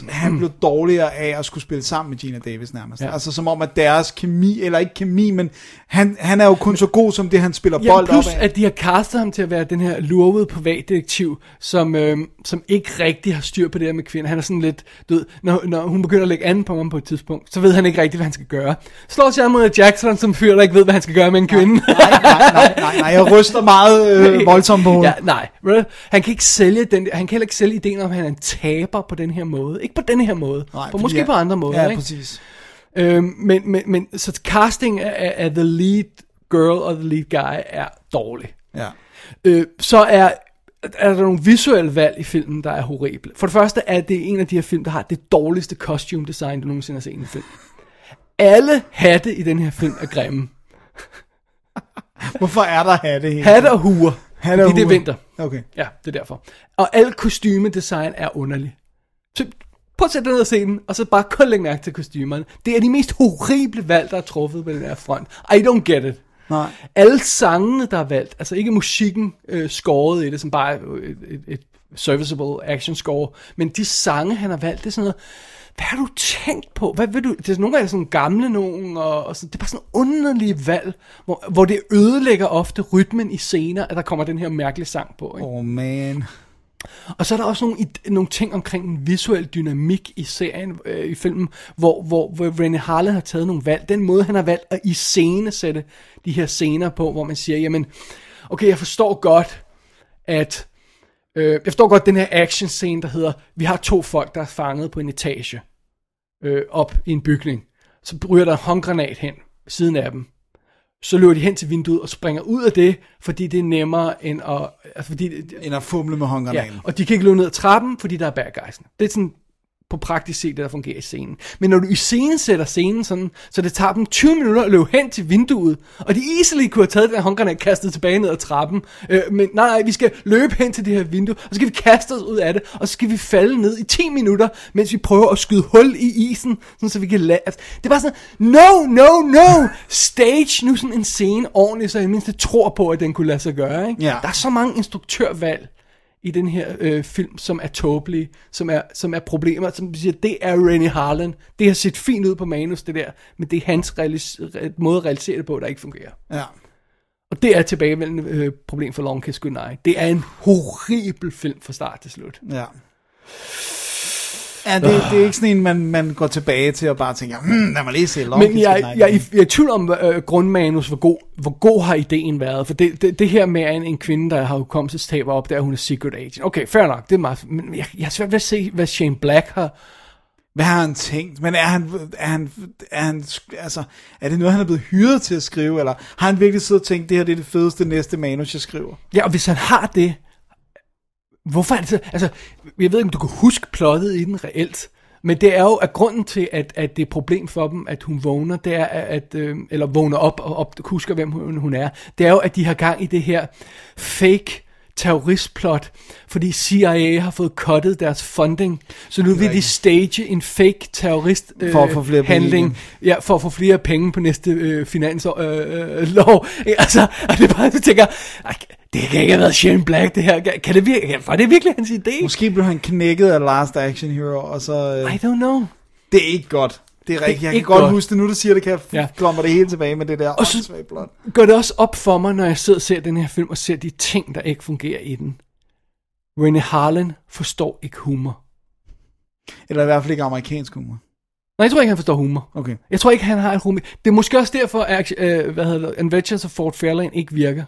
han blev dårligere af at skulle spille sammen med Gina Davis nærmest. Ja. Altså som om, at deres kemi, eller ikke kemi, men han, han er jo kun så god som det, han spiller Ja, bold plus op af. at de har castet ham til at være den her lurvede privatdetektiv, som, øh, som ikke rigtig har styr på det her med kvinder. Han er sådan lidt, du ved, når, når hun begynder at lægge an på ham på et tidspunkt, så ved han ikke rigtig, hvad han skal gøre. Slår Samuel Jackson som fyr, der ikke ved, hvad han skal gøre med en kvinde. Nej, nej, nej, nej, jeg ryster meget øh, voldsomt på hovedet. Ja, nej. Han kan ikke sælge den, han kan heller ikke sælge ideen om, at han er en taber på den her måde. Ikke på den her måde. Nej, på måske jeg- på andre måder. Ja, ikke? præcis. Øhm, men, men, men, så casting af, af the lead girl og the lead guy er dårlig. Ja. Øh, så er, er der nogle visuelle valg i filmen, der er horrible. For det første er det en af de her film, der har det dårligste costume design, du nogensinde har set i en film. Alle hatte i den her film er grimme. Hvorfor er der hatte hele Hatte og huer. Hatte og fordi det er huer. vinter. Okay. Ja, det er derfor. Og al kostymedesign er underlig. Så prøv at sætte dig ned og se den, og så bare kun lægge mærke til kostymerne. Det er de mest horrible valg, der er truffet på den her front. I don't get it. Nej. Alle sangene, der er valgt, altså ikke musikken øh, skåret i det, som bare et, et, et serviceable action score, men de sange, han har valgt, det er sådan noget, hvad har du tænkt på? Hvad vil du? Det er nogle gange sådan gamle nogen, og, og sådan, det er bare sådan underlige valg, hvor, hvor det ødelægger ofte rytmen i scener, at der kommer den her mærkelige sang på. Ikke? Oh man. Og så er der også nogle, nogle ting omkring en visuel dynamik i serien, øh, i filmen, hvor, hvor, hvor René Harlan har taget nogle valg. Den måde, han har valgt at iscenesætte de her scener på, hvor man siger, jamen, okay, jeg forstår godt, at øh, jeg forstår godt den her action scene, der hedder, vi har to folk, der er fanget på en etage øh, op i en bygning. Så ryger der en håndgranat hen siden af dem. Så løber de hen til vinduet og springer ud af det, fordi det er nemmere end at... Altså fordi, End at fumle med håndgranaten. Ja, og de kan ikke løbe ned ad trappen, fordi der er bad guys'en. Det er sådan på praktisk set, det der fungerer i scenen. Men når du i scenen sætter scenen sådan, så det tager dem 20 minutter at løbe hen til vinduet, og de easily kunne have taget den håndgranat kastet tilbage ned ad trappen, øh, men nej, nej, vi skal løbe hen til det her vindue, og så skal vi kaste os ud af det, og så skal vi falde ned i 10 minutter, mens vi prøver at skyde hul i isen, sådan så vi kan lade. Altså, det bare sådan, no, no, no, stage nu sådan en scene ordentligt, så jeg mindst tror på, at den kunne lade sig gøre. Ikke? Ja. Der er så mange instruktørvalg, i den her øh, film, som er tåbelige, som er, som er problemer, som siger, det er Rennie Harlan. Det har set fint ud på manus, det der, men det er hans realis- re- måde at realisere det på, der ikke fungerer. Ja. Og det er tilbagevendende øh, problem for Long Kiss Goodnight. Det er en horribel film fra start til slut. Ja. Ja, det, det er ikke sådan en, man, man går tilbage til og bare tænker, hmm, lad mig lige se Long Men jeg, jeg, jeg, igen." jeg er i tvivl om øh, grundmanus, hvor god, hvor god har ideen været. For det, det, det her med en, en kvinde, der har hukommelsestab op, der hun er secret agent. Okay, fair nok, det er meget, men jeg, jeg har svært ved at se, hvad Shane Black har, Hvad har han tænkt? Men er han, er han, er han, altså, er det noget, han er blevet hyret til at skrive, eller har han virkelig siddet og tænkt, det her det er det fedeste næste manus, jeg skriver? Ja, og hvis han har det, hvorfor er det så, altså, jeg ved ikke, om du kan huske plottet i den reelt, men det er jo, at grunden til, at, at det er et problem for dem, at hun vågner, det er, at, øh, eller vågner op og op, husker, hvem hun, hun er, det er jo, at de har gang i det her fake terroristplot, fordi CIA har fået cuttet deres funding, så nu vil de stage en fake terrorist øh, For at få flere penge handling, igen. ja, for at få flere penge på næste øh, finanslov. Øh, øh, lov. Altså, og det er bare, du tænker, "Ej, det kan ikke have været Shane Black, det her. Kan det virkelig, var det virkelig hans idé? Måske blev han knækket af Last Action Hero, og så... Øh, I don't know. det er ikke godt. Det er rigtigt. Jeg kan godt, godt. huske det. Nu du siger det, kan jeg Ja. det hele tilbage med det der Og så- plot. Gør det også op for mig, når jeg sidder og ser den her film, og ser de ting, der ikke fungerer i den. Rennie Harlan forstår ikke humor. Eller i hvert fald ikke amerikansk humor. Nej, jeg tror ikke, han forstår humor. Okay. Jeg tror ikke, han har et humor. Det er måske også derfor, at øh, hvad hedder det, Adventures of Fort Fairlane ikke virker.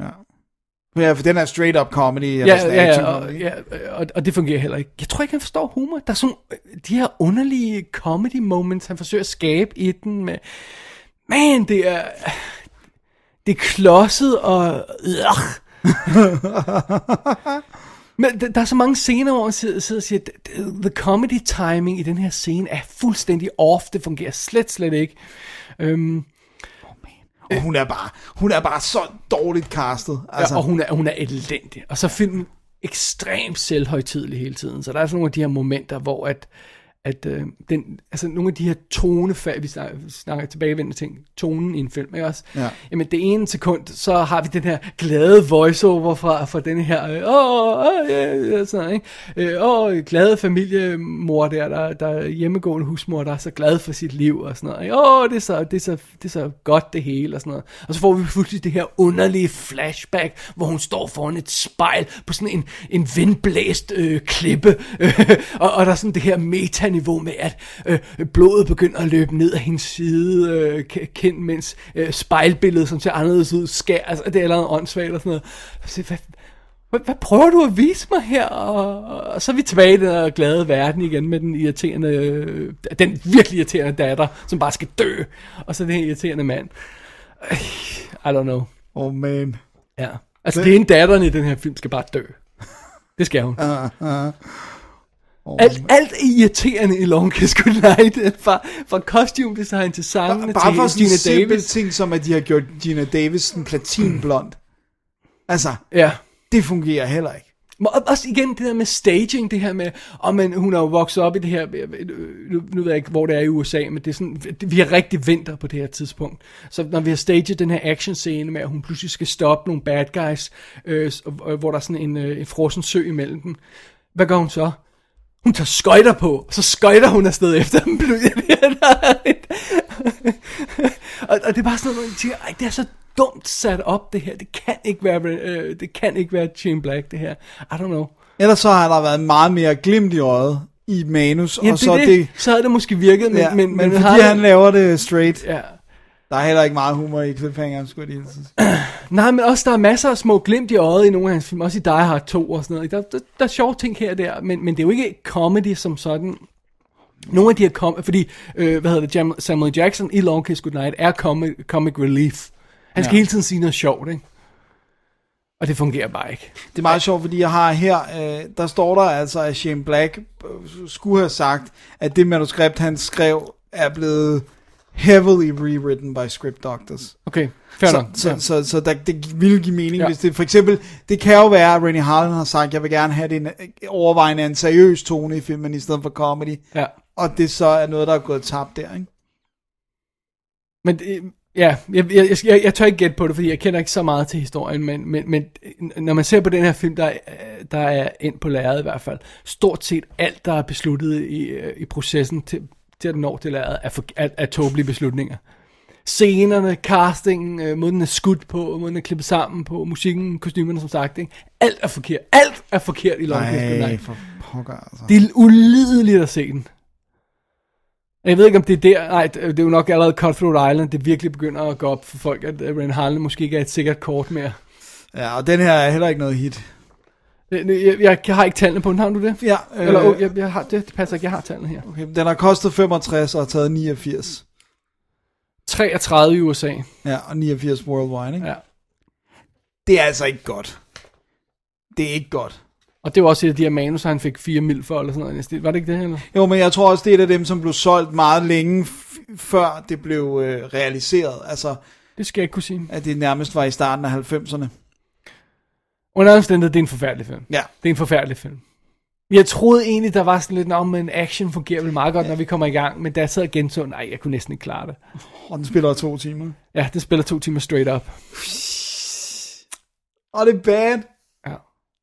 Ja. Ja, for den er straight up comedy. Ja, eller ja, ja, og, ja og, og det fungerer heller ikke. Jeg tror ikke, han forstår humor. Der er sådan øh, de her underlige comedy moments, han forsøger at skabe i den med... Man, det er... Det er klodset og... Men der, er så mange scener, hvor man sidder, og siger, "The- the comedy timing i den her scene er fuldstændig off. Det fungerer slet, slet ikke. Øhm, Og hun er bare, hun er bare så dårligt castet. Altså, altså. Og hun er, hun er elendig. Og så filmen ekstremt selvhøjtidelig hele tiden. Så der er sådan nogle af de her momenter, hvor at, at øh, den, altså nogle af de her tonefald, vi snakker, snakker tilbagevendende ting, tonen i en film, ikke også? Ja. Jamen det ene sekund, så har vi den her glade voiceover fra, fra den her, øh, åh, åh, ja, ja, sådan, noget, ikke? Øh, åh, glade familiemor der, der, der er hjemmegående husmor, der er så glad for sit liv og sådan noget, ikke? Åh, det er, så, det, er så, det er så godt det hele og sådan noget. Og så får vi pludselig det her underlige flashback, hvor hun står foran et spejl på sådan en, en vindblæst øh, klippe, øh, og, og der er sådan det her meta-niveau med, at øh, blodet begynder at løbe ned af hendes side, øh, kind, mens øh, spejlbilledet, som ser anderledes ud, skær, altså det er allerede åndssvagt og sådan noget. Så, hvad, hvad, hvad prøver du at vise mig her? Og, og så er vi tilbage i den her glade verden igen med den irriterende, øh, den virkelig irriterende datter, som bare skal dø. Og så den her irriterende mand. I don't know. oh man. Ja. Altså, det er en datteren i den her film skal bare dø. Det skal hun. Uh, uh. Oh, Alt, alt er irriterende i Long Kiss Goodnight. Fra, fra costume design til sangene Bare for til en Gina Davis. ting, som at de har gjort Gina Davis sådan platinblond. Altså, Ja. det fungerer heller ikke. Og også igen det der med staging, det her med, og man, hun er jo vokset op i det her, øh, nu, nu ved jeg ikke, hvor det er i USA, men det er sådan, vi har rigtig vinter på det her tidspunkt. Så når vi har staged den her action scene med, at hun pludselig skal stoppe nogle bad guys, øh, hvor der er sådan en, øh, en frossen sø imellem dem, hvad gør hun så? Hun tager skøjter på, og så skøjter hun afsted efter dem. og, og det er bare sådan noget, tænker, Ej, det er så dumt sat op det her. Det kan ikke være, øh, det kan ikke være Jane Black det her. I don't know. Ellers så har der været meget mere glimt i øjet i manus, Ja, og det, så er det, det... så havde det måske virket, men, ja, men, men, fordi har- han laver det straight. Ja. Der er heller ikke meget humor i cliffhangeren, skulle jeg lige. Nej, men også der er masser af små glimt i øjet i nogle af hans film, også i Die Hard 2 og sådan noget. Der, der, der er sjove ting her og der, men, men det er jo ikke comedy som sådan. Nogle af de her com- fordi, øh, hvad hedder det, Jam- Samuel Jackson i Long Kiss Goodnight er comic, comic relief. Han skal Ja. hele tiden sige noget sjovt, ikke? Og det fungerer bare ikke. Det er meget sjovt, fordi jeg har her, øh, der står der altså, at Shane Black øh, skulle have sagt, at det manuskript, han skrev, er blevet heavily rewritten by script doctors. Okay, fair så, nok. så, Ja. så, så der, det ville give mening, Ja. hvis det for eksempel, det kan jo være, at Rennie Harlan har sagt, jeg vil gerne have det en, overvejende en seriøs tone i filmen, i stedet for comedy. Ja. Og det så er noget, der er gået tabt der, ikke? Men det, ja, jeg, jeg, jeg, jeg tør ikke gætte på det, fordi jeg kender ikke så meget til historien, men, men, men når man ser på den her film, der, er- der er ind på lærredet i hvert fald, stort set alt, der er besluttet i, øh, i processen til, til at den når til lærredet, er, for, er, er tåbelige beslutninger. Scenerne, castingen, øh, måden den er skudt på, måden den er klippet sammen på, musikken, kostymerne som sagt, ikke? alt er forkert. Alt er forkert i Long Nej, for pokker, altså. Det er ulideligt at se den. Jeg ved ikke, om det er der... Nej, det er jo nok allerede Cutthroat Island, det virkelig begynder at gå op for folk, at øh, Ren Harlan måske ikke er et sikkert kort mere. Ja, og den her er heller ikke noget hit. Jeg, jeg, jeg har ikke tallene på den, har du det? Ja, Øh, Eller, oh, øh, jeg, jeg har, det, det passer ikke, jeg har tallene her. okay, den har kostet 65 og har taget 89. 33 i USA. Ja, og 89 worldwide, ikke? Ja. Det er altså ikke godt. Det er ikke godt. Og det var også et af de her manus, han fik 4 mil for, eller sådan noget. Var det ikke det, eller? Jo, men jeg tror også, det er et af dem, som blev solgt meget længe, før det blev øh, realiseret. Altså, Det skal jeg ikke kunne sige. at det nærmest var i starten af 90'erne. Under omstændighed, det er en forfærdelig film. Ja. Det er en forfærdelig film. Jeg troede egentlig, der var sådan lidt, om en action fungerer vel meget godt, når vi kommer i gang, men da jeg sad og genså, nej, jeg kunne næsten ikke klare det. Og den spiller to timer. Ja, det spiller to timer straight up. Og det er bad. Ja.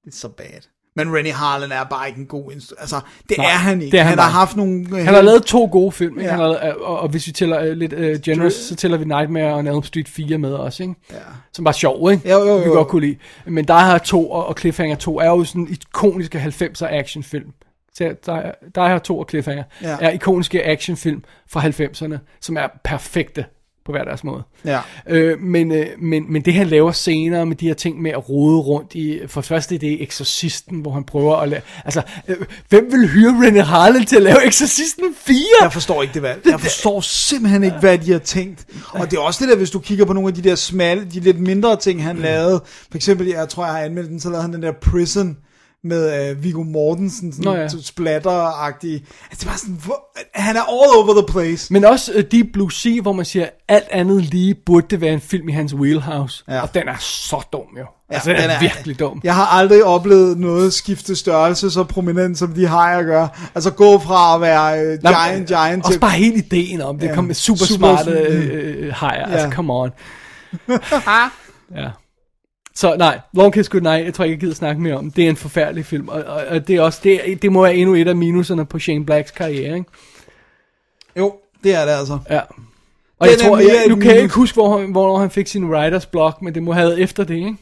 Det er så bad. Men Rennie Harlan er bare ikke en god instru- Altså, det Nej, er han ikke. det er han han har haft nogle... øh, Han har lavet to gode film, ikke? Ja. Han har, lavet- og, og hvis vi tæller uh, lidt uh, generous, så tæller vi Nightmare og Elm Street 4 med også, ikke? Ja. Som var sjov, ikke? Jo, jo, jo. Vi godt kunne lide. Men Die Hard 2 og, og Cliffhanger 2 er jo sådan ikoniske 90'er actionfilm. Så Die, Die Hard 2 og Cliffhanger Ja. er ikoniske actionfilm fra 90'erne, som er perfekte på hver deres måde. Ja. Øh, men, øh, men, men det han laver senere med de her ting med at rode rundt i, for det første det er Exorcisten, hvor han prøver at lave, altså, øh, hvem vil hyre René Harlan til at lave Exorcisten 4? Jeg forstår ikke det valg. Jeg forstår simpelthen ikke, hvad de har tænkt. Og det er også det der, hvis du kigger på nogle af de der smalle, de lidt mindre ting, han lavede. For eksempel, jeg tror, jeg har anmeldt den, så lavede han den der Prison med øh, Viggo Mortensen, sådan Nå ja. splatter-agtig. Altså, det var sådan, hvor, han er all over the place. Men også øh, Deep Blue Sea, hvor man siger, alt andet lige burde det være en film i hans wheelhouse. Ja. Og den er så dum jo. Ja, altså, den, er, virkelig dum. Jeg har aldrig oplevet noget skifte størrelse så prominent, som de har at gøre. Altså gå fra at være øh, giant, giant Også til... bare hele ideen om det. Ja. Kom med super, Super- smarte øh, øh, hajer. Ja. Altså, Ja. come on. ja. Så nej, Long Kiss Goodnight, jeg tror ikke, jeg gider snakke mere om. Det er en forfærdelig film, og, og, og det, er også, det, det må være endnu et af minuserne på Shane Blacks karriere, ikke? Jo, det er det altså. Ja. Og Den jeg tror, jeg, nu kan jeg ikke huske, hvor, hvornår han fik sin writers block, men det må have været efter det, ikke?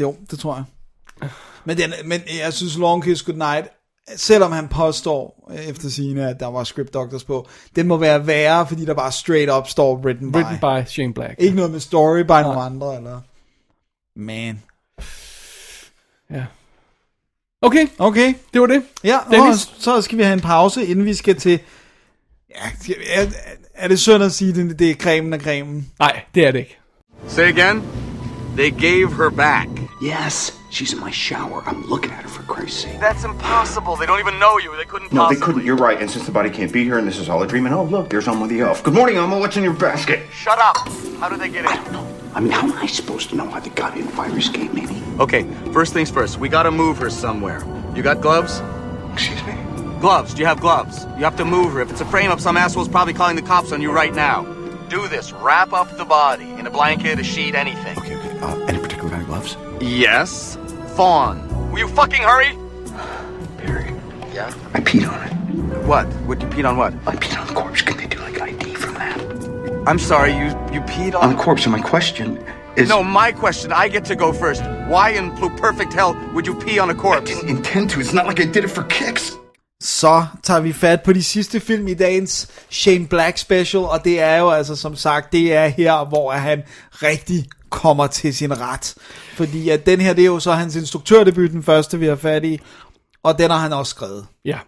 Jo, det tror jeg. Men, den, men jeg synes Long Kiss Goodnight, selvom han påstår øh, efter sine, at der var script doctors på, den må være værre, fordi der bare straight up står written by. Written by Shane Black. Ikke noget med story by nogle andre, eller... Man. Ja. Okay, Okay. det var det. Ja, Dennis? og så skal vi have en pause, inden vi skal til... Ja, er, er det synd at sige, at det, det er cremen af cremen? Nej, det er det ikke. Say again? They gave her back. Yes, she's in my shower. I'm looking at her for Christ's sake. That's impossible. They don't even know you. They couldn't No, they couldn't. You're right. And since the body can't be here and this is all a dream, and oh, look, there's Elmo the elf. Good morning, Elmo. What's in your basket? Shut up. How did they get I in? I mean, how am I supposed to know how they got in? Fire escape, maybe? Okay, first things first. We gotta move her somewhere. You got gloves? Excuse me? Gloves. Do you have gloves? You have to move her. If it's a frame up, some asshole's probably calling the cops on you right now. Do this. Wrap up the body in a blanket, a sheet, anything. Okay, okay. Uh, any particular kind of gloves? Yes. Fawn. Will you fucking hurry? Barry, Yeah. I peed on it. What? Would you peed on what? I peed on the corpse. Can they I'm sorry. You you peed On on. the corpse, and my question is... No, my question. I get to go first. Why in blue perfect hell would you pee on a I corpse? didn't intend to. It's not like I did it for kicks. Så tager vi fat på de sidste film i dagens Shane Black special, og det er jo altså som sagt, det er her, hvor han rigtig kommer til sin ret. Fordi at den her, det er jo så hans instruktørdebut, den første vi har fat i, og den har han også skrevet. Ja.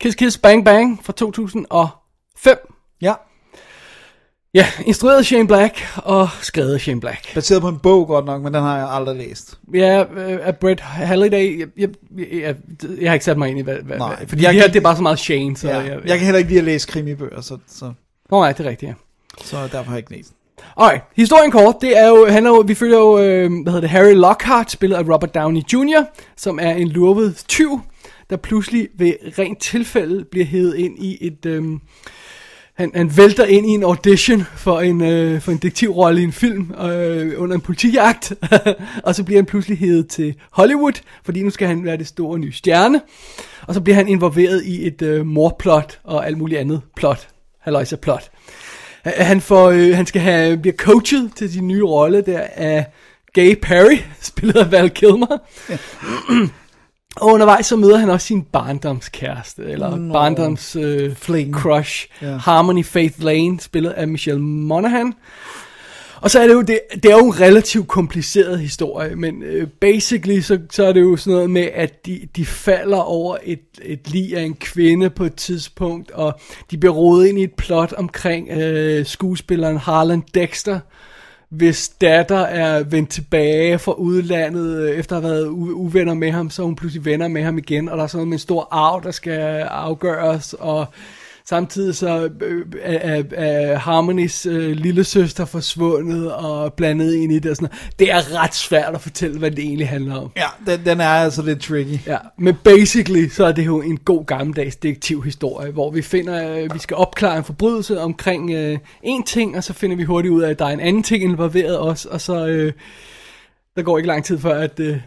Kiss Kiss Bang Bang fra 2005. Ja, Ja, instrueret Shane Black og skrevet Shane Black. baseret på en bog godt nok, men den har jeg aldrig læst. Ja, øh, af Brett Halliday. Jeg, jeg, jeg, jeg har ikke sat mig ind i, hvad, hvad, Nej, fordi jeg det her, kan- det er bare så meget Shane, så Ja, jeg, jeg kan heller ikke lide at læse krimibøger, så, så, Nå, nej, det er rigtigt, ja. så derfor har jeg ikke læst. Alright, historien kort, det er jo, han er jo, vi følger jo, øh, hvad hedder det, Harry Lockhart, spillet af Robert Downey Jr., som er en lurvet tyv, der pludselig ved rent tilfælde bliver hævet ind i et, øh, han, han vælter ind i en audition for en, øh, for en detektivrolle i en film øh, under en politijagt, og så bliver han pludselig hævet til Hollywood, fordi nu skal han være det store nye stjerne, og så bliver han involveret i et øh, morplot og alt muligt andet plot, halløjsa plot. Han, får, øh, han skal have, bliver coachet til sin nye rolle der af Gay Perry, spillet af Val Kilmer. og undervejs så møder han også sin barndomskæreste, eller Nå. barndoms øh, Fling. crush, Ja. Harmony Faith Lane, spillet af Michelle Monaghan. Og så er det jo, det, det er jo en relativt kompliceret historie, men øh, basically så, så er det jo sådan noget med, at de, de falder over et, et lig af en kvinde på et tidspunkt, og de bliver rodet ind i et plot omkring øh, skuespilleren Harlan Dexter, hvis datter er vendt tilbage fra udlandet, øh, efter at have været uvenner med ham, så er hun pludselig venner med ham igen, og der er sådan noget med en stor arv, der skal afgøres, og samtidig så øh, er, er, er Harmonys øh, lille søster forsvundet og blandet ind i det og sådan noget. Det er ret svært at fortælle, hvad det egentlig handler om. Ja, den, den er altså lidt tricky. Ja, men basically, så er det jo en god gammeldags detektivhistorie, hvor vi finder, øh, vi skal opklare en forbrydelse omkring øh, en ting, og så finder vi hurtigt ud af, at der er en anden ting involveret også, og så øh, der går ikke lang tid før, at øh,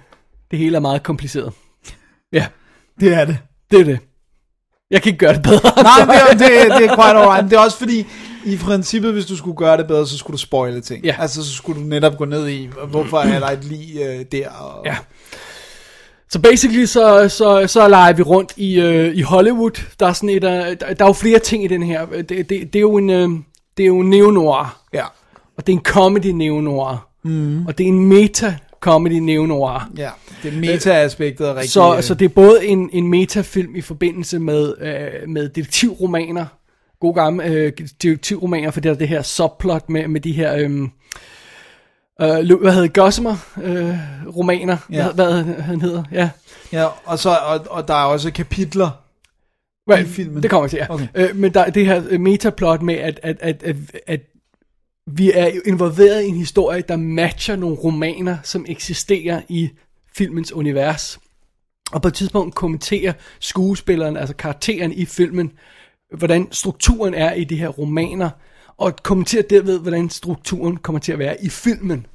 det hele er meget kompliceret. Ja, Det er det. det er det. Jeg kan ikke gøre det bedre. Nej, det er, det, det er quite alright. Men det er også fordi, i princippet, hvis du skulle gøre det bedre, så skulle du spoile ting. Ja. Altså, så skulle du netop gå ned i, hvorfor er der et lig øh, der. Og... Ja. Så basically så, så, så leger vi rundt i, øh, i Hollywood. Der er sådan et, øh, der, der er jo flere ting i den her. Det, det, det er jo en, øh, det er jo en neo-noir. Ja. Og det er en comedy neo-noir. Mm. Og det er en meta-comedy neo-noir. Ja, det meta-aspektet er rigtig... Så, øh, så det er både en, en metafilm i forbindelse med, øh, med detektivromaner. Gode gamle øh, detektivromaner, for det er det her subplot med, med de her... Øh, øh, Lu- hvad hedder Gossamer øh, romaner, Ja. hvad, hvad han hedder, ja. Ja, og, så, og, og der er også kapitler Right, i filmen. Det kommer jeg til, ja. Okay. Øh, men der er det her øh, metaplot med, at, at, at, at, at vi er jo involveret i en historie, der matcher nogle romaner, som eksisterer i filmens univers. Og på et tidspunkt kommenterer skuespilleren, altså karakteren i filmen, hvordan strukturen er i de her romaner, og kommenterer derved, hvordan strukturen kommer til at være i filmen.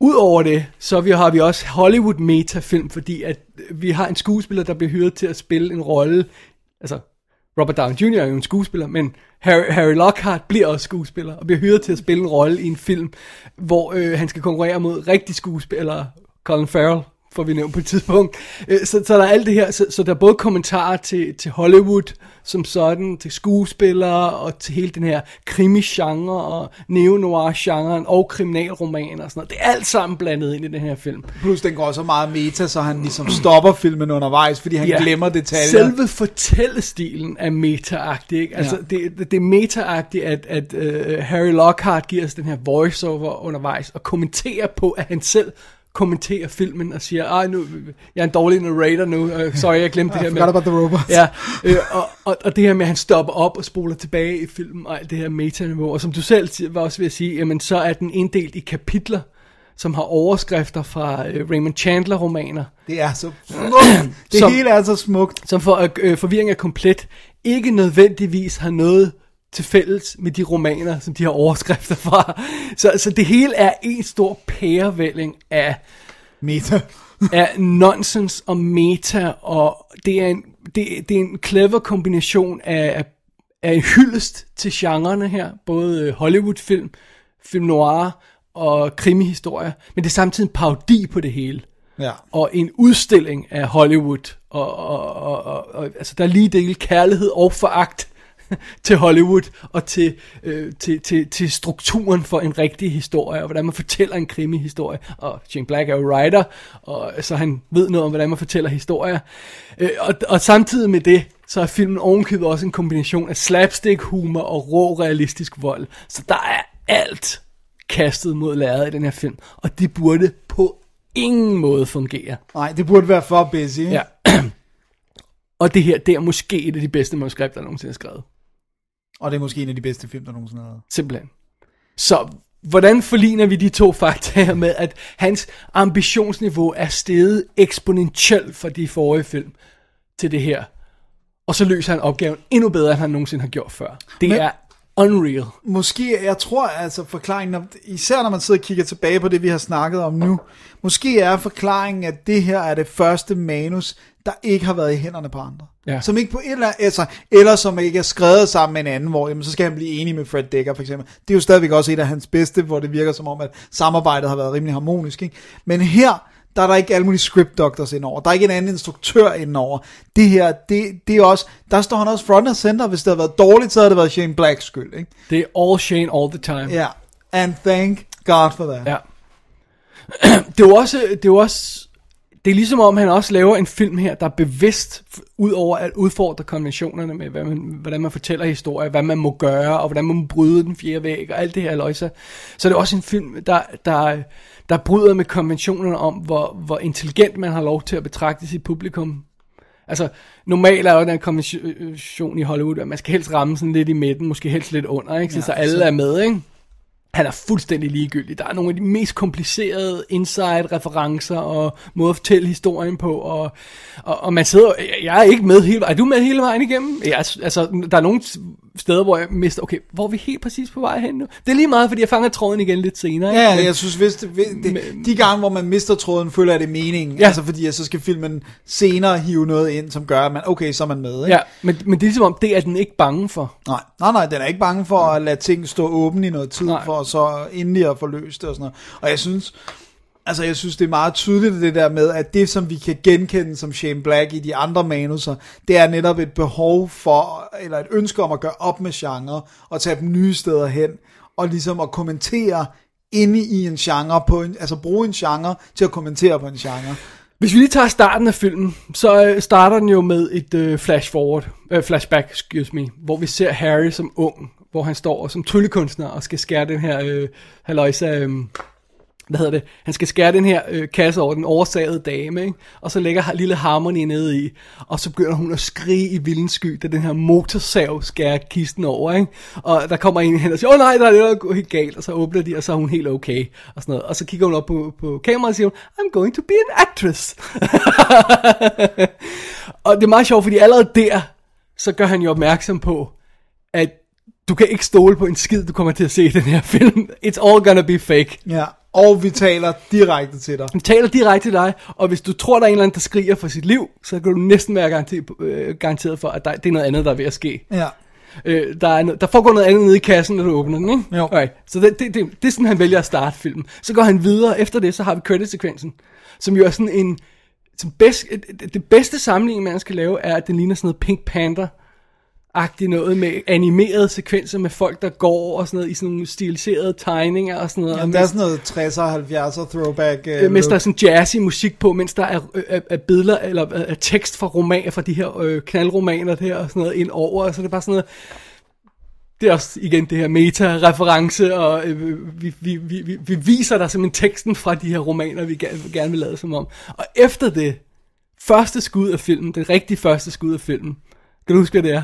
Udover det, så vi, har vi også Hollywood metafilm, fordi at vi har en skuespiller, der bliver hyret til at spille en rolle, altså Robert Downey Jr. er jo en skuespiller, men Harry, Harry Lockhart bliver også skuespiller, og bliver hyret til at spille en rolle i en film, hvor øh, han skal konkurrere mod rigtig skuespillere, Colin Farrell, får vi nævnt på et tidspunkt. Øh, så, så der er alt det her, så, så der er både kommentarer til, til Hollywood som sådan, til skuespillere og til hele den her krimi-genre og neo-noir-genren og kriminalromaner og sådan noget. Det er alt sammen blandet ind i den her film. Plus den går så meget meta, så han ligesom stopper filmen undervejs, fordi han Ja. glemmer detaljer. Selve fortællestilen er meta-agtig, ikke? Altså, Ja. det, det, det er meta-agtigt, at, at uh, Harry Lockhart giver os den her voiceover undervejs, og kommenterer på, at han selv kommenterer filmen og siger, ej nu, jeg er en dårlig narrator nu, uh, sorry, jeg glemte det her med... about the robots. Ja, øh, og, og, og det her med, at han stopper op og spoler tilbage i filmen, og alt det her meta-niveau, og som du selv var også ved at sige, jamen så er den inddelt i kapitler, som har overskrifter fra øh, Raymond Chandler-romaner, Det er så smukt. Det Som- hele er så smukt. som for at øh, forvirring er komplet, ikke nødvendigvis har noget til fælles med de romaner, som de har overskrifter fra. Så, så det hele er en stor pærevælling af, Meta. af nonsens og meta, og det er en, det, det er en clever kombination af, af, en hyldest til genrerne her, både øh, Hollywood-film, film noir og krimihistorier, men det er samtidig en parodi på det hele Ja. og en udstilling af Hollywood. Og, og, og, og, og altså, der er lige del kærlighed og foragt til Hollywood og til, øh, til, til, til strukturen for en rigtig historie, og hvordan man fortæller en krimi-historie. Og Shane Black er jo writer, og så han ved noget om, hvordan man fortæller historier. Øh, og, og samtidig med det, så er filmen ovenkøbet også en kombination af slapstick-humor og rå realistisk vold. Så der er alt kastet mod lærredet i den her film, og det burde på ingen måde fungere. Nej, det burde være for busy. Ja. og det her, det er måske et af de bedste manuskripter, der nogensinde er skrevet. Og det er måske en af de bedste film, der nogensinde har været. Simpelthen. Så hvordan forligner vi de to fakta her med, at hans ambitionsniveau er steget eksponentielt fra de forrige film til det her. Og så løser han opgaven endnu bedre, end han nogensinde har gjort før. Det Men- er unreal. Måske, jeg tror altså forklaringen, især når man sidder og kigger tilbage på det, vi har snakket om nu, måske er forklaringen, at det her er det første manus, der ikke har været i hænderne på andre. Ja. Som ikke på et eller, altså, eller som ikke er skrevet sammen med en anden, hvor jamen, så skal han blive enig med Fred Dekker for eksempel. Det er jo stadigvæk også et af hans bedste, hvor det virker som om, at samarbejdet har været rimelig harmonisk. Ikke? Men her, der er der ikke alle mulige script doctors indover. Der er ikke en anden instruktør indover. Det her, det, det er også, der står han også front and center. Hvis det havde været dårligt, så havde det været Shane Blacks skyld. Ikke? Det er all Shane all the time. Ja, and thank God for that. Ja. det er jo også, det er også, det er ligesom om han også laver en film her, der er bevidst, ud over at udfordre konventionerne med, hvad man, hvordan man fortæller historier, hvad man må gøre, og hvordan man må bryde den fjerde væg, og alt det her løjser. Så er det også en film, der, der, der bryder med konventionerne om, hvor, hvor intelligent man har lov til at betragte sit publikum. Altså, normalt er jo den konvention i Hollywood, at man skal helst ramme sådan lidt i midten, måske helst lidt under, ikke? Så, Ja, så alle så- er med, ikke? Han er fuldstændig ligegyldig. Der er nogle af de mest komplicerede inside-referencer og måder at fortælle historien på. Og, og, og man sidder... Jeg er ikke med hele vejen. Er du med hele vejen igennem? Jeg, altså, der er nogle steder, hvor jeg mister... Okay, hvor er vi helt præcis på vej hen nu? Det er lige meget, fordi jeg fanger tråden igen lidt senere. ikke? Ja, Men- jeg synes, hvis det, det, de gange, hvor man mister tråden, føler jeg det meningen. Ja. Altså fordi, at så skal filmen senere hive noget ind, som gør, at man, okay, så er man med. Ikke? Ja, men, men det er ligesom om, det er den ikke bange for. Nej, nej, nej, den er ikke bange for at lade ting stå åbne i noget tid, nej. for så endelig at få løst det og sådan noget. Og jeg synes, altså jeg synes, det er meget tydeligt det der med, at det, som vi kan genkende som Shane Black i de andre manuser, det er netop et behov for, eller et ønske om at gøre op med genre, og tage dem nye steder hen, og ligesom at kommentere inde i en genre, på en, altså bruge en genre til at kommentere på en genre. Hvis vi lige tager starten af filmen, så øh, starter den jo med et øh, flash forward, øh, flashback, excuse me, hvor vi ser Harry som ung, hvor han står som tryllekunstner og skal skære den her øh, haløjsa, øh, hvad hedder det, han skal skære den her øh, kasse over den oversagede dame, ikke? og så lægger lille Harmony nede i, og så begynder hun at skrige i vildens sky, da den her motorsav skærer kisten over, ikke? og der kommer en hen og siger, åh oh, nej, der er noget, helt galt, og så åbner de, og så er hun helt okay, og sådan noget, og så kigger hun op på, på kameraet og siger, I'm going to be an actress. og det er meget sjovt, fordi allerede der, så gør han jo opmærksom på, at du kan ikke stole på en skid, du kommer til at se i den her film. It's all gonna be fake. Ja, og vi taler direkte til dig. Han taler direkte til dig, og hvis du tror, der er en eller anden, der skriger for sit liv, så kan du næsten være garanteret, øh, garanteret for, at der, det er noget andet, der er ved at ske. Ja. Øh, der, er, no- der foregår noget andet nede i kassen, når du åbner den, ikke? Jo. Okay. Så det, det, det, det er sådan, han vælger at starte filmen. Så går han videre. Efter det, så har vi credit-sekvensen, som jo er sådan en... Som bedst, det- det bedste sammenligning, man skal lave, er, at den ligner sådan noget Pink Panther agtigt noget med animerede sekvenser med folk, der går og sådan noget i sådan nogle stiliserede tegninger og sådan noget. Jamen, Og der er sådan noget 60'er, 70'er throwback. øh, mens der er sådan jazzy musik på, mens der er, øh, er, er billeder eller er, er tekst fra roman, fra de her øh, knaldromaner der og sådan noget ind over, så det er bare sådan noget, det er også igen det her meta-reference, og øh, vi, vi, vi, vi, vi viser dig simpelthen teksten fra de her romaner, vi gerne, gerne vil lade som om. Og efter det, første skud af filmen, det rigtige første skud af filmen, kan du huske, hvad det er?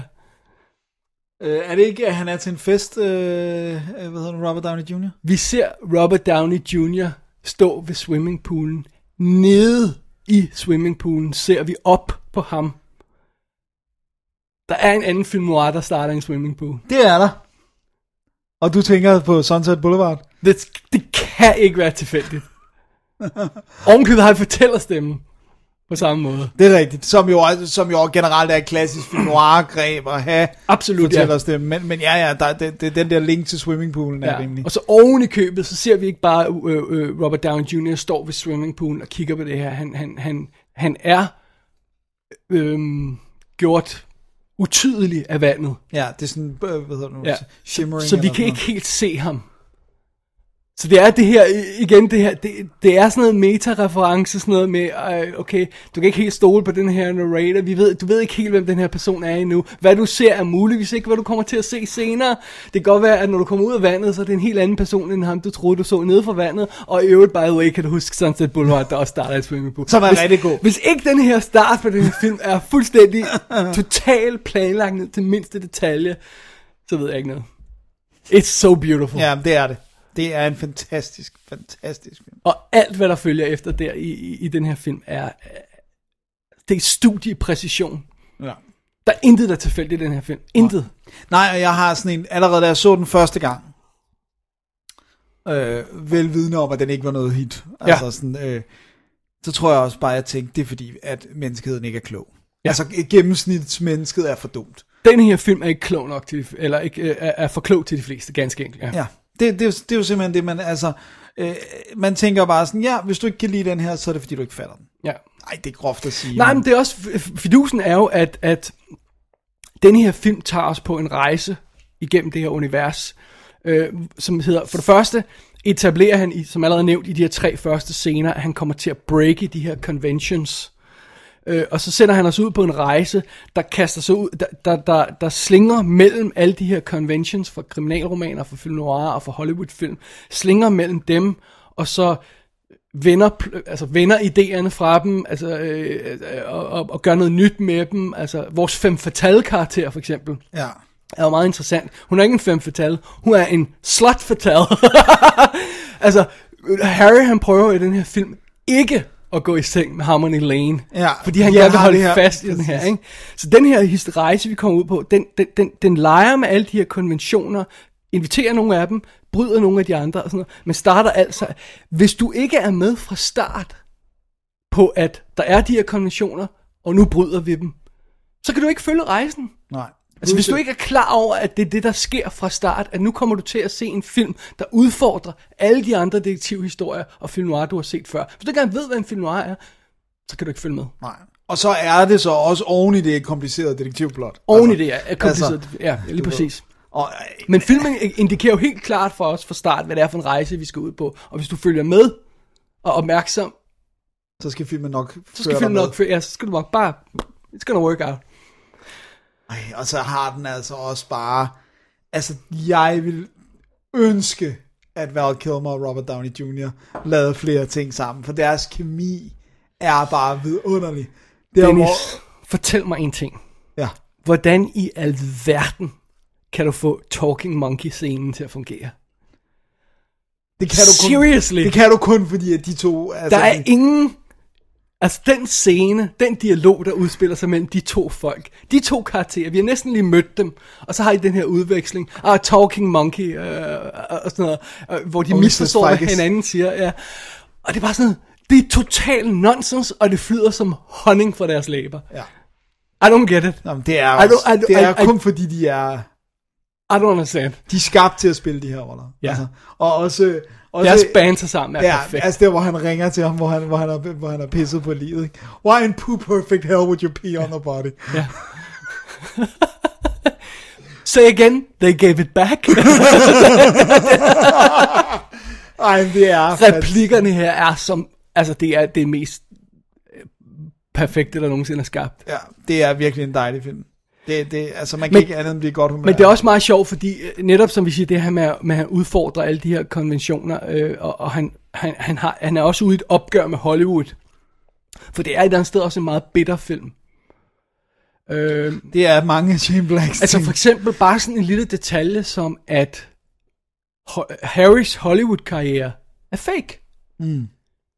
Øh, er det ikke, at han er til en fest, øh, øh, hvad hedder det, Robert Downey Jr.? Vi ser Robert Downey Jr. stå ved swimmingpoolen. Nede i swimmingpoolen ser vi op på ham. Der er en anden film noir, der starter en swimmingpool. Det er der. Og du tænker på Sunset Boulevard? Det, det kan ikke være tilfældigt. Ovenkøbet har en fortællerstemme på samme måde. Det er rigtigt. Som jo, som jo generelt er et klassisk film noir-greb at have. Absolut, ja. fortællerstemme. Men, men ja, ja, der, det, det, den der link til swimmingpoolen er Ja. rimelig. Og så oven i købet, så ser vi ikke bare øh, øh, Robert Downey Jr. står ved swimmingpoolen og kigger på det her. Han, han, han, han er øh, gjort utydelig af vandet. Ja, det er sådan, øh, hvad hedder det nu, Ja. shimmering. Så vi eller kan sådan ikke helt se ham. Så det er det her, igen det her, det, det er sådan noget meta-reference, sådan noget med, øh, okay, du kan ikke helt stole på den her narrator, vi ved, du ved ikke helt, hvem den her person er endnu. Hvad du ser er muligvis ikke, hvad du kommer til at se senere. Det kan godt være, at når du kommer ud af vandet, så er det en helt anden person, end ham, du troede, du så nede fra vandet. Og i øvrigt, by the way, kan du huske Sunset Boulevard, der også starter swimming pool. Som er hvis, rigtig god. Hvis ikke den her start på den her film er fuldstændig totalt planlagt ned til mindste detalje, så ved jeg ikke noget. It's so beautiful. Ja, det er det. Det er en fantastisk, fantastisk film. Og alt, hvad der følger efter der i, i, i den her film, er, er- det er studiepræcision. Ja. Der er intet, der er tilfældigt i den her film. Intet. Nej, og jeg har sådan en, allerede da jeg så den første gang, øh, velvidende om, at den ikke var noget hit. Ja. Altså sådan, øh, så tror jeg også bare, at jeg tænkte, det er fordi, at menneskeheden ikke er klog. Ja. Ja. Altså gennemsnitsmennesket er for dumt. Den her film er ikke klog nok til, de- eller ikke, øh, er, er for klog til de fleste, ganske enkelt. Ja. Ja, det, det, er, jo, det er jo simpelthen det, man, altså, øh, man tænker bare sådan, ja, hvis du ikke kan lide den her, så er det fordi, du ikke fatter den. ja. Nej, det er groft at sige. Nej, men det er også, fidusen er jo, at, at den her film tager os på en rejse igennem det her univers, øh, som hedder, for det første, etablerer han, i, som allerede nævnt i de her tre første scener, at han kommer til at breake de her conventions. Øh, og så sender han os ud på en rejse, der kaster sig ud, der, der, der, der slinger mellem alle de her conventions for kriminalromaner, for film noir og for Hollywood-film, slinger mellem dem, og så vender, altså vender idéerne fra dem, altså, øh, øh, og, og, og gør noget nyt med dem. Altså, vores fem fatale karakter for eksempel, Ja. er jo meget interessant. Hun er ikke en fem fatale, hun er en slut fatale. altså, Harry han prøver i den her film ikke at gå i seng med Harmony Lane. Ja, fordi han gerne vil har holde her- fast i den her. Ikke? Så den her rejse, vi kommer ud på, den, den, den, den leger med alle de her konventioner, inviterer nogle af dem, bryder nogle af de andre, og sådan noget, men starter altså, hvis du ikke er med fra start på, at der er de her konventioner, og nu bryder vi dem, så kan du ikke følge rejsen. Nej. Altså hvis du ikke er klar over, at det er det, der sker fra start, at nu kommer du til at se en film, der udfordrer alle de andre detektivhistorier og film noir, du har set før. Hvis du ikke engang ved, hvad en film noir er, så kan du ikke følge med. Nej. Og så er det så også oven i det komplicerede detektivplot. Oven i altså, det, ja, er kompliceret. Altså, ja, lige præcis. Og, Men filmen indikerer jo helt klart for os fra start, hvad det er for en rejse, vi skal ud på. Og hvis du følger med og er opmærksom, så skal filmen nok så skal filmen nok, føre- ja, så skal du nok bare, it's gonna work out. Ej, og så har den altså også bare... Altså, jeg vil ønske, at Val Kilmer og Robert Downey Jr. lavede flere ting sammen, for deres kemi er bare vidunderlig. Det er Dennis, hvor, fortæl mig en ting. ja, Hvordan i alverden kan du få Talking Monkey-scenen til at fungere? det kan du kun, Seriously? det kan du kun, fordi at de to... Altså, Der er ingen... Altså den scene, den dialog, der udspiller sig mellem de to folk, de to karakterer, vi har næsten lige mødt dem, og så har I den her udveksling, ah, talking monkey, øh, og sådan noget, øh, hvor de Og misforstår, hvad hinanden siger, ja. Og det er bare sådan, det er total nonsens, og det flyder som honning fra deres læber. Ja. I don't get it. Jamen, det er, I don't- I don't- det er I- I- kun fordi, de er, I don't understand. de er skabt til at spille de her roller. Ja. Altså, og også... også Deres banter sammen er ja, perfekt. altså der, hvor han ringer til ham, hvor han, hvor han, er, hvor han er pisset på livet. Ikke? Why in poo perfect hell would you pee on the body? Ja. Say again, they gave it back. Ej, det er... Replikkerne her er som, altså det er det mest øh, perfekte, der nogensinde er skabt. Ja, det er virkelig en dejlig film. Det, det, altså man kan Men- ikke andet end blive godt humør. Men det er også meget sjovt, fordi øh, netop som vi siger, det her med, at- med at udfordre alle de her konventioner, øh, og, og han, han, han, har, han er også ude i et opgør med Hollywood. For det er et eller andet sted også en meget bitter film. Øh, Det er mange Shane Blacks altså for eksempel bare sådan en lille detalje som, at Harrys Hollywood-karriere er fake.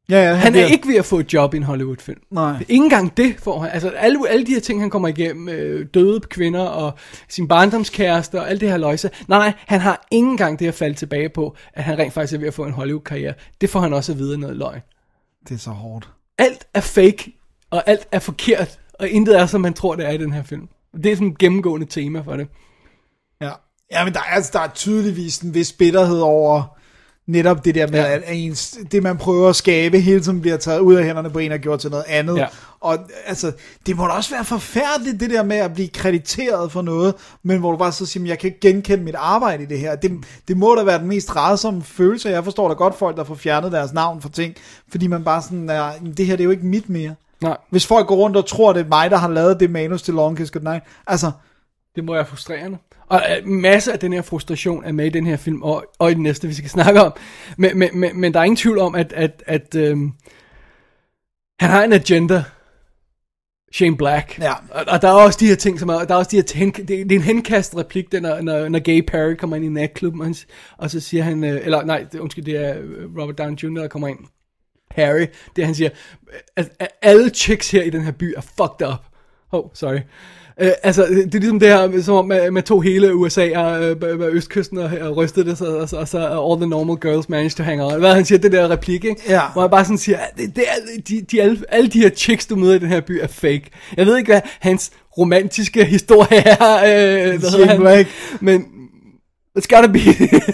Ja, ja, Han er bliver- ikke ved at få et job i en Hollywood-film. Nej. Ikke engang det får han. Altså alle, alle de her ting, han kommer igennem, øh, døde kvinder og sin barndomskæreste og alt det her løjse. Nej, nej, han har ikke engang det at falde tilbage på, at han rent faktisk er ved at få en Hollywood-karriere. Det får han også at vide noget løgn. Det er så hårdt. Alt er fake, og alt er forkert, og intet er, som man tror, det er i den her film. Det er sådan et gennemgående tema for det. Ja. ja, men der er, altså, der er tydeligvis en vis bitterhed over netop det der med, Ja. at ens, det man prøver at skabe, hele tiden bliver taget ud af hænderne på en og gjort til noget andet. Ja. Og altså, det må da også være forfærdeligt, det der med at blive krediteret for noget, men hvor du bare så siger, "Men jeg kan ikke genkende mit arbejde i det her. Det, det må da være den mest rædsomme følelse. Jeg forstår da godt folk, der får fjernet deres navn for ting, fordi man bare sådan, er, det her det er jo ikke mit mere. Nej, Hvis folk går rundt og tror, det er mig, der har lavet det manus til Long Kiss Goodnight, altså, det må være frustrerende. Og øh, masser af den her frustration er med i den her film, og, og i den næste, vi skal snakke om. Men, men, men, men der er ingen tvivl om, at, at, at øhm, han har en agenda, Shane Black. Ja. Og, og der er også de her ting, som er, der er også de her hen, det, det er en henkastet replik, der, når, når, når Gay Perry kommer ind i natklubben, og, han, og så siger han, øh, eller nej, undskyld, det er øh, Robert Downey Jr., der kommer ind. Harry, det han siger, at, at alle chicks her i den her by er fucked up. Oh, sorry. Uh, altså, det er ligesom det her, som om man, man tog hele USA og uh, østkysten og, og rystede det, og, så, og så all the normal girls managed to hang out. Hvad han siger, det der replik, ikke? Ja. Hvor han bare sådan siger, det, det er, de, de, alle, alle de her chicks, du møder i den her by, er fake. Jeg ved ikke, hvad hans romantiske historie er, øh, hvad hedder han? Black. men it's gotta be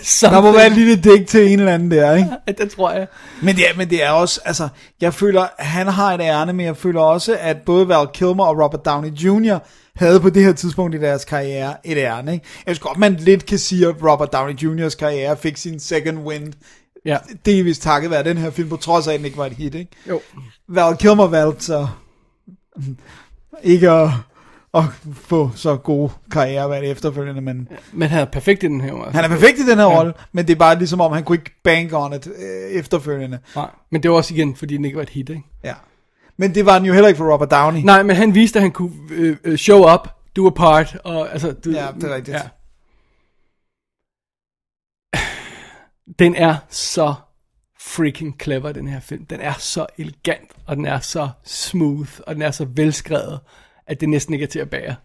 something. der må være en lille dæk til en eller anden der, ikke? Det tror jeg. Men det, er, men det er også, altså, jeg føler, han har et ærne, men jeg føler også, at både Val Kilmer og Robert Downey Jr. havde på det her tidspunkt i deres karriere et ærne, ikke? Jeg synes godt, man lidt kan sige, at Robert Downey Jr.'s karriere fik sin second wind. Ja. Delvis takket være den her film, på trods af, at den ikke var et hit, ikke? Jo. Val Kilmer valgte så ikke at, at få så god karriere hvad det efterfølgende, men Men han er perfekt i den her. Altså. han er perfekt i den her ja. rolle, men det er bare ligesom om, han kunne ikke bank on it øh, efterfølgende. Nej, men det var også igen, fordi den ikke var et hit, ikke? Ja. Men det var den jo heller ikke for Robert Downey. Nej, men han viste, at han kunne øh, øh, show up, do a part, og altså... Du, Ja, det er rigtigt. Ja. Den er så freaking clever, den her film. Den er så elegant, og den er så smooth, og den er så velskrevet, at det næsten ikke er til at bære.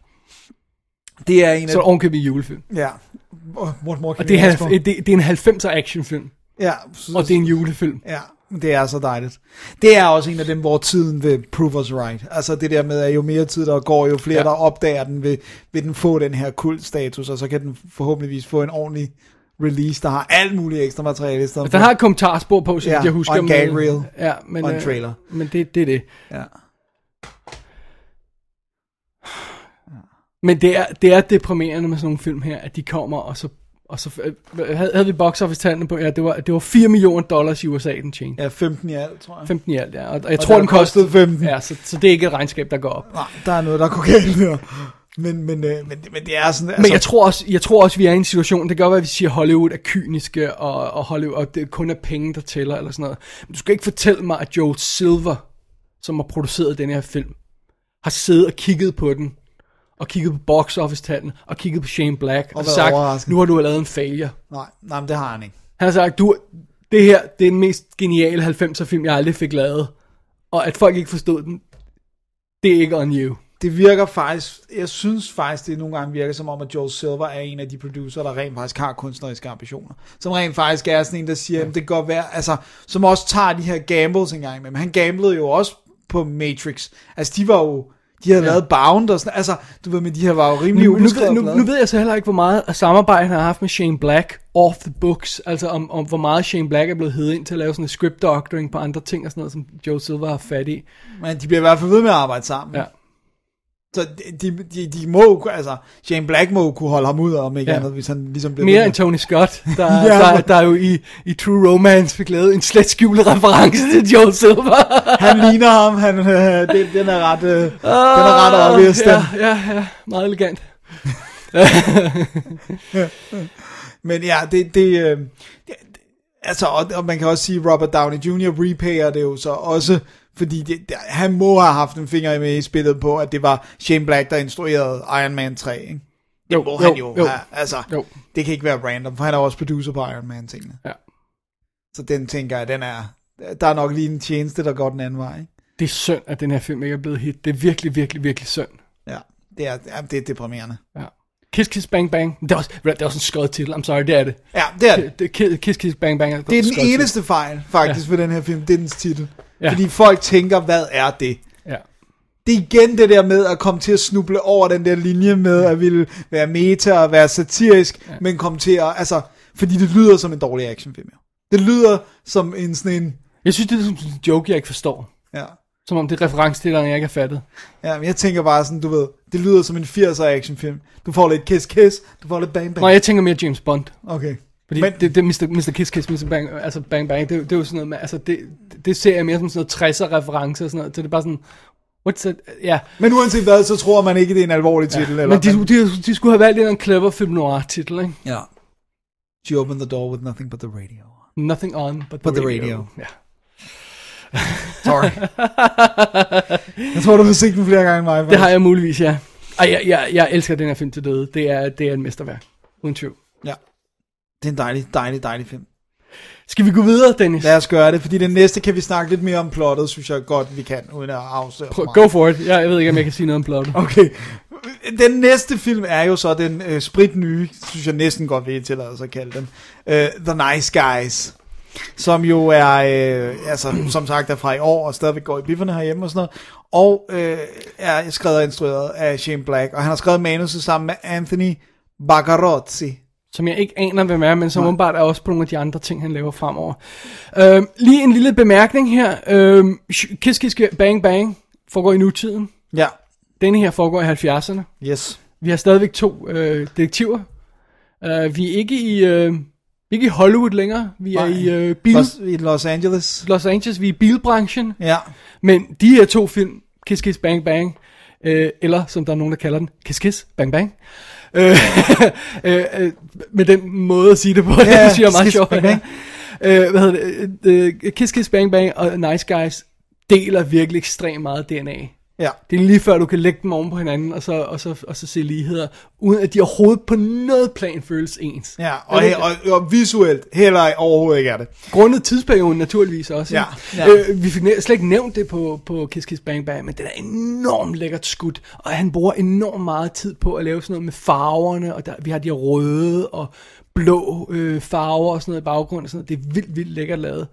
Det er en af... Så ovenkøbet julefilm. Ja. What more Og det er, halv- det, det er en 90'er actionfilm, Ja, og det er en julefilm. Ja, det er så dejligt. Det er også en af dem, hvor tiden vil prove us right. Altså det der med, at jo mere tid der går, jo flere Ja. der opdager den, vil, vil den få den her kultstatus, og så kan den forhåbentligvis få en ordentlig release, der har alt muligt ekstra materiale. Den har et kommentarspor på, så Ja, jeg husker. og en gag reel. Ja, men, Og en øh, trailer. Men det, det er det. Ja. Men det er, det er deprimerende med sådan nogle film her, at de kommer, og så, og så øh, havde, havde vi box office på, ja, det var, det var 4 millioner dollars i USA, den tjente. Ja, 15 i alt, tror jeg. 15 i alt, ja. Og, og jeg Og tror, den kostede kostede 15. Ja, så, så det er ikke et regnskab, der går op. Nej, der er noget, der går galt her. Men, men, øh, men, men det er sådan... Altså, men jeg tror, også, jeg tror også, vi er i en situation, det være, at vi siger, at Hollywood er kyniske, og, og Hollywood, og det kun er penge, der tæller, eller sådan noget. Men du skal ikke fortælle mig, at Joel Silver, som har produceret den her film, har siddet og kigget på den, og kigget på box office tallene, og kigget på Shane Black, og, og sagt, nu har du lavet en failure. Nej, nej, men det har han ikke. Han har sagt, du, det her, det er den mest geniale 90'er film, jeg aldrig fik lavet. Og at folk ikke forstod den, det er ikke on you. Det virker faktisk, jeg synes faktisk, det nogle gange virker som om, at Joel Silver er en af de producer, der rent faktisk har kunstneriske ambitioner. Som rent faktisk er sådan en, der siger, ja. det kan godt være, altså, som også tager de her gambles en gang med. Men han gamblede jo også på Matrix. Altså, de var jo, de havde ja. lavet Bound og sådan, altså, du ved, men de her var jo rimelig nu, nu, nu, nu ved jeg så heller ikke, hvor meget samarbejde han har haft med Shane Black off the books, altså om, om hvor meget Shane Black er blevet heddet ind til at lave sådan en script doctoring på andre ting og sådan noget, som Joe Silver har fat i. Men de bliver i hvert fald ved med at arbejde sammen. Ja. Så de, de, de må altså, Shane Black må kunne holde ham ud om ikke ja. andet, hvis han ligesom bliver... Mere end Tony Scott, der, ja, der, der, jo i, i True Romance fik lavet en slet skjult reference til Joel Silver. han ligner ham, han, øh, den, den er ret, øh, uh, den er ret obvious, ja, ja, ja, meget elegant. Men ja, det, det, øh, det altså, og, og man kan også sige, Robert Downey Jr. repayer det jo så også fordi det, det, han må have haft en finger med i spillet på, at det var Shane Black, der instruerede Iron Man 3, ikke? Det jo, må jo, han jo, jo have. Altså, jo. det kan ikke være random, for han er også producer på Iron Man tingene. Ja. Så den tænker jeg, den er, der er nok lige en tjeneste, der går den anden vej, ikke? Det er synd, at den her film ikke er blevet hit. Det er virkelig, virkelig, virkelig synd. Ja, det er, ja, det er deprimerende. Ja. Kiss Kiss Bang Bang. Det er også, det er også en skød titel. I'm sorry, det er det. Ja, det er det. Kiss Kiss Bang Bang. Er det er den eneste titel. fejl, faktisk, ja. ved den her film. Det er dens titel. Ja. Fordi folk tænker, hvad er det? Ja. Det er igen det der med at komme til at snuble over den der linje med at ville være meta og være satirisk, ja. men komme til at, altså, fordi det lyder som en dårlig actionfilm. Det lyder som en sådan en... Jeg synes, det er som en joke, jeg ikke forstår. Ja. Som om det er reference til, jeg ikke har fattet. Ja, men jeg tænker bare sådan, du ved, det lyder som en 80'er actionfilm. Du får lidt kiss kiss, du får lidt bang bang. Nej, jeg tænker mere James Bond. Okay. Fordi men, det, det Mr. Mr. Kiss Kiss, Mr. Bang, altså Bang Bang, det, det er jo sådan noget med, altså det, det ser jeg mere som sådan noget 60'er reference og sådan noget, så det er bare sådan, what's it, ja. Yeah. Men uanset hvad, så tror man ikke, det er en alvorlig titel. Ja. Eller, men de, de, de, skulle have valgt en clever film noir titel, ikke? Ja. She opened the door with nothing but the radio. Nothing on but the, but radio. the radio. Ja. Sorry. jeg tror, du har set den flere gange end mig. Faktisk. Det har jeg muligvis, ja. Ej, jeg, jeg, jeg elsker den her film til døde. Det er, det er en mesterværk. Uden tvivl. Ja. Det er en dejlig, dejlig, dejlig film. Skal vi gå videre, Dennis? Lad os gøre det, fordi den næste kan vi snakke lidt mere om plottet, synes jeg godt, vi kan, uden at afsløre Prøv, Go for it. Ja, jeg ved ikke, om jeg kan sige noget om plottet. Okay. Den næste film er jo så den øh, sprit nye, synes jeg næsten godt vil tillade sig at kalde den. Uh, The Nice Guys. Som jo er, øh, altså, som sagt, er fra i år, og stadigvæk går i bifferne herhjemme og sådan noget. Og øh, er skrevet og instrueret af Shane Black, og han har skrevet manuset sammen med Anthony Bagarozzi som jeg ikke aner, hvem er, men som åbenbart er også på nogle af de andre ting, han laver fremover. Øh, lige en lille bemærkning her. Øh, Kiss Kiss Bang Bang foregår i nutiden. Ja. Denne her foregår i 70'erne. Yes. Vi har stadigvæk to øh, detektiver. Uh, vi er ikke i... Øh, ikke i Hollywood længere. Vi Nej, er i øh, bil... Los, i Los Angeles. Los Angeles. Vi er i bilbranchen. Ja. Men de her to film, Kiss Kiss Bang Bang, øh, eller som der er nogen, der kalder den, Kiss Kiss Bang Bang, øh, øh, øh, med den måde at sige det på, ja, det synes jeg er meget sjovt. Ja. Øh, hvad hedder det? Øh, Kiss Kiss Bang Bang og Nice Guys deler virkelig ekstremt meget DNA. Ja. Det er lige før, du kan lægge dem oven på hinanden, og så, og så, og så se ligheder, uden at de overhovedet på noget plan føles ens. Ja, og, og, og visuelt heller overhovedet ikke er det. Grundet tidsperioden naturligvis også. Ja, ja. Øh, vi fik slet ikke nævnt det på, på Kiss Kiss Bang Bang, men det er enormt lækkert skudt, og han bruger enormt meget tid på at lave sådan noget med farverne, og der, vi har de røde og blå øh, farver og sådan noget i baggrunden, og sådan noget. det er vildt, vildt lækkert lavet.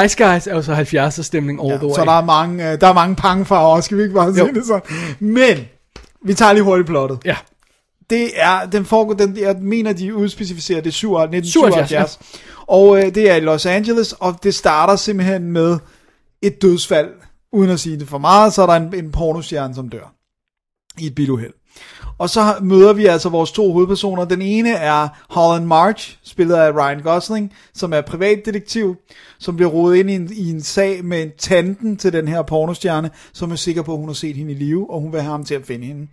Nice Guys er jo så 70'er stemning all ja, the way. Så der er mange, øh, der er mange pangfarver, skal vi ikke bare sige jo. det sådan. Men, vi tager lige hurtigt plottet. Ja. Det er, den foregår, den, jeg mener, de udspecificerer det 1977. Ja. Og øh, det er i Los Angeles, og det starter simpelthen med et dødsfald. Uden at sige det for meget, så er der en, en pornostjerne, som dør. I et biluheld. Og så møder vi altså vores to hovedpersoner. Den ene er Holland March, spillet af Ryan Gosling, som er privatdetektiv, som bliver rodet ind i en, i en sag med en tanten til den her pornostjerne, som er sikker på, at hun har set hende i live, og hun vil have ham til at finde hende.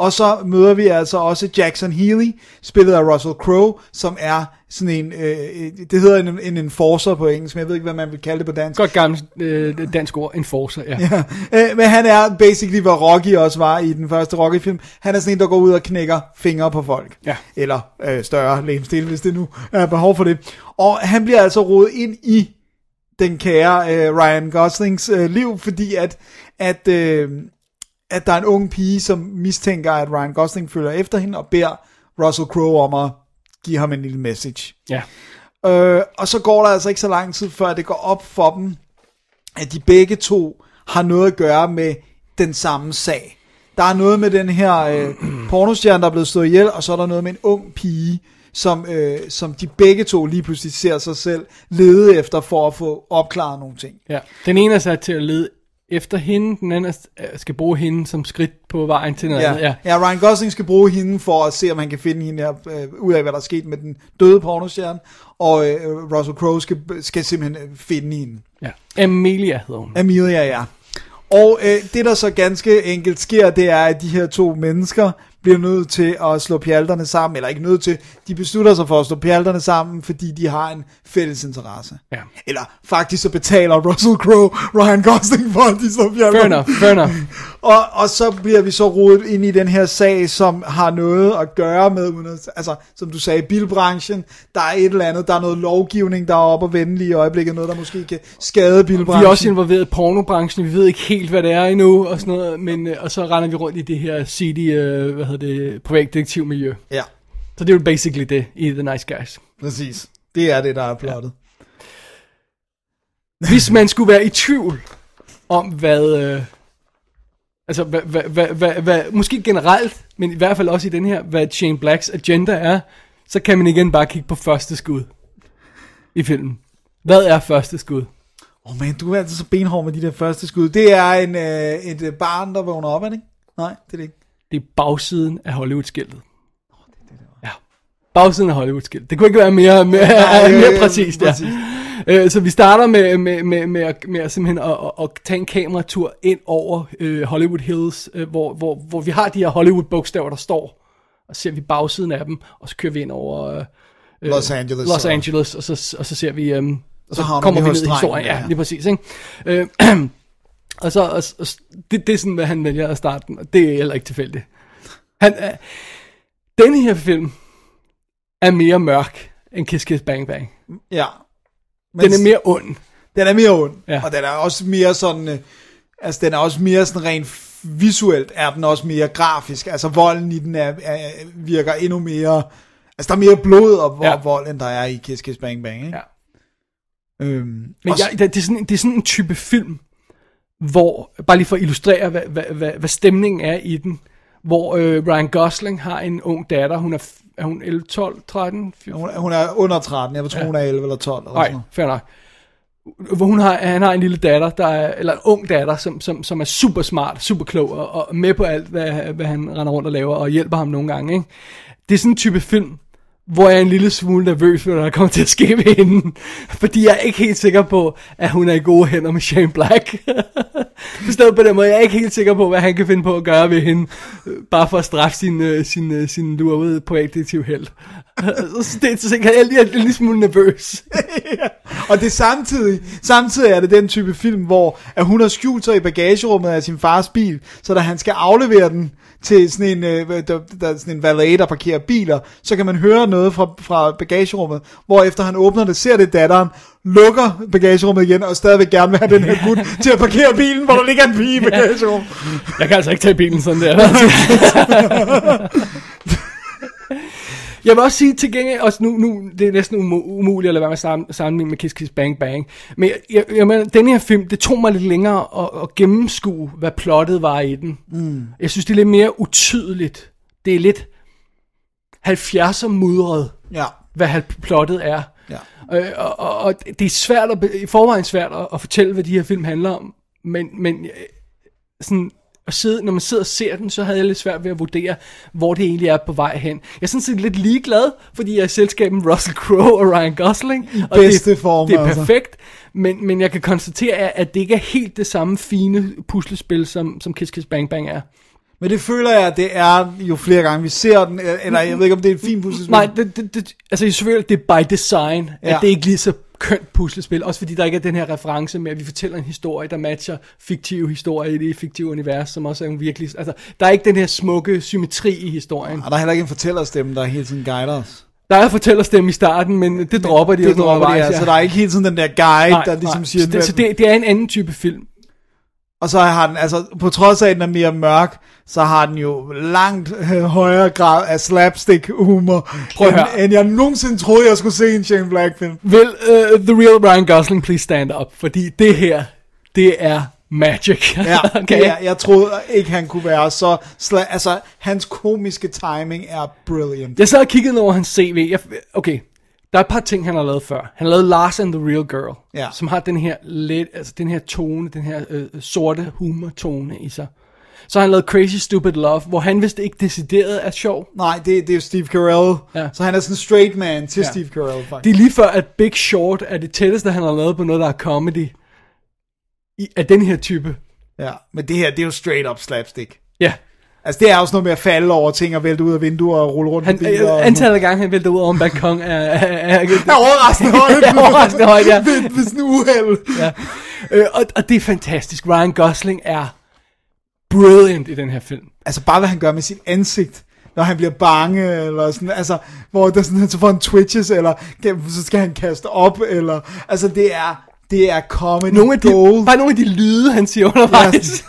Og så møder vi altså også Jackson Healy, spillet af Russell Crowe, som er sådan en, øh, det hedder en, en enforcer på engelsk, men jeg ved ikke, hvad man vil kalde det på dansk. Godt gammelt øh, dansk ord, enforcer, ja. Ja, øh, men han er basically, hvad Rocky også var i den første Rocky-film. Han er sådan en, der går ud og knækker fingre på folk. Ja. Eller øh, større lemstil, hvis det nu er behov for det. Og han bliver altså rodet ind i den kære øh, Ryan Goslings øh, liv, fordi at, at, øh, at der er en ung pige, som mistænker, at Ryan Gosling følger efter hende, og beder Russell Crowe om at give ham en lille message. Ja. Øh, og så går der altså ikke så lang tid, før det går op for dem, at de begge to har noget at gøre med den samme sag. Der er noget med den her øh, pornostjerne, der er blevet slået ihjel, og så er der noget med en ung pige, som, øh, som de begge to lige pludselig ser sig selv lede efter for at få opklaret nogle ting. ja. Den ene er sat til at lede efter hende, den anden er- skal bruge hende som skridt på vejen til noget Ja. andet. Ja. ja, Ryan Gosling skal bruge hende for at se, om han kan finde hende her, øh, ud af, hvad der er sket med den døde pornostjerne, og øh, Russell Crowe skal, skal simpelthen øh, finde hende. ja. Amelia hedder hun. Amelia, ja. Og øh, det, der så ganske enkelt sker, det er, at de her to mennesker bliver nødt til at slå pjalterne sammen, eller ikke nødt til, de beslutter sig for at slå pjalterne sammen, fordi de har en fælles interesse. Ja. Eller faktisk så betaler Russell Crowe Ryan Gosling for, at de slår pjalterne. Fair enough, fair enough. Og, og så bliver vi så rodet ind i den her sag, som har noget at gøre med, altså som du sagde, bilbranchen. Der er et eller andet, der er noget lovgivning, der er op og vende lige i øjeblikket, noget der måske kan skade bilbranchen. Vi er også involveret i pornobranchen, vi ved ikke helt, hvad det er endnu, og sådan noget, men, øh, og så render vi rundt i det her seedy, øh, hvad hedder det, privatdetektivmiljø. Ja, Så det er jo basically det i The Nice Guys. præcis. Det er det, der er plottet. Hvis man skulle være i tvivl om, hvad... Øh, altså, hvad, hvad, hvad, hvad, hvad, måske generelt, men i hvert fald også i den her, hvad Shane Blacks agenda er, så kan man igen bare kigge på første skud i filmen. Hvad er første skud? Åh oh man, du er altid så benhård med de der første skud. Det er en, øh, et øh, barn, der vågner op, er det ikke? Nej, det er det ikke. Det er bagsiden af Hollywood-skiltet. Ja, bagsiden af Hollywood-skiltet. Det kunne ikke være mere, mere, Nej, øh, mere præcist, ja. præcis. Øh, Så vi starter med, med, med, med, at, med at simpelthen at, at, at tage en kameratur ind over øh, Hollywood Hills, øh, hvor, hvor, hvor vi har de her Hollywood-bogstaver, der står, og så ser vi bagsiden af dem, og så kører vi ind over øh, Los Angeles, Los så- Angeles og, så, og så ser vi, øh, og så, havner kommer vi ned i historien, ja, ja. lige præcis, ikke? Øh, og så, og, og, det, det er sådan, hvad han vælger at starte den, og det er heller ikke tilfældigt. Han, øh, denne her film er mere mørk end Kiss Kiss Bang Bang. Ja. Den er mere ond. Den er mere ond, Ja. og den er også mere sådan, øh, altså den er også mere sådan rent visuelt, er den også mere grafisk, altså volden i den er, er, virker endnu mere, altså der er mere blod og Ja. vold, end der er i Kiss Kiss Bang Bang, ikke? Ja. Øhm, Men også- jeg, det, er sådan, det er sådan en type film, hvor, bare lige for at illustrere, hvad, hvad, hvad, hvad stemningen er i den, hvor øh, Ryan Gosling har en ung datter, hun er, er hun 11, 12, 13? 14? hun, hun er under 13, jeg tror Ja. hun er 11 eller 12 eller Nej, fair nok. Hvor hun har, han har en lille datter, der er, eller en ung datter, som, som, som er super smart, super klog, og, og med på alt, hvad, hvad han render rundt og laver, og hjælper ham nogle gange. Ikke? Det er sådan en type film, hvor jeg er en lille smule nervøs for, hvad der kommer til at ske med hende. Fordi jeg er ikke helt sikker på, at hun er i gode hænder med Shane Black. Forstået på den måde, jeg er ikke helt sikker på, hvad han kan finde på at gøre ved hende, øh, bare for at straffe sin, øh, sin, øh, sin, sin lurvede privatdetektiv held. Så det, så jeg er lige en lille smule nervøs. Og det er samtidig, samtidig er det den type film, hvor at hun har skjult sig i bagagerummet af sin fars bil, så da han skal aflevere den til sådan en, øh, der, der er sådan en valet, der parkerer biler, så kan man høre noget fra, fra bagagerummet, hvor efter han åbner det, ser det datteren, lukker bagagerummet igen, og stadigvæk gerne vil have den her gut til at parkere bilen, hvor der ligger en pige i bagagerummet. Jeg kan altså ikke tage bilen sådan der. Jeg vil også sige til gengæld, også nu, nu det er næsten umu- umuligt at lade være med sam- sammenligne med Kiss Kiss Bang Bang, men jeg, jeg, jeg mener, den her film, det tog mig lidt længere at, at gennemskue, hvad plottet var i den. Mm. Jeg synes, det er lidt mere utydeligt. Det er lidt 70'er mudret, Ja. hvad plottet er. Ja. Øh, og, og, og det er svært at, i forvejen svært at, at fortælle, hvad de her film handler om. Men, men øh, sådan, at sidde, når man sidder og ser den, så havde jeg lidt svært ved at vurdere, hvor det egentlig er på vej hen. Jeg er sådan set lidt ligeglad, fordi jeg er i selskab med Russell Crowe og Ryan Gosling. og bedste det, form, Det er altså. perfekt, men, men jeg kan konstatere, at det ikke er helt det samme fine puslespil, som, som Kiss Kiss Bang Bang er. Men det føler jeg, at det er jo flere gange, vi ser den, eller jeg ved ikke, om det er et fint puslespil. Nej, det, det, det, altså selvfølgelig, det er by design, ja. At det ikke lige så kønt puslespil. Også fordi der ikke er den her reference med, at vi fortæller en historie, der matcher fiktive historier i det fiktive univers, som også er en virkelig... Altså, der er ikke den her smukke symmetri i historien. Og der er heller ikke en fortællerstemme, der hele tiden guider os. Der er fortællerstemme i starten, men det dropper de. Det dropper de, undervejs, ja. Så der er ikke hele tiden den der guide, der ligesom siger... Så, det, så det, det er en anden type film. Og så har den, altså på trods af, at den er mere mørk, så har den jo langt øh, højere grad af slapstick humor, end, end jeg nogensinde troede, jeg skulle se en Shane Black film. Vil uh, The Real Ryan Gosling please stand up? Fordi det her, det er magic. Ja, okay? okay. jeg, jeg troede ikke, han kunne være så... Sla- altså, hans komiske timing er brilliant. Jeg sad og kiggede over hans CV. Jeg, okay, der er et par ting, han har lavet før. Han har lavet Lars and the Real Girl, Ja. som har den her lidt, altså den her tone, den her øh, sorte humortone i sig. Så har han lavet Crazy Stupid Love, hvor han vist ikke decideret er sjov. Nej, det, det er jo Steve Carell. Ja. Så han er sådan en straight man til Ja. Steve Carell, faktisk. Det er lige før, at Big Short er det tætteste, han har lavet på noget, der er comedy. I, af den her type. Ja, men det her, det er jo straight up slapstick. Ja. Altså, det er også noget med at falde over ting og vælte ud af vinduer og rulle rundt Han, på biler. øh, antallet af gange, han vælter ud over en balkon, er, er, er, er, er overraskende højt. er overraskende højt, ja. Ved, ved sådan uheld. ja. Øh, og, og det er fantastisk. Ryan Gosling er brilliant i den her film. Altså bare hvad han gør med sit ansigt, når han bliver bange, eller sådan, altså, hvor der sådan, så får han twitches, eller så skal han kaste op, eller, altså det er, det er comedy Nogle af de, gold. bare nogle af de lyde, han siger undervejs.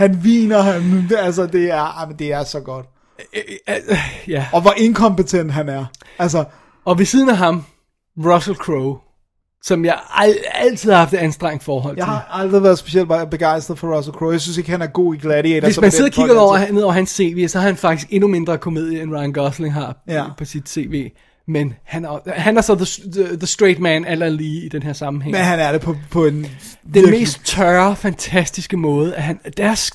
Han viner, han, altså det er, jamen, det er så godt. ja. Og hvor inkompetent han er. Altså, Og ved siden af ham, Russell Crowe, som jeg al- altid har haft et anstrengt forhold jeg til. har aldrig været specielt begejstret for Russell Crowe. Jeg synes ikke, han er god i Gladiator. Hvis man sidder og kigger over, ned over hans CV, så har han faktisk endnu mindre komedie, end Ryan Gosling har Ja. på sit CV. Men han er, han er så the, the, the straight man aller lige i den her sammenhæng. Men han er det på, på en... den virkelig- mest tørre, fantastiske måde, at han, deres,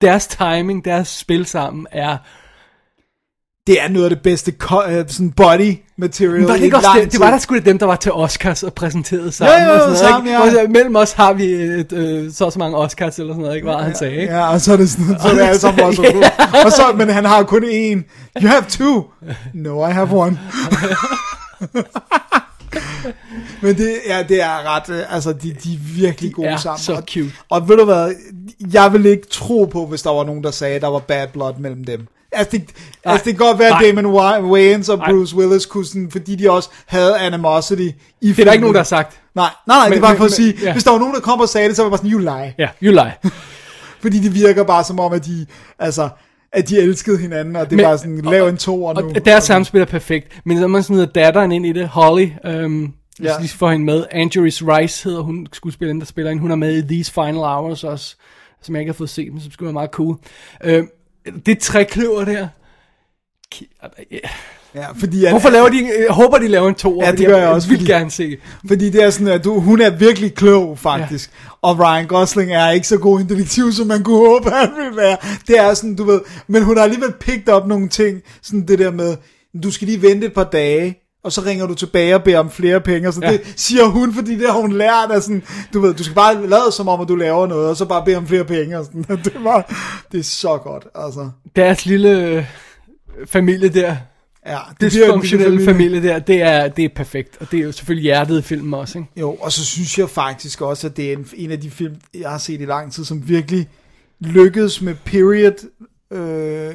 deres timing, deres spil sammen er... Det er noget af det bedste øh, sådan body material Var det, ikke også det, det var der sgu dem, der var til Oscars og præsenteret sammen. jo, og sådan noget, sammen, ikke? ja. Så Mellem os har vi et, øh, så og så mange Oscars eller sådan noget, ikke? Var han sagde, ikke? Ja, og så er det sådan, så er det alle sammen også Ja. Og så, men han har kun én. You have two. No, I have one. men det, ja, det er ret, øh, altså de, de er virkelig gode er sammen. så og, cute. Og ved du hvad, jeg vil ikke tro på, hvis der var nogen, der sagde, at der var bad blood mellem dem. Altså det, altså det kan godt være, at Nej. Damon Wa- Wayans og Nej. Bruce Willis kunne sådan, fordi de også havde animosity i Det er der ikke nogen, der har sagt. Nej, nej, nej, Men- det er bare for at sige, men- ja. hvis der var nogen, der kom og sagde det, så var det bare sådan, you lie. Ja, you lie. Fordi det virker bare som om, at de, altså, at de elskede hinanden, og det Men- var sådan, lav en to og nu. Og deres samspil er perfekt. Men når man smider datteren ind i det, Holly, øhm, hvis Ja. de får hende med, Angeris Rice hedder hun, skuespilleren, der spiller hende. Hun er med i These Final Hours også, som jeg ikke har fået set, men som skulle være meget cool. Øhm, det trekløver der. Ja, fordi at, Hvorfor laver de, jeg håber de laver en to Ja, det gør jeg også, vil fordi- gerne se. Fordi det er sådan, at du, hun er virkelig klog, faktisk. Ja. Og Ryan Gosling er ikke så god en detektiv, som man kunne håbe, han ville være. Det er sådan, du ved, men hun har alligevel picked op nogle ting, sådan det der med, du skal lige vente et par dage, og så ringer du tilbage og beder om flere penge, og så Ja. det siger hun, fordi det har hun lært af sådan, du ved, du skal bare lade som om, at du laver noget, og så bare bede om flere penge, og sådan, det, var, det er så godt, altså. Deres lille øh, familie der, Ja, det dysfunktionelle lille familie der, det er, det er perfekt. Og det er jo selvfølgelig hjertet i filmen også, ikke? Jo, og så synes jeg faktisk også, at det er en, en af de film, jeg har set i lang tid, som virkelig lykkedes med period øh,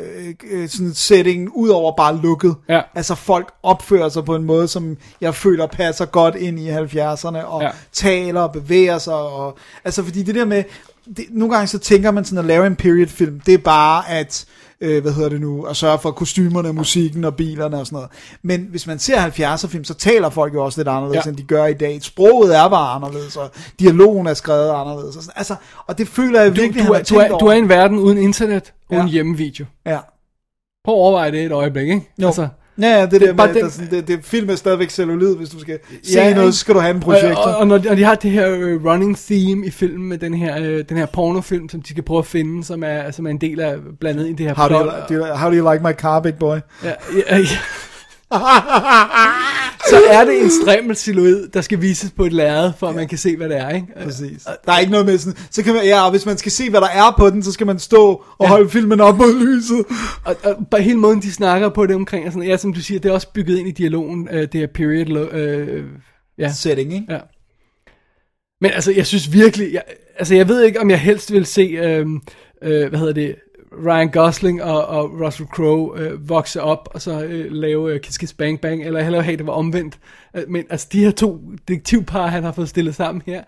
øh, sådan et setting, ud over bare lukket. Ja. Altså folk opfører sig på en måde, som jeg føler passer godt ind i 70'erne, og ja. taler og bevæger sig. Og, altså fordi det der med, det, nogle gange så tænker man sådan at lave en period film, det er bare at, øh, hvad hedder det nu, at sørge for kostymerne, musikken og bilerne og sådan noget. Men hvis man ser 70'er film, så taler folk jo også lidt anderledes, Ja. end de gør i dag. Sproget er bare anderledes, og dialogen er skrevet anderledes. Og sådan. Altså, og det føler jeg Du, virkelig, du, er, du, er, du er over. i en verden uden internet, uden Ja. hjemmevideo. Ja. Prøv at overveje det et øjeblik, ikke? Jo. Altså, Ja, det, det er der med, den- der, sådan, det, det film er stadigvæk cellulid, hvis du skal se Ja, noget, så skal du have en projektor. Og, og, og, når, og de har det her øh, running theme i filmen med den her, øh, den her pornofilm, som de skal prøve at finde, som er, som er en del af blandet i det her how, do plot. you, do you, how do you like my car, big boy? Ja, ja, ja. så er det en strimmel silhuet, der skal vises på et lærred, for at man kan se, hvad det er, ikke? Præcis. Der er ikke noget med sådan, så kan man, ja, hvis man skal se, hvad der er på den, så skal man stå og Ja. holde filmen op mod lyset. Og, og bare hele måden, de snakker på det omkring, og sådan, ja, som du siger, det er også bygget ind i dialogen, øh, det her period, øh, ja. Setting, ikke? Ja. Men altså, jeg synes virkelig, jeg, altså jeg ved ikke, om jeg helst vil se, øh, øh, hvad hedder det, Ryan Gosling og, og Russell Crowe øh, vokse op, og så øh, lave øh, Kiss Kiss Bang Bang, eller hellere have, det var omvendt. Øh, Men altså, de her to detektivpar, han har fået stillet sammen her,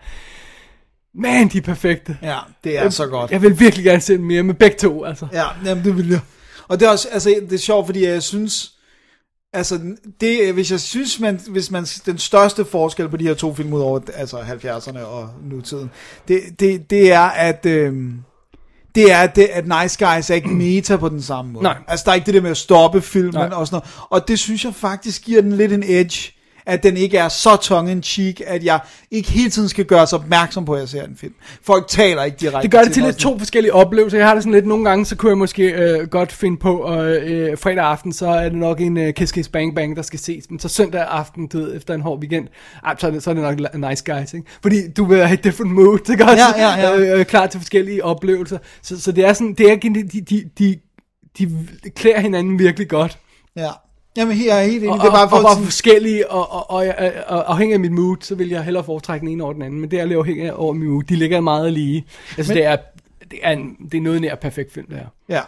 man, de er perfekte. Ja, det er så godt. Jeg vil virkelig gerne se mere med begge to, altså. Ja, jamen det vil jeg. Og det er også, altså det er sjovt, fordi jeg synes, altså det, hvis jeg synes, man, hvis man, den største forskel på de her to film ud over, altså 70'erne og nutiden, det, det, det er, at, øhm, det er, det, at Nice Guys er ikke meta på den samme måde. Nej. Altså der er ikke det der med at stoppe filmen Nej. og sådan noget. Og det synes jeg faktisk giver den lidt en edge, at den ikke er så tongue in cheek, at jeg ikke hele tiden skal gøre sig opmærksom på, at jeg ser en film. Folk taler ikke direkte Det gør det til lidt to forskellige oplevelser. Jeg har det sådan lidt, nogle gange, så kunne jeg måske øh, godt finde på, og øh, fredag aften, så er det nok en øh, Kiss Kiss Bang Bang, der skal ses. Men så søndag aften, du ved, efter en hård weekend, ej, så, er det, så er det nok nice guys, ikke? Fordi du vil have different mood, ikke også? Ja, ja, ja. Øh, øh, klar til forskellige oplevelser. Så, så det er sådan, det er de, de, de, de klæder hinanden virkelig godt. Ja. Jamen, her er jeg helt enig. Og, det er bare for og, og, sige- forskellige, og, og, og, og, og afhængig af mit mood, så vil jeg hellere foretrække den ene over den anden. Men det er lidt afhængig af over mit mood. De ligger meget lige. Altså, Men- det er, det er, en, det er noget nær perfekt film, det her. Ja.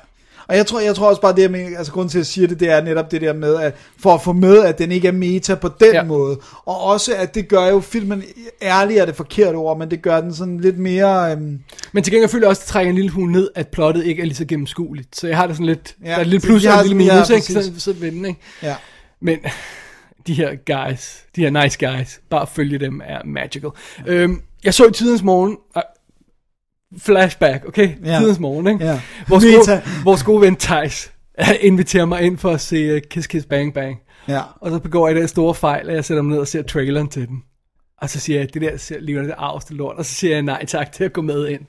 Og jeg tror, jeg tror også bare, det jeg mener, altså grunden til at jeg siger det, det er netop det der med, at for at få med, at den ikke er meta på den ja. måde. Og også, at det gør jo filmen, ærlig er det forkerte ord, men det gør den sådan lidt mere... Øhm, Men til gengæld føler jeg også, at det trækker en lille smule ned, at plottet ikke er lige så gennemskueligt. Så jeg har det sådan lidt, Ja, ja, der er lidt plus og en lille sådan- ja, minus, ikke? Så, så ved den, ikke? ja. Men de her guys, de her nice guys, bare følge dem er magical. Øhm, jeg så i tidens morgen, flashback, okay? Ja. Tidens morgen, ikke? Ja. Vores, gode, vores gode ven Thijs inviterer mig ind for at se uh, Kiss Kiss Bang Bang. Ja. Og så begår jeg den store fejl, at jeg sætter mig ned og ser traileren til den. Og så siger jeg, det der ser lige det arveste lort. Og så siger jeg nej tak til at gå med ind.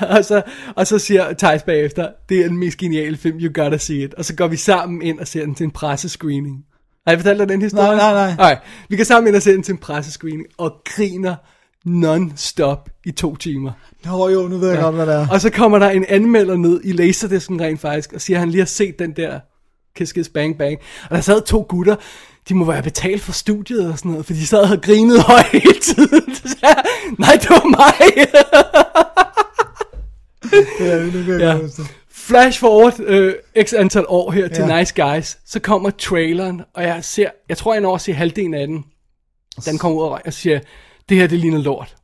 og, så, og så siger Thijs bagefter, det er den mest geniale film, you gotta see it. Og så går vi sammen ind og ser den til en pressescreening. Har jeg fortalt dig den historie? Nej, nej, nej. Nej, vi kan sammen ind og se den til en pressescreening, og griner non-stop i to timer. Nå jo, nu ved jeg ja. godt, hvad det er. Og så kommer der en anmelder ned i Laserdisken rent faktisk, og siger, at han lige har set den der Kiss Bang Bang. Og der sad to gutter, de må være betalt for studiet og sådan noget, for de sad og havde grinet højt hele tiden. Så sagde jeg, Nej, det var mig. Ja, nu kan jeg Ja. det. Flash forward øh, x antal år her til Ja. Nice Guys. Så kommer traileren, og jeg ser, jeg tror jeg når at se halvdelen af den. Den kommer ud og siger, det her det ligner lort.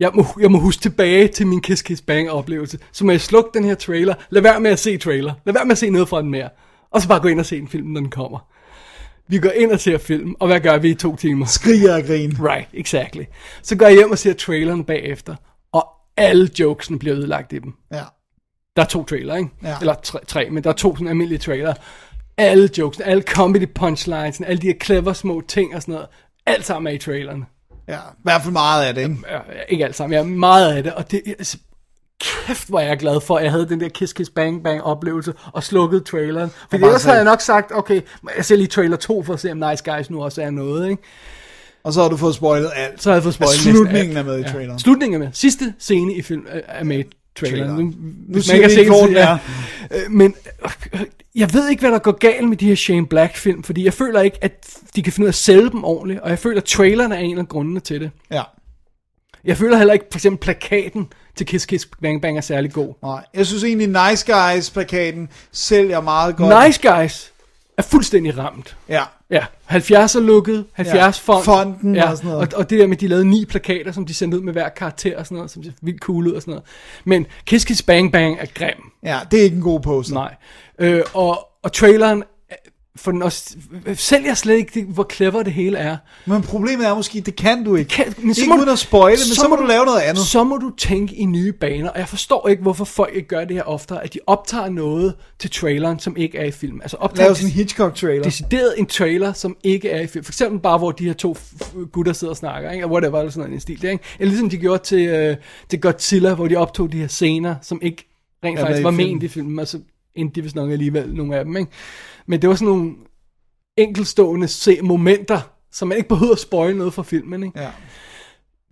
Jeg må, jeg må huske tilbage til min Kiss Kiss Bang oplevelse. Så må jeg slukke den her trailer. Lad være med at se trailer. Lad være med at se noget fra den mere. Og så bare gå ind og se en film, når den kommer. Vi går ind og ser film, og hvad gør vi i to timer? Skriger og grin. Right, exactly. Så går jeg hjem og ser traileren bagefter, og alle jokesene bliver ødelagt i dem. Ja. Der er to trailer, ikke? Ja. Eller tre, tre, men der er to sådan almindelige trailer. Alle jokesene, alle comedy punchlines, alle de her clever små ting og sådan noget. Alt sammen er i traileren. Ja, i hvert fald meget af det, ikke? Ja, ikke alt sammen, ja, meget af det. Og det, altså, kæft, hvor er jeg glad for, at jeg havde den der Kiss Kiss Bang Bang oplevelse og slukkede traileren. Bare ellers havde jeg nok sagt, okay, jeg ser lige trailer 2 for at se, om Nice Guys nu også er noget, ikke? Og så har du fået spoilet alt. Så har jeg fået spoilet Ja, slutningen alt. er med i Ja. traileren. Slutningen er med. Sidste scene i film er- er med traileren. Traileren. Nu, Nu siger man ikke ikke, den, hvor ja. Øh, Men øh, jeg ved ikke, hvad der går galt med de her Shane Black film, fordi jeg føler ikke, at de kan finde ud af at sælge dem ordentligt, og jeg føler, at traileren er en af grundene til det. Ja. Jeg føler heller ikke, for eksempel plakaten til Kiss Kiss Bang Bang er særlig god. Nej, jeg synes egentlig, Nice Guys-plakaten sælger meget godt. Nice Guys er fuldstændig ramt. Ja. Ja, 70'er lukket, 70 Ja, font. fonten ja, og sådan noget. Og, og det der med, at de lavede ni plakater, som de sendte ud med hver karakter og sådan noget, som ser vildt cool ud og sådan noget. Men Kiss Kiss Bang Bang er grim. Ja, det er ikke en god poster. Nej. Øh, og, og traileren, for den også, sælger slet ikke, det, hvor clever det hele er. Men problemet er måske, det kan du ikke. Kan, men ikke uden at spoile, men så, må du lave noget andet. Så må du tænke i nye baner, og jeg forstår ikke, hvorfor folk ikke gør det her oftere, at de optager noget til traileren, som ikke er i film. Altså optager sådan en Hitchcock-trailer. decideret en trailer, som ikke er i film. For eksempel bare, hvor de her to gutter sidder og snakker, ikke? Og whatever, eller sådan en stil, der, ikke? Eller ligesom de gjorde til, øh, til Godzilla, hvor de optog de her scener, som ikke rent Er faktisk var filmen. ment i filmen, og så endte de vist nok alligevel nogle af dem, ikke? Men det var sådan nogle enkelstående se momenter, så man ikke behøver at spoil noget fra filmen, ikke? Ja.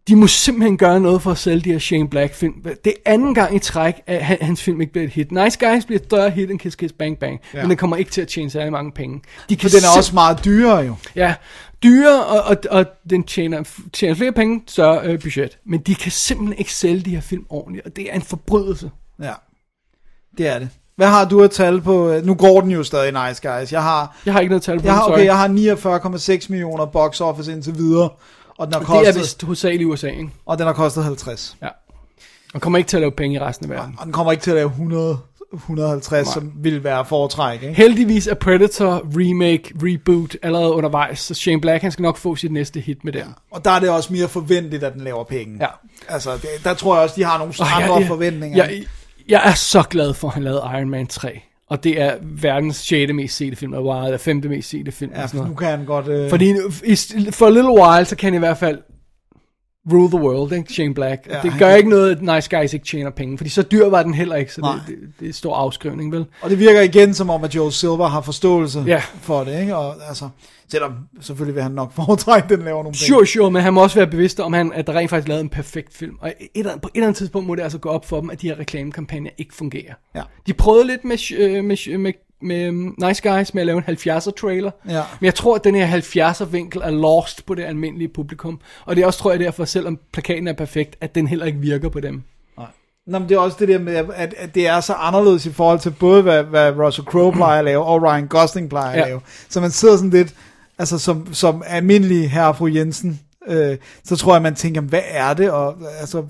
De må simpelthen gøre noget for at sælge de her Shane Black film. Det er anden gang i træk, at han- hans film ikke bliver et hit. Nice Guys bliver et større hit end Kiss Kiss Bang Bang, Ja. men det kommer ikke til at tjene særlig mange penge. De For den er også meget dyrere jo. Ja, dyre, og, og, og den tjener, tjener flere penge, større øh, budget. Men de kan simpelthen ikke sælge de her film ordentligt, og det er en forbrydelse. Ja, det er det. Hvad har du at tale på? Nu går den jo stadig Nice Guys. Jeg har, Jeg har ikke noget tal på jeg den, har, okay, jeg har 49,6 millioner box office indtil videre. Og den har Og kostet, det er vist hovedsageligt i USA, ikke? og den har kostet 50. Ja. Og kommer ikke til at lave penge i resten af verden. Og den kommer ikke til at lave 100, 150, Nej. som ville være foretræk. Ikke? Heldigvis er Predator remake, reboot allerede undervejs, så Shane Black han skal nok få sit næste hit med den. Og der er det også mere forventeligt, at den laver penge. Ja. Altså, det, der tror jeg også, de har nogle Og andre jeg- forventninger. Jeg, jeg er så glad for, at han lavede Iron Man 3. Og det er verdens 6. mest sete film, eller 5. mest sete film. ja, og sådan nu noget. kan han godt... Øh, Fordi nu- for a little while, så kan han i hvert fald rule the world, ikke? Shane Black. Ja, det han gør kan- ikke noget, at Nice Guys ikke tjener penge, fordi så dyr var den heller ikke, så Nej. det, det, det er stor afskrivning, vel? Og det virker igen som om, at Joe Silver har forståelse Ja. for det. Ikke? Og, altså, selvom selvfølgelig vil han nok foretrække, at den laver nogle penge. Sure, sure, men han må også være bevidst om, han, at der rent faktisk lavede en perfekt film. Og et, eller andet- på et eller andet tidspunkt må det altså gå op for dem, at de her reklamekampagner ikke fungerer. Ja. De prøvede lidt med, øh, med, med, med um, Nice Guys med at lave en 70'er trailer. Ja. Men jeg tror, at den her 70'er vinkel er lost på det almindelige publikum. Og det er også, tror jeg, derfor, selvom plakaten er perfekt, at den heller ikke virker på dem. Nå, men det er også det der med, at, at det er så anderledes i forhold til både, hvad, hvad Russell Crowe plejer at lave, og Ryan Gosling plejer at Ja. lave. Så man sidder sådan lidt, altså som, som almindelig herre og fru Jensen, øh, så tror jeg, man tænker, hvad er det? Og altså,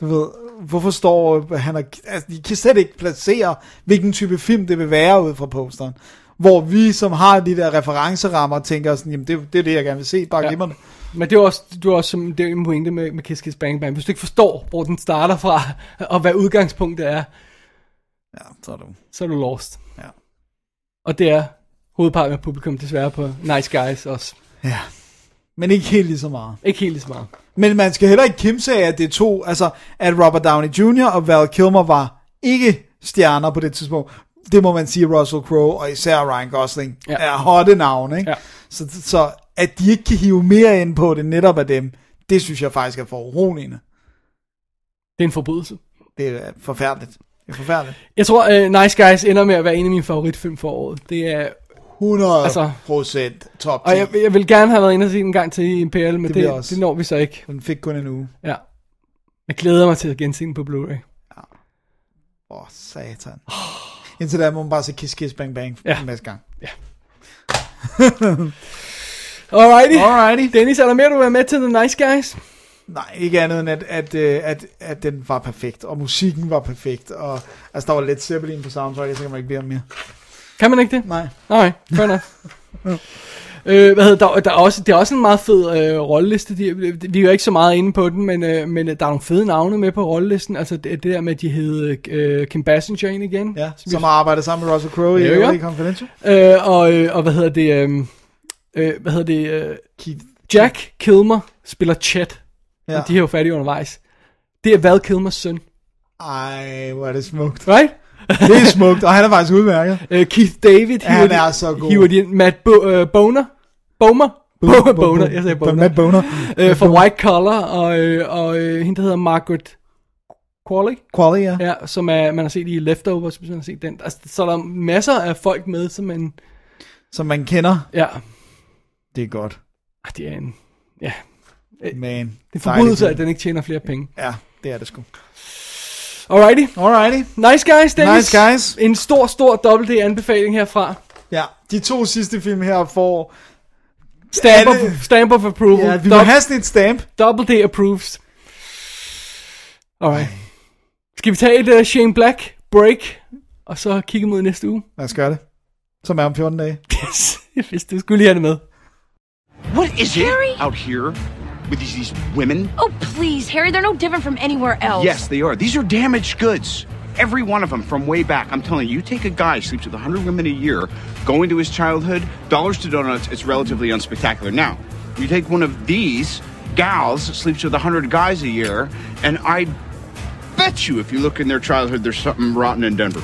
du ved, hvorfor står han og, altså, de kan slet ikke placere, hvilken type film det vil være ud fra posteren. Hvor vi, som har de der referencerammer, tænker sådan, jamen det, det er det, jeg gerne vil se, bare ja. Det. Men det er også, det er også som, det er en pointe med, med Kiss Kiss Bang Bang. Hvis du ikke forstår, hvor den starter fra, og hvad udgangspunktet er, Ja, så er du. så er du lost. Ja. Og det er hovedparten af publikum desværre på Nice Guys også. Ja. Men ikke helt lige så meget. Ikke helt lige så meget. Men man skal heller ikke kimse af, at det er to, altså at Robert Downey Jr. og Val Kilmer var ikke stjerner på det tidspunkt. Det må man sige, Russell Crowe og især Ryan Gosling ja. Ja. er hotte navne. Ikke? Ja. Så, så at de ikke kan hive mere ind på det netop af dem, det synes jeg faktisk er for uroligende. Det er en forbrydelse. Det er forfærdeligt. Det er forfærdeligt. Jeg tror, uh, Nice Guys ender med at være en af mine favoritfilm for året. Det er, 100 Altså- procent top 10. og jeg, jeg vil gerne have været inde og se den en gang til i Imperial, men Det det, jeg også. det når vi så ikke. Den fik kun en uge. Ja. Jeg glæder mig til at gense den på Blu-ray. Åh, oh, satan. Indtil da må man bare se Kiss Kiss Bang Bang ja. Ja. en masse gang. Alrighty. Alrighty. Dennis, er der mere, du vil være med til The Nice Guys? Nej, ikke andet end, at, at, øh, at, at den var perfekt, og musikken var perfekt, og altså, der var lidt Zeppelin på soundtracket, så kan man ikke om mere. Kan man ikke det? Nej. Nej, fair enough. Øh, hvad hedder, der, der er også, det er også en meget fed øh, rolleliste. De, vi er jo ikke så meget inde på den, men, øh, men øh, der er nogle fede navne med på rollelisten. Altså det, det der med, at de hed øh, Kim Basinger ind igen. Ja, som har arbejdet sammen med Russell Crowe i. LA Confidential. Øh, og, øh, og hvad hedder det? Øh, øh, hvad hedder det? Øh, Keith. Jack Kilmer spiller Chet. Ja. De er jo færdige undervejs. Det er Val Kilmers søn. Ej, hvor er det smukt. Right? Det er smukt, og han er faktisk udmærket. Øh, Keith David. Ja, han hiver er så god. Hiver de ind. Matt Bo- øh, Boner. Bomer. Bo- Boner. Jeg sagde Boner. Matt Boner. øh, fra White Collar, og, og øh, hende, der hedder Margaret Qualley, Quality, ja. ja, som er, man har set i Leftovers, hvis man har set den. Altså, så er der masser af folk med, som man, Som man kender. ja, Det er godt. ah, det er en, ja, Man. det er forbrydelse, at den ikke tjener flere penge. Ja, det er det sgu. Alrighty, Alrighty. nice guys, Dennis. Nice guys. En stor, stor dobbelt D-anbefaling herfra. Ja, de to sidste film her får... Stamp, Alle- of, stamp of approval. Ja, vi må have sådan et stamp. Double D approves. Alright. Skal vi tage et uh, Shane Black break, og så kigge mod næste uge? Lad os gøre det. Som er om 14 dage. Yes, vidste, du skulle lige have det med. What is it out here with these, these women? Oh, please, Harry, they're no different from anywhere else. Yes, they are. These are damaged goods. Every one of them from way back. I'm telling you, you take a guy sleeps with 100 women a year, go into his childhood, dollars to donuts, it's relatively unspectacular. Now, you take one of these gals, sleeps with 100 guys a year, and I bet you if you look in their childhood, there's something rotten in Denver.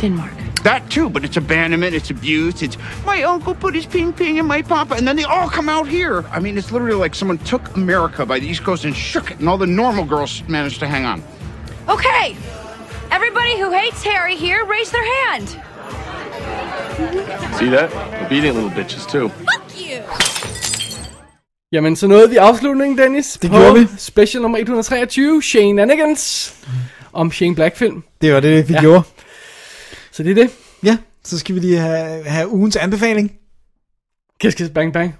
Denmark. That too, but it's abandonment, it's abuse, it's my uncle put his ping ping in my papa, and then they all come out here. I mean, it's literally like someone took America by the East Coast and shook it, and all the normal girls managed to hang on. Okay. Everybody who hates Harry here, raise their hand. See that? Obedient little bitches, too. Fuck you. Jamen, så nåede vi afslutningen, Dennis. Det på gjorde vi. Special nummer 123, Shane Anigans. Om Shane Black-film. Det var det, vi Ja. gjorde. Så det er det. Ja, så skal vi lige have, have ugens anbefaling. Kiss Kiss Bang Bang.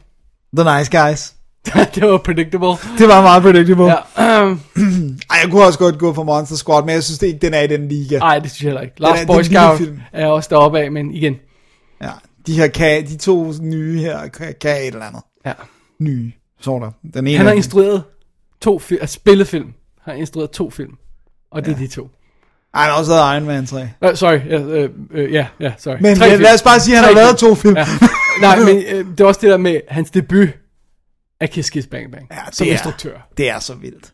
The Nice Guys. det var predictable. Det var meget predictable. Ja. Ej, jeg kunne også godt gå for Monster Squad, men jeg synes det ikke, den er i den liga. Nej, det synes jeg heller ikke. Last Boy Scout er også deroppe af, men igen. Ja, de her kan, de to nye her kan, kan et eller andet. Ja. Nye, sort of. Den ene Han har er- instrueret to film, altså spillefilm. Han har instrueret to film. Og det er de to. Ej, han har også lavet Iron Man 3. Uh, sorry, ja, uh, uh, ja, ja, sorry. Men Tre ja, film. lad os bare sige, at han Tre har lavet to film. Ja. Nej, men uh, det er også det der med hans debut af Kiss Kiss Bang Bang. Ja, som er, instruktør. Det er så vildt.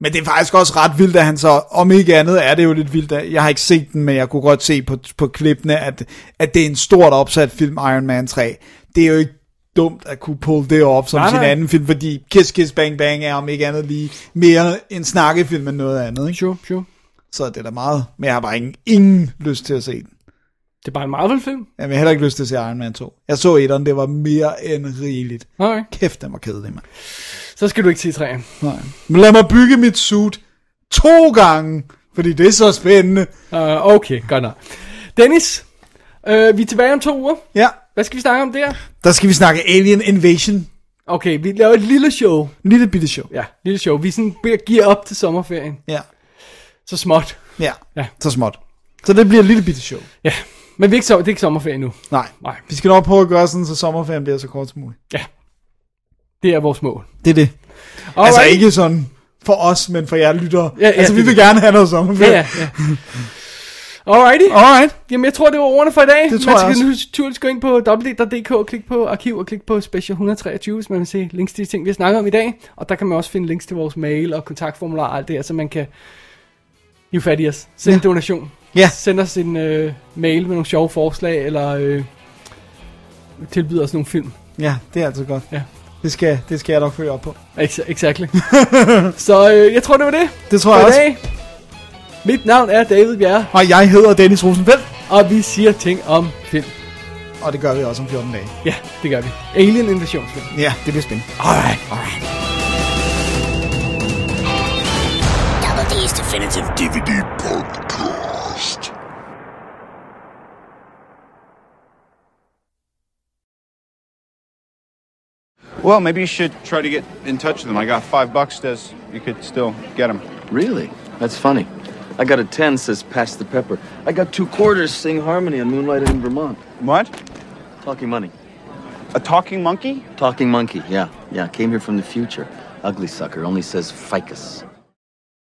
Men det er faktisk også ret vildt, at han så, om ikke andet er det jo lidt vildt, at jeg har ikke set den, men jeg kunne godt se på, på klippene, at, at det er en stort opsat film, Iron Man 3. Det er jo ikke dumt at kunne pulle det op som Nej, sin nej. anden film, fordi Kiss Kiss Bang Bang er om ikke andet lige mere en snakkefilm end noget andet. Ikke? Sure, sure. Så det er da meget, men jeg har bare ingen, ingen lyst til at se den. Det er bare en Marvel-film. Jeg har heller ikke lyst til at se Iron Man 2. Jeg så etteren, det var mere end rigeligt. Okay. Kæft, den var kedelig, mand. Så skal du ikke se træen. Nej. Men lad mig bygge mit suit to gange, fordi det er så spændende. Uh, okay, godt nok. Dennis, uh, vi er tilbage om to uger. Ja. Hvad skal vi snakke om der? Der skal vi snakke Alien Invasion. Okay, vi laver et lille show. En lille bitte show. Ja, lille show. Vi sådan giver op til sommerferien. Ja. Så småt. Ja, Ja. så småt. Så det bliver et lille bitte show. Ja, men vi er ikke så, det er ikke sommerferie nu. Nej. Nej. Vi skal nok prøve at gøre sådan, så sommerferien bliver så kort som muligt. Ja. Det er vores mål. Det er det. Alright. Altså ikke sådan for os, men for jer lyttere. Ja, ja, altså vi det- vil gerne have noget sommerferie. Ja, ja, ja. Alrighty. Alright. Jamen, jeg tror, det var ordene for i dag. Det tror man jeg skal nu naturligvis gå ind på www.dk og klikke på arkiv og klikke på special 123, hvis man vil se links til de ting, vi har snakket om i dag. Og der kan man også finde links til vores mail og kontaktformular og alt det her, så man kan hive fat i os. Send en donation. Ja. Send os en øh, mail med nogle sjove forslag, eller øh, tilbyde os nogle film. Ja, det er altid godt. Ja. Det skal, det skal jeg nok følge op på. Ex- exactly. så øh, jeg tror, det var det. Det tror jeg for også. Dag. Mit navn er David Bjerre, Og jeg hedder Dennis Rosenfeldt, og vi siger ting om film. og det gør vi også om 14 dage. Ja, det gør vi. Alien invasionsfilm. Ja, det bliver spændende. Alright. Double D's Definitive DVD Podcast. Well, maybe you should try to get in touch with them. I got five bucks, Des. You could still get them. Really? That's funny. I got a 10 says pass the pepper. I got two quarters sing harmony on Moonlight in Vermont. What? Talking money. A talking monkey? Talking monkey, yeah. Yeah, came here from the future. Ugly sucker, only says ficus.